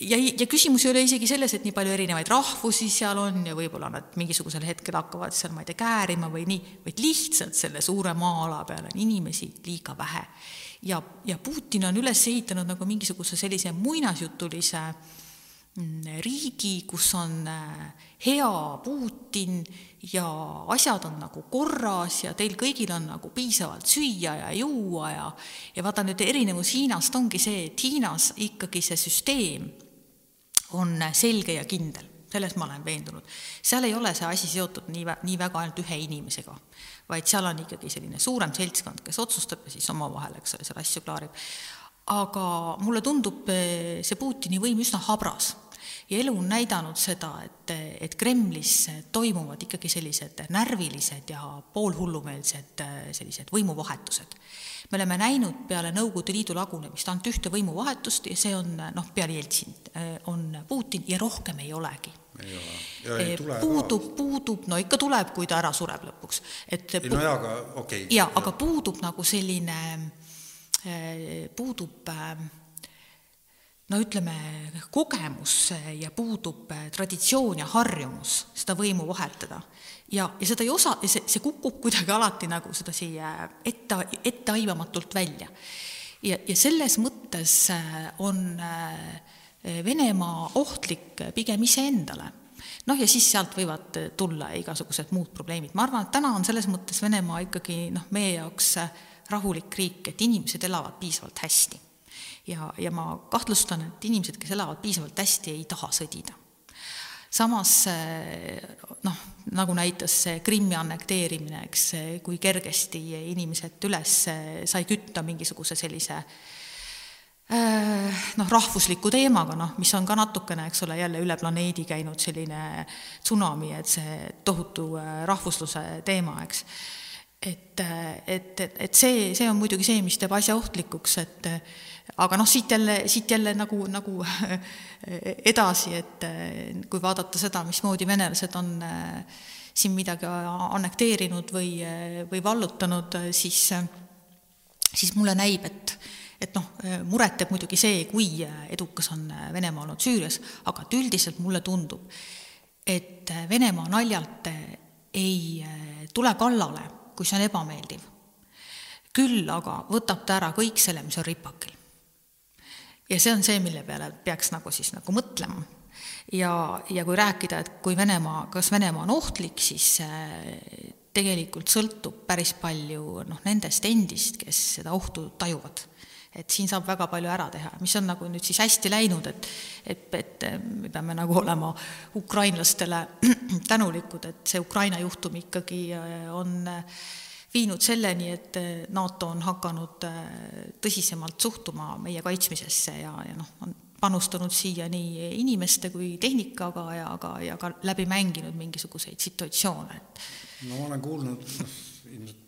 ja, ja küsimus ei ole isegi selles, et nii palju erinevaid rahvusi seal on ja võib-olla nad mingisugusel hetkel hakkavad seal, ma ei tea, käärima või nii, vaid lihtsalt selle suure maa-ala peal on inimesi liiga vähe ja, ja Putin on üles ehitanud nagu mingisuguse sellise muinasjutulise mm, riigi, kus on äh, hea Putin ja asjad on nagu korras ja teil kõigil on nagu piisavalt süüa ja juua ja ja vaata nüüd erinevus Hiinast ongi see, et Hiinas ikkagi see süsteem on selge ja kindel, selles ma olen veendunud. seal ei ole see asi seotud nii, nii väga ainult ühe inimesega vaid seal on ikkagi selline suurem seltskond, kes otsustab ja siis omavahel, eks ole, seal asju klaarib. aga mulle tundub eh, see Putini võim üsna habras ja elu on näidanud seda, et, et Kremlis toimuvad ikkagi sellised närvilised ja poolhullumeelsed eh, sellised võimuvahetused. me oleme näinud peale Nõukogude Liidu lagunemist ainult ühte võimuvahetust ja see on noh, peale Jeltsin, eh, on Putin ja rohkem ei olegi puudub, puudub, no ikka tuleb, kui ta ära sureb lõpuks. et ei, no jaa, aga okei okay.. jaa, aga puudub nagu selline, eh, puudub eh, no ütleme, kogemus ja puudub traditsioon ja harjumus seda võimu vahetada. ja, ja seda ei osa, see, see kukub kuidagi alati nagu sedasi ette, etteaimamatult välja. ja, ja selles mõttes on äh, Venemaa ohtlik pigem iseendale. noh, ja siis sealt võivad tulla igasugused muud probleemid, ma arvan, et täna on selles mõttes Venemaa ikkagi noh, meie jaoks rahulik riik, et inimesed elavad piisavalt hästi. ja, ja ma kahtlustan, et inimesed, kes elavad piisavalt hästi, ei taha sõdida. samas noh, nagu näitas see Krimmi annekteerimine, eks, kui kergesti inimesed üles sai kütta mingisuguse sellise Äh, noh, rahvusliku teemaga, noh, mis on ka natukene, eks ole, jälle üle planeedi käinud selline tsunami, et see tohutu äh, rahvusluse teema, eks. et, äh, et, et, et see, see on muidugi see, mis teeb asja ohtlikuks, et aga noh, siit jälle, siit jälle nagu, nagu edasi, et kui vaadata seda, mismoodi venelased on siin midagi annekteerinud või, või vallutanud, siis, siis mulle näib, et et noh, muret teeb muidugi see, kui edukas on Venemaa olnud Süürias, aga et üldiselt mulle tundub, et Venemaa naljalt ei tule kallale, kui see on ebameeldiv. küll aga võtab ta ära kõik selle, mis on ripakil. ja see on see, mille peale peaks nagu siis nagu mõtlema. ja, ja kui rääkida, et kui Venemaa, kas Venemaa on ohtlik, siis tegelikult sõltub päris palju noh, nendest endist, kes seda ohtu tajuvad et siin saab väga palju ära teha, mis on nagu nüüd siis hästi läinud, et et, et me peame nagu olema ukrainlastele *clears throat* tänulikud, et see Ukraina juhtum ikkagi äh, on äh, viinud selleni, et NATO on hakanud tõsisemalt suhtuma meie kaitsmisesse ja, ja noh, on panustanud siia nii inimeste kui tehnikaga ja ka, ja ka läbi mänginud mingisuguseid situatsioone, et no ma olen kuulnud, noh, ilmselt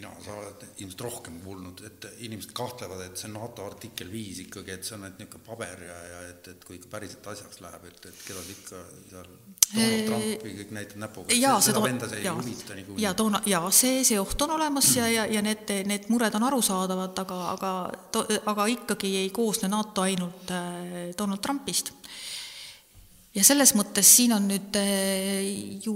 mina, sa oled ilmselt rohkem kuulnud, et inimesed kahtlevad, et see NATO artikkel viis ikkagi, et see on ainult niisugune paber ja, ja et, et kui ikka päriselt asjaks läheb, et, et keda ikka seal Donald Trumpi kõik näitab näpuga, seda seda venda see ei huvita niikuinii. jaa, toona, jaa, see, see oht on olemas ja, ja, ja need, need mured on arusaadavad, aga, aga, aga ikkagi ei koosne NATO ainult äh, Donald Trumpist. ja selles mõttes siin on nüüd äh, ju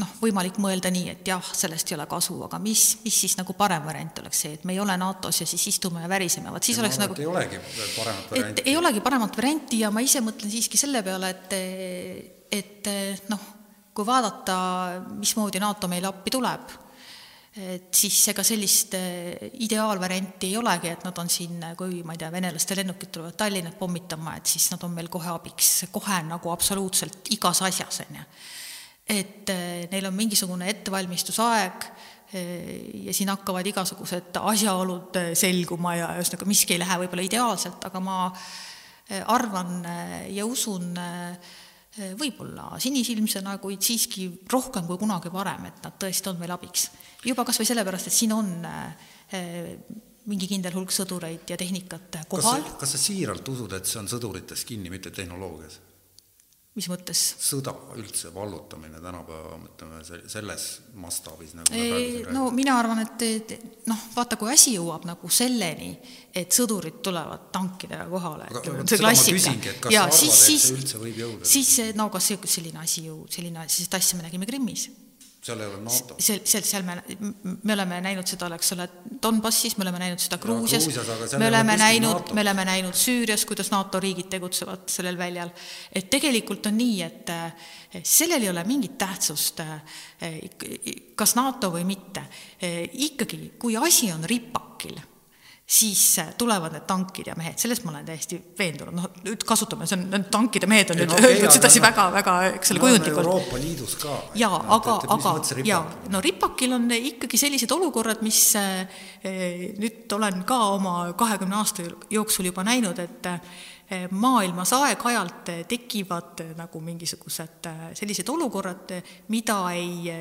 noh, võimalik mõelda nii, et jah, sellest ei ole kasu, aga mis, mis siis nagu parem variant oleks see, et me ei ole NATO-s ja siis istume ja väriseme, vot siis ja oleks nagu ei olegi paremat varianti. ei olegi paremat varianti ja ma ise mõtlen siiski selle peale, et et noh, kui vaadata, mismoodi NATO meile appi tuleb, et siis ega sellist ideaalvarianti ei olegi, et nad on siin, kui ma ei tea, venelaste lennukid tulevad Tallinnat pommitama, et siis nad on meil kohe abiks, kohe nagu absoluutselt igas asjas, on ju et eh, neil on mingisugune ettevalmistusaeg eh, ja siin hakkavad igasugused asjaolud eh, selguma ja ühesõnaga miski ei lähe võib-olla ideaalselt, aga ma arvan ja usun võib-olla sinisilmsena, kuid siiski rohkem kui kunagi varem, et nad tõesti on meil abiks. juba kas või sellepärast, et siin on mingi kindel hulk sõdureid ja tehnikat kohal. kas sa siiralt usud, et see on sõdurites kinni, mitte tehnoloogias? Mis mõttes? sõda üldse, vallutamine tänapäeva, ütleme selles mastaabis nagu ei, no mina arvan, et, noh, vaata, kui asi jõuab nagu selleni, et sõdurid tulevad tankidega kohale. see klassika. ja siis, siis, siis no kas selline asi ju, selline, sellist asja me nägime Krimmis seal ei ole NATO. seal, seal, seal me, me oleme näinud seda, eks ole, Donbassis, me oleme näinud seda Gruusias, me oleme näinud, me oleme näinud Süürias, kuidas NATO riigid tegutsevad sellel väljal. et tegelikult on nii, et sellel ei ole mingit tähtsust, kas NATO või mitte. ikkagi, kui asi on ripakil siis äh, tulevad need tankid ja mehed, selles ma olen täiesti veendunud, noh nüüd kasutame, see on, need tankide mehed on nüüd no, öeldud sedasi väga, väga, eks ole, kujundlikult. Euroopa Liidus ka. jaa, aga, aga, jaa, no ripakil on ikkagi sellised olukorrad, mis äh, nüüd olen ka oma kahekümne aasta jooksul juba näinud, et äh, maailmas aeg-ajalt tekivad nagu mingisugused sellised olukorrad, mida ei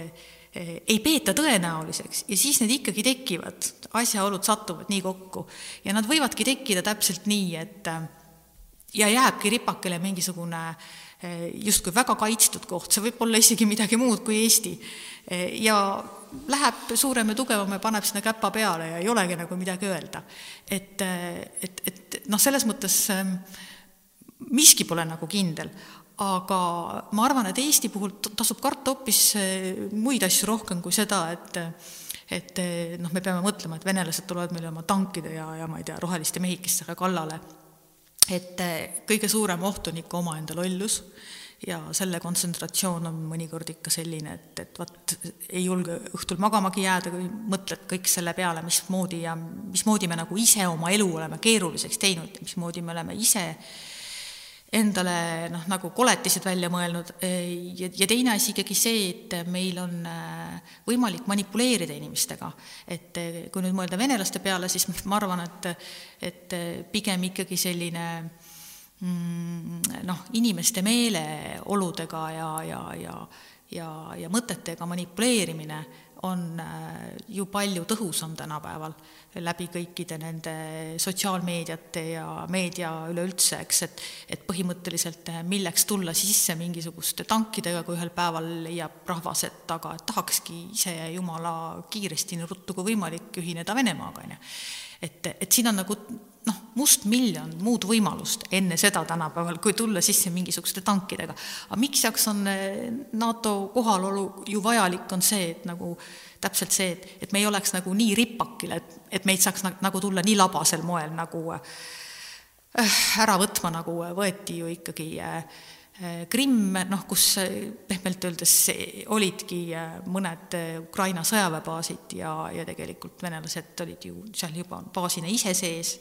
ei peeta tõenäoliseks ja siis need ikkagi tekivad, asjaolud satuvad nii kokku ja nad võivadki tekkida täpselt nii, et ja jääbki ripakile mingisugune eh, justkui väga kaitstud koht, see võib olla isegi midagi muud kui Eesti. Eh, ja läheb suurem ja tugevam ja paneb sinna käpa peale ja ei olegi nagu midagi öelda. et, eh, et, et noh, selles mõttes miski pole nagu kindel, aga ma arvan, et Eesti puhul tasub karta hoopis eh, muid asju rohkem kui seda, et et eh, noh, me peame mõtlema, et venelased tulevad meile oma tankide ja, ja ma ei tea, roheliste mehikestega kallale. et eh, kõige suurem oht on ikka omaenda lollus ja selle kontsentratsioon on mõnikord ikka selline, et, et vot ei julge õhtul magamagi jääda, kui mõtled kõik selle peale, mismoodi ja mismoodi me nagu ise oma elu oleme keeruliseks teinud ja mismoodi me oleme ise äh, endale noh, nagu koletised välja mõelnud ja, ja teine asi ikkagi see, et meil on äh, võimalik manipuleerida inimestega. et äh, kui nüüd mõelda venelaste peale, siis ma arvan, et, et äh, pigem ikkagi selline mm, noh, inimeste meeleoludega ja, ja, ja ja, ja mõtetega manipuleerimine on äh, ju palju tõhusam tänapäeval läbi kõikide nende sotsiaalmeediate ja meedia üleüldse, eks, et et põhimõtteliselt äh, milleks tulla sisse mingisuguste tankidega, kui ühel päeval leiab rahvas, et aga tahakski ise jumala kiiresti, nii ruttu kui võimalik ühineda Venemaaga, on ju. et, et siin on nagu noh, mustmiljon muud võimalust enne seda tänapäeval, kui tulla sisse mingisuguste tankidega. aga miks jaoks on eh, NATO kohalolu ju vajalik, on see, et nagu täpselt see, et, et me ei oleks nagu nii ripakil, et, et meid saaks nagu tulla nii labasel moel nagu äh, ära võtma, nagu võeti ju ikkagi äh, Krimm, noh, kus pehmelt öeldes olidki mõned Ukraina sõjaväebaasid ja, ja tegelikult venelased olid ju seal juba baasina ise sees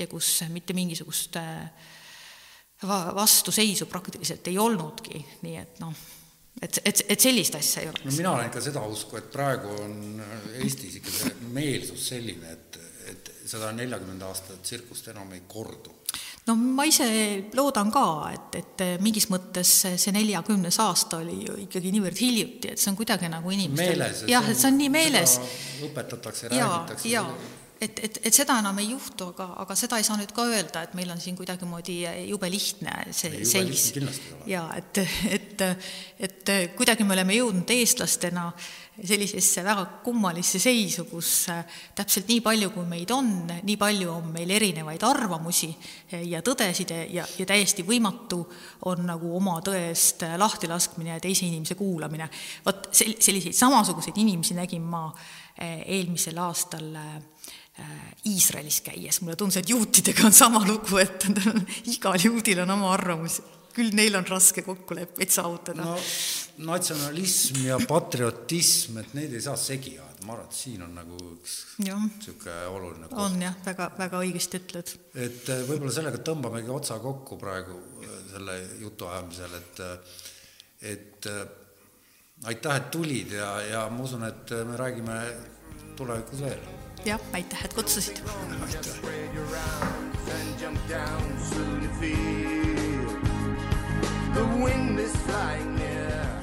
ja kus mitte mingisugust äh, vastuseisu praktiliselt ei olnudki, nii et noh, et, et, et sellist asja ei oleks. no mina olen ikka seda usku, et praegu on Eestis ikka see meelsus selline, et, et seda neljakümnenda aasta tsirkust enam ei kordu. no ma ise loodan ka, et, et mingis mõttes see neljakümnes aasta oli ju ikkagi niivõrd hiljuti, et see on kuidagi nagu inimestel jah, et see on nii meeles. õpetatakse, räägitakse. Et, et, et seda enam ei juhtu, aga, aga seda ei saa nüüd ka öelda, et meil on siin kuidagimoodi jube lihtne see ei, seis. jaa, et, et, et kuidagi me oleme jõudnud eestlastena sellisesse väga kummalisse seisu, kus täpselt nii palju, kui meid on, nii palju on meil erinevaid arvamusi ja tõdesid ja, ja täiesti võimatu on nagu oma tõest lahtilaskmine ja teise inimese kuulamine. vot sel-, selliseid samasuguseid inimesi nägin ma äh, eelmisel aastal äh, Iisraelis käies, mulle tundus, et juutidega on sama lugu, et *laughs* igal juudil on oma arvamus küll neil on raske kokkuleppeid saavutada. no natsionalism ja patriotism, et neid ei saa segi ajada, ma arvan, et siin on nagu üks niisugune oluline koht. on jah, väga, väga õigesti ütled. et eh, võib-olla sellega tõmbamegi otsa kokku praegu eh, selle jutuajamisel, et eh, et aitäh, et tulid ja, ja ma usun, et me räägime tulevikus veel jah, aitäh, et kutsusid. aitäh. The wind is flying near.